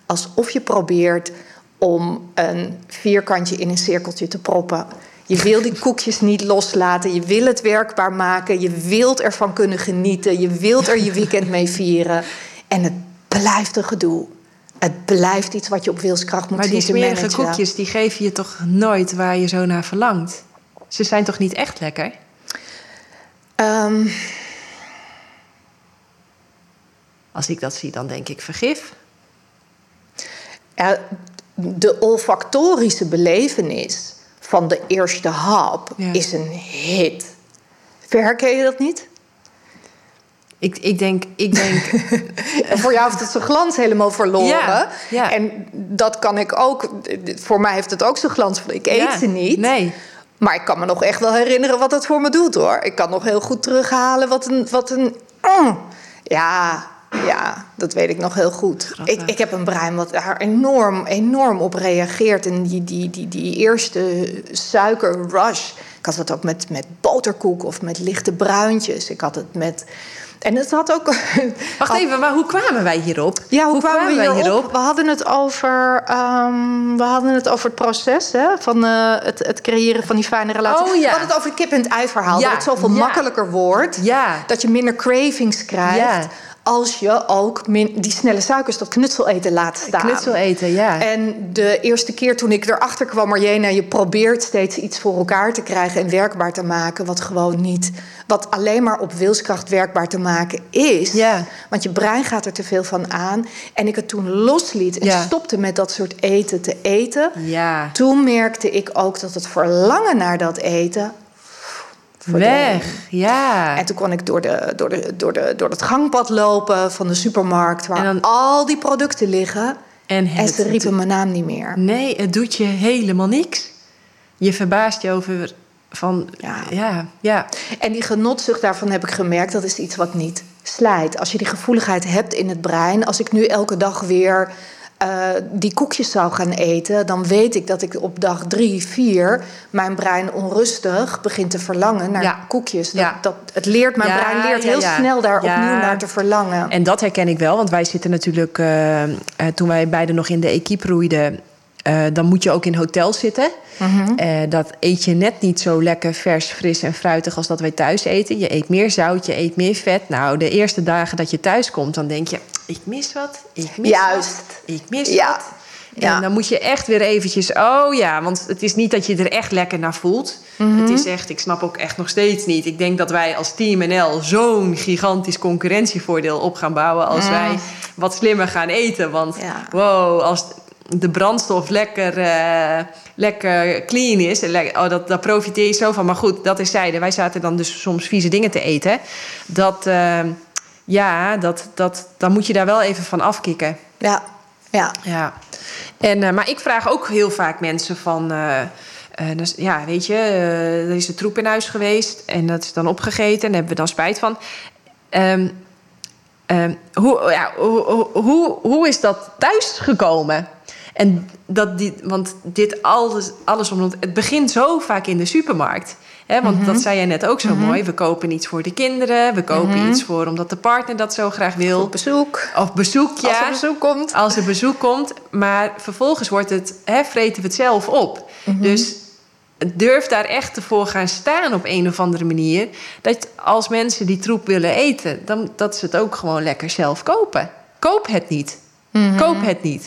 alsof je probeert om een vierkantje in een cirkeltje te proppen. Je wil die koekjes niet loslaten. Je wil het werkbaar maken. Je wilt ervan kunnen genieten. Je wilt er je weekend mee vieren. En het blijft een gedoe. Het blijft iets wat je op wilskracht moet Maar zien die smerige managen. koekjes, die geven je toch nooit waar je zo naar verlangt? Ze zijn toch niet echt lekker? Ehm, Als ik dat zie, dan denk ik vergif. ja, de olfactorische belevenis van de eerste hap Ja. is een hit. Herken je dat niet? Ik, ik denk, ik denk En voor jou heeft het zijn glans helemaal verloren. Ja, ja. En dat kan ik ook. Voor mij heeft het ook zijn glans. Ik eet Ja, ze niet. Nee. Maar ik kan me nog echt wel herinneren wat het voor me doet hoor. Ik kan nog heel goed terughalen wat een. Wat een mm. ja, ja, dat weet ik nog heel goed. Grappig. Ik, ik heb een brein wat daar enorm, enorm op reageert. En die, die, die, die eerste suikerrush. Ik had het ook met, met boterkoek of met lichte bruintjes. Ik had het met. En het had ook. Wacht even, maar hoe kwamen wij hierop? Ja, hoe, kwamen wij hierop? We hadden het over, ehm, we hadden het over het proces hè, van eh, het, het creëren van die fijne relatie. Oh, ja. We hadden het over het kip en het ei verhaal. Ja, Dat het zoveel ja. makkelijker wordt. Dat je minder cravings krijgt. Als je ook min, die snelle suikers, dat knutsel eten laat staan. Knutsel eten, ja. En de eerste keer toen ik erachter kwam, Marjena, je probeert steeds iets voor elkaar te krijgen en werkbaar te maken, wat gewoon niet, wat alleen maar op wilskracht werkbaar te maken is. Ja. Want je brein gaat er te veel van aan. En ik het toen losliet en Ja. stopte met dat soort eten te eten. Ja. Toen merkte ik ook dat het verlangen naar dat eten. Weg, ja. En toen kon ik door, de, door, de, door, de, door het gangpad lopen van de supermarkt, waar dan- al die producten liggen. En, En ze riepen mijn naam niet meer. Nee, het doet je helemaal niks. Je verbaast je over van... Ja. ja, ja. En die genotzucht daarvan heb ik gemerkt, dat is iets wat niet slijt. Als je die gevoeligheid hebt in het brein, als ik nu elke dag weer eh, die koekjes zou gaan eten, dan weet ik dat ik op dag drie, vier mijn brein onrustig begint te verlangen naar Ja. koekjes. Dat, Ja. dat, het leert, mijn Ja, brein leert heel snel daar opnieuw naar te verlangen. En dat herken ik wel, want wij zitten natuurlijk... eh, eh, toen wij beiden nog in de equipe roeiden... dan moet je ook in hotels zitten. Mhm. Dat eet je net niet zo lekker vers, fris en fruitig als dat wij thuis eten. Je eet meer zout, je eet meer vet. Nou, de eerste dagen dat je thuis komt, dan denk je... ik mis wat, ik mis Juist. wat, ik mis Ja. wat. En Ja. dan moet je echt weer eventjes, oh ja, want het is niet dat je er echt lekker naar voelt. Mhm. Het is echt, ik snap ook echt nog steeds niet. Ik denk dat wij als Team NL zo'n gigantisch concurrentievoordeel op gaan bouwen als wij wat slimmer gaan eten. Want. Ja. wow, als de brandstof lekker, eh, lekker clean is, oh, dat, daar profiteer je zo van. Maar goed, dat is zijde. Wij zaten dan dus soms vieze dingen te eten. Dat, eh, ja, dat, dat, dan moet je daar wel even van afkicken. Ja, ja. Ja, en, eh, maar ik vraag ook heel vaak mensen van... eh, eh, dus, ja, weet je, er is een troep in huis geweest... en dat is dan opgegeten en daar hebben we dan spijt van. Ehm, ehm, hoe, ja, hoe, hoe, hoe, hoe is dat thuis gekomen? En dat die, want dit alles, alles omdat het begint zo vaak in de supermarkt. Hè, want dat zei jij net ook zo mooi. We kopen iets voor de kinderen. We kopen iets voor omdat de partner dat zo graag wil. Op bezoek. Of bezoek, ja. Als er bezoek komt. Als er bezoek komt. Maar vervolgens wordt het, hè, vreten we het zelf op. Mhm. Dus durf daar echt voor gaan staan op een of andere manier. Dat als mensen die troep willen eten, dan dat ze het ook gewoon lekker zelf kopen. Koop het niet. Koop het niet.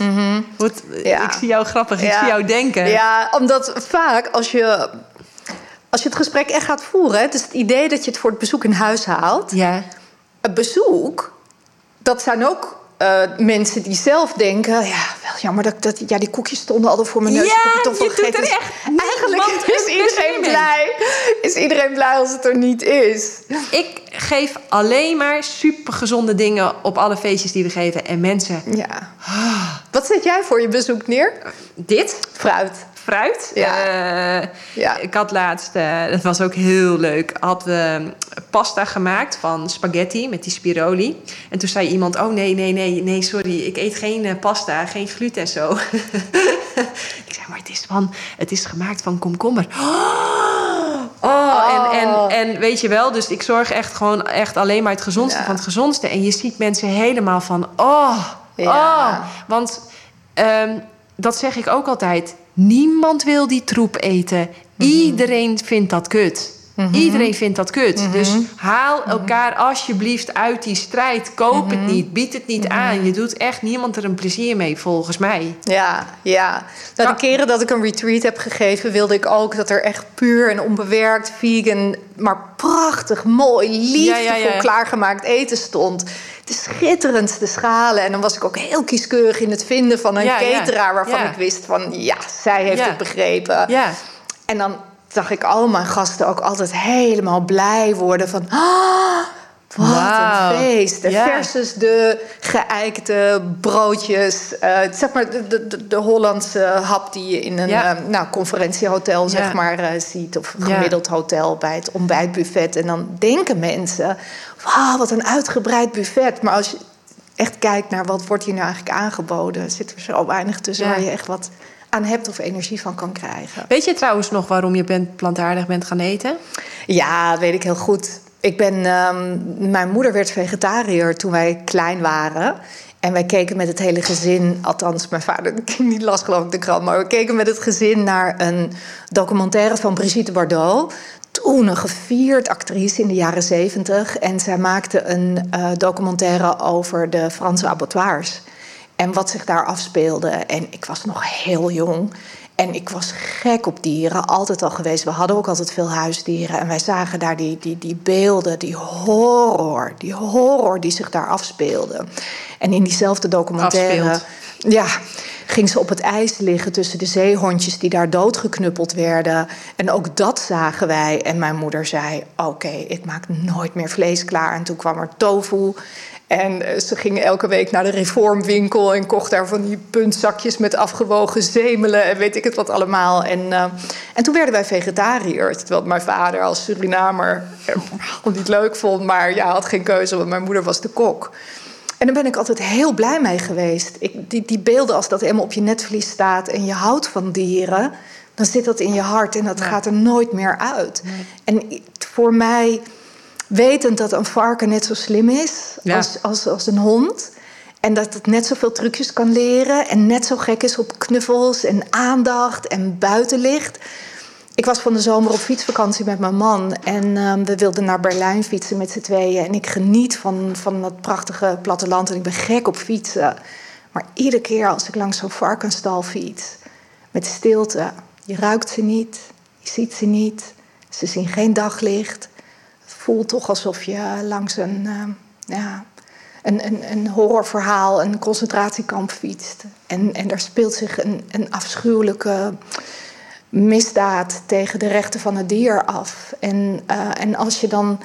Wat, Mhm. Ja. Ik zie jou grappig, ik Ja. zie jou denken. Ja, omdat vaak als je, als je het gesprek echt gaat voeren... het is het idee dat je het voor het bezoek in huis haalt... Ja. het bezoek, dat zijn ook eh, mensen die zelf denken... ja, wel jammer dat, dat ja, die koekjes stonden al voor mijn neus. Ja, ik heb het doet er Dus echt Eigenlijk is een iedereen blij. Is iedereen blij als het er niet is. Ik geef alleen maar supergezonde dingen op alle feestjes die we geven. En mensen, Ja. Wat zet jij voor je bezoek neer? dit, Fruit. Fruit. Ja. Eh, Ja. Ik had laatst, eh, dat was ook heel leuk, had eh, pasta gemaakt van spaghetti met die spiroli. En toen zei iemand, oh nee, nee, nee, nee, sorry, ik eet geen eh, pasta, geen gluten en zo. ik zei, maar het is, van, het is gemaakt van komkommer. Oh, En, en, en weet je wel, dus ik zorg echt gewoon echt alleen maar het gezondste Ja. van het gezondste. En je ziet mensen helemaal van, oh, Ja. oh. Want ehm, dat zeg ik ook altijd. Niemand wil die troep eten. Iedereen vindt dat kut. Iedereen vindt dat kut. Dus haal elkaar alsjeblieft uit die strijd. Koop het niet. Bied het niet aan. Je doet echt niemand er een plezier mee, volgens mij. Ja, ja. Nou, de keren dat ik een retreat heb gegeven, wilde ik ook dat er echt puur en onbewerkt, vegan, maar prachtig, mooi, liefdevol Ja, ja, ja. klaargemaakt eten stond. De schitterendste schalen. En dan was ik ook heel kieskeurig in het vinden van een cateraar waarvan ik wist van ja, zij heeft het begrepen. Ja. En dan zag ik al mijn gasten ook altijd helemaal blij worden van... "Ah, wat een feest. Versus de geëikte broodjes. eh, zeg maar de, de, de, Hollandse hap die je in een eh, nou, conferentiehotel zeg maar, eh, ziet. Of een gemiddeld hotel bij het ontbijtbuffet. En dan denken mensen, wauw, wat een uitgebreid buffet. Maar als je echt kijkt naar wat wordt hier nou eigenlijk aangeboden... zit er zo weinig tussen waar je echt wat aan hebt of energie van kan krijgen. Weet je trouwens nog waarom je bent plantaardig bent gaan eten? Ja, dat weet ik heel goed. Ik ben, ehm, mijn moeder werd vegetariër toen wij klein waren. En wij keken met het hele gezin, althans mijn vader die las geloof ik de krant... maar we keken met het gezin naar een documentaire van Brigitte Bardot... toen een gevierd actrice in de jaren zeventig. En zij maakte een eh, documentaire over de Franse abattoirs... En wat zich daar afspeelde. En ik was nog heel jong. En ik was gek op dieren, altijd al geweest. We hadden ook altijd veel huisdieren. En wij zagen daar die, die, die beelden, die horror. Die horror die zich daar afspeelde. En in diezelfde documentaire... Ja, ging ze op het ijs liggen tussen de zeehondjes die daar doodgeknuppeld werden. En ook dat zagen wij. En mijn moeder zei: Oké, ik maak nooit meer vlees klaar. En toen kwam er tofu. En eh, ze ging elke week naar de reformwinkel en kocht daar van die puntzakjes met afgewogen zemelen en weet ik het wat allemaal. En, eh, en toen werden wij vegetariër. Terwijl mijn vader als Surinamer het niet leuk vond, maar ja, had geen keuze, want mijn moeder was de kok. En daar ben ik altijd heel blij mee geweest. Ik, die, die beelden, als dat helemaal op je netvlies staat en je houdt van dieren, dan zit dat in je hart en dat gaat er nooit meer uit. En voor mij, wetend dat een varken net zo slim is Ja. als, als, als een hond. En dat het net zoveel trucjes kan leren en net zo gek is op knuffels en aandacht en buitenlicht. ik was van de zomer op fietsvakantie met mijn man. En ehm, we wilden naar Berlijn fietsen met z'n tweeën. En ik geniet van, van dat prachtige platteland. En ik ben gek op fietsen. Maar iedere keer als ik langs zo'n varkensstal fiets, met stilte, je ruikt ze niet, je ziet ze niet, ze zien geen daglicht. Voelt toch alsof je langs een, ehm, ja, een, een, een horrorverhaal, een concentratiekamp fietst. En, en daar speelt zich een, een afschuwelijke misdaad tegen de rechten van het dier af. En, uh, en als je dan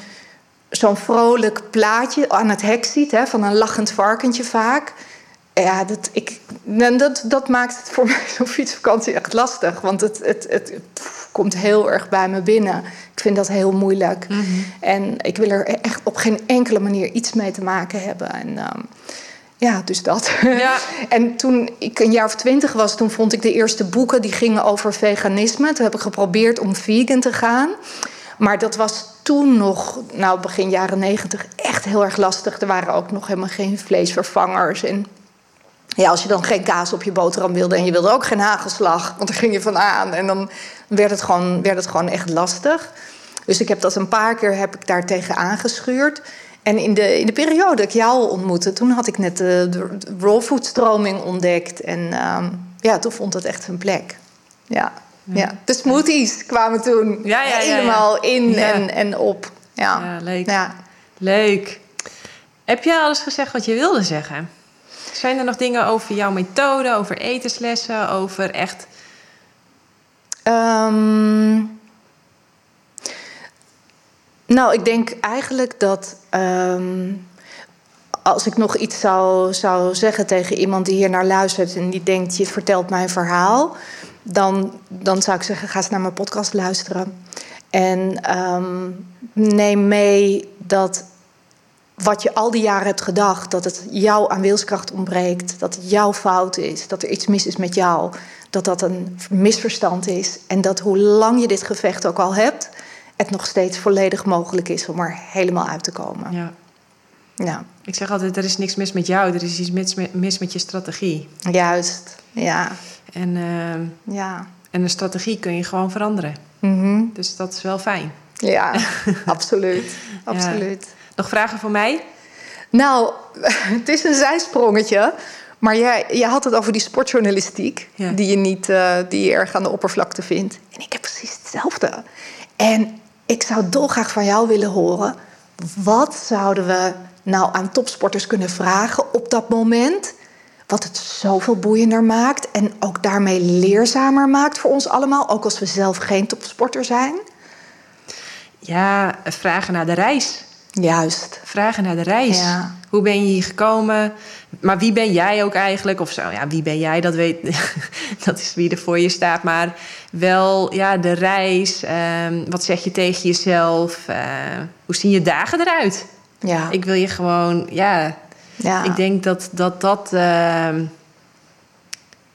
zo'n vrolijk plaatje aan het hek ziet, hè, van een lachend varkentje vaak. Ja, dat, ik, dat, dat maakt het voor mij zo'n fietsvakantie echt lastig. Want het, het, het, komt heel erg bij me binnen. Ik vind dat heel moeilijk. Mm -hmm. En ik wil er echt op geen enkele manier iets mee te maken hebben. En, um, ja, dus dat. Ja. en toen ik een jaar of twintig was, toen vond ik de eerste boeken die gingen over veganisme. Toen heb ik geprobeerd om vegan te gaan. Maar dat was toen nog, nou begin jaren negentig, echt heel erg lastig. Er waren ook nog helemaal geen vleesvervangers. En ja, als je dan geen kaas op je boterham wilde en je wilde ook geen hagelslag, want daar ging je van aan. En dan werd het gewoon, werd het gewoon echt lastig. Dus ik heb dat een paar keer heb ik daar tegen aangeschuurd. En in de, in de periode dat ik jou ontmoette, toen had ik net de, de raw food stroming ontdekt. En um, ja, toen vond het echt zijn plek. Ja. ja. De smoothies kwamen toen ja, ja, helemaal in en, en op. Ja, leuk. Ja. Leuk. Heb jij alles gezegd wat je wilde zeggen? Zijn er nog dingen over jouw methode, over etenslessen, over echt. Um, nou, ik denk eigenlijk dat. Um, als ik nog iets zou, zou zeggen tegen iemand die hier naar luistert en die denkt: je vertelt mijn verhaal. Dan, dan zou ik zeggen: ga eens naar mijn podcast luisteren. En um, neem mee dat wat je al die jaren hebt gedacht, dat het jou aan wilskracht ontbreekt, dat het jouw fout is, dat er iets mis is met jou, dat dat een misverstand is en dat hoe lang je dit gevecht ook al hebt, het nog steeds volledig mogelijk is om er helemaal uit te komen. Ja. ja. Ik zeg altijd, er is niks mis met jou, er is iets mis met, mis met je strategie. Juist, ja. En, uh, ja. en een strategie kun je gewoon veranderen. Mm -hmm. Dus dat is wel fijn. Ja, absoluut. absoluut. Ja. Nog vragen voor mij? Nou, het is een zijsprongetje. Maar jij, jij had het over die sportjournalistiek, die, je niet, uh, die je erg aan de oppervlakte vindt. En ik heb precies hetzelfde. En ik zou dolgraag van jou willen horen. Wat zouden we nou aan topsporters kunnen vragen op dat moment? Wat het zoveel boeiender maakt en ook daarmee leerzamer maakt voor ons allemaal, ook als we zelf geen topsporter zijn? Ja, vragen naar de reis. Juist. Vragen naar de reis. Ja. Hoe ben je hier gekomen? Maar wie ben jij ook eigenlijk? Of zo, ja, wie ben jij? Dat, weet, dat is wie er voor je staat. Maar wel ja, de reis. Um, wat zeg je tegen jezelf? Uh, hoe zien je dagen eruit? Ja. Ik wil je gewoon, ja. ja. Ik denk dat dat. dat uh,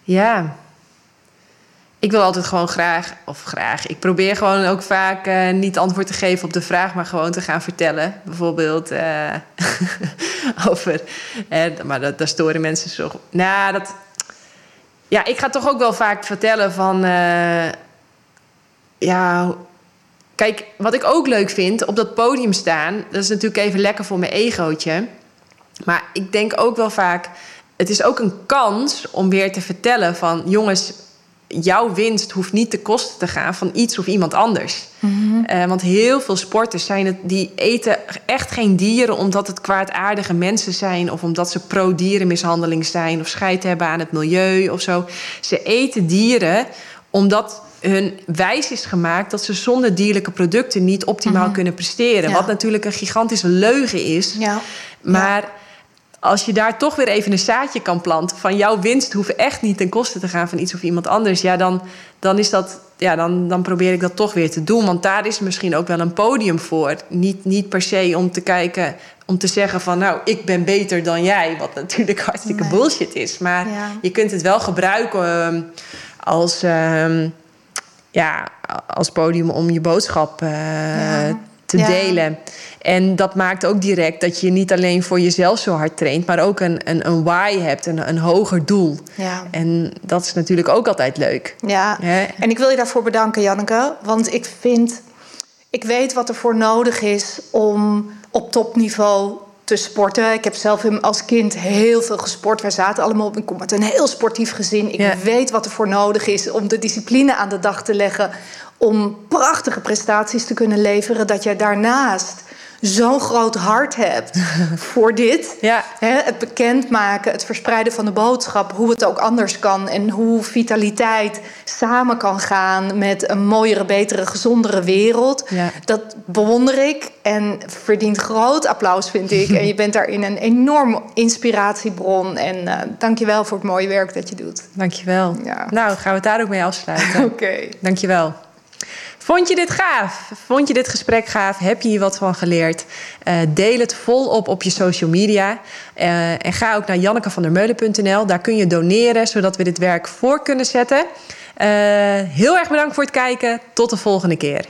ja ik wil altijd gewoon graag, of graag, ik probeer gewoon ook vaak uh, niet antwoord te geven op de vraag, maar gewoon te gaan vertellen. Bijvoorbeeld uh, over, maar dat, daar storen mensen zo. Nou, dat, ja, ik ga toch ook wel vaak vertellen van, ja, kijk, wat ik ook leuk vind, op dat podium staan, dat is natuurlijk even lekker voor mijn egootje. Maar ik denk ook wel vaak, het is ook een kans om weer te vertellen van, jongens, jouw winst hoeft niet te kosten te gaan van iets of iemand anders. Mm want heel veel sporters zijn het, die eten echt geen dieren omdat het kwaadaardige mensen zijn of omdat ze pro-dierenmishandeling zijn of scheid hebben aan het milieu of zo. Ze eten dieren omdat hun wijs is gemaakt dat ze zonder dierlijke producten niet optimaal mhm. kunnen presteren. Wat natuurlijk een gigantische leugen is. Ja. Maar als je daar toch weer even een zaadje kan planten van jouw winst hoeft echt niet ten koste te gaan van iets of iemand anders, ja, dan, dan is dat. Ja, dan, dan probeer ik dat toch weer te doen. Want daar is misschien ook wel een podium voor. Niet, niet per se om te kijken, om te zeggen van nou, ik ben beter dan jij. Wat natuurlijk hartstikke bullshit is. Maar je kunt het wel gebruiken ehm, als, uh, ja, als podium om je boodschap uh, te delen. En dat maakt ook direct dat je niet alleen voor jezelf zo hard traint, maar ook een, een, een why hebt, een, een hoger doel. Ja. En dat is natuurlijk ook altijd leuk. Ja, en ik wil je daarvoor bedanken, Janneke. Want ik vind, ik weet wat er voor nodig is om op topniveau te sporten. Ik heb zelf als kind heel veel gesport. Wij zaten allemaal op, ik kom uit een heel sportief gezin. Ik Ja. weet wat er voor nodig is om de discipline aan de dag te leggen. Om prachtige prestaties te kunnen leveren. Dat jij daarnaast zo'n groot hart hebt voor dit. Ja. Hè, het bekendmaken, het verspreiden van de boodschap, hoe het ook anders kan en hoe vitaliteit samen kan gaan met een mooiere, betere, gezondere wereld. Ja. Dat bewonder ik en verdient groot applaus, vind ik. en je bent daarin een enorm inspiratiebron. En eh dank je wel voor het mooie werk dat je doet. Dankjewel. Ja. Nou, gaan we het daar ook mee afsluiten. Oké. Dankjewel. Vond je dit gaaf? Vond je dit gesprek gaaf? Heb je hier wat van geleerd? Eh, deel het volop op je social media. Eh, en ga ook naar jannekevandermeulen.nl. Daar kun je doneren, zodat we dit werk voor kunnen zetten. Eh, heel erg bedankt voor het kijken. Tot de volgende keer.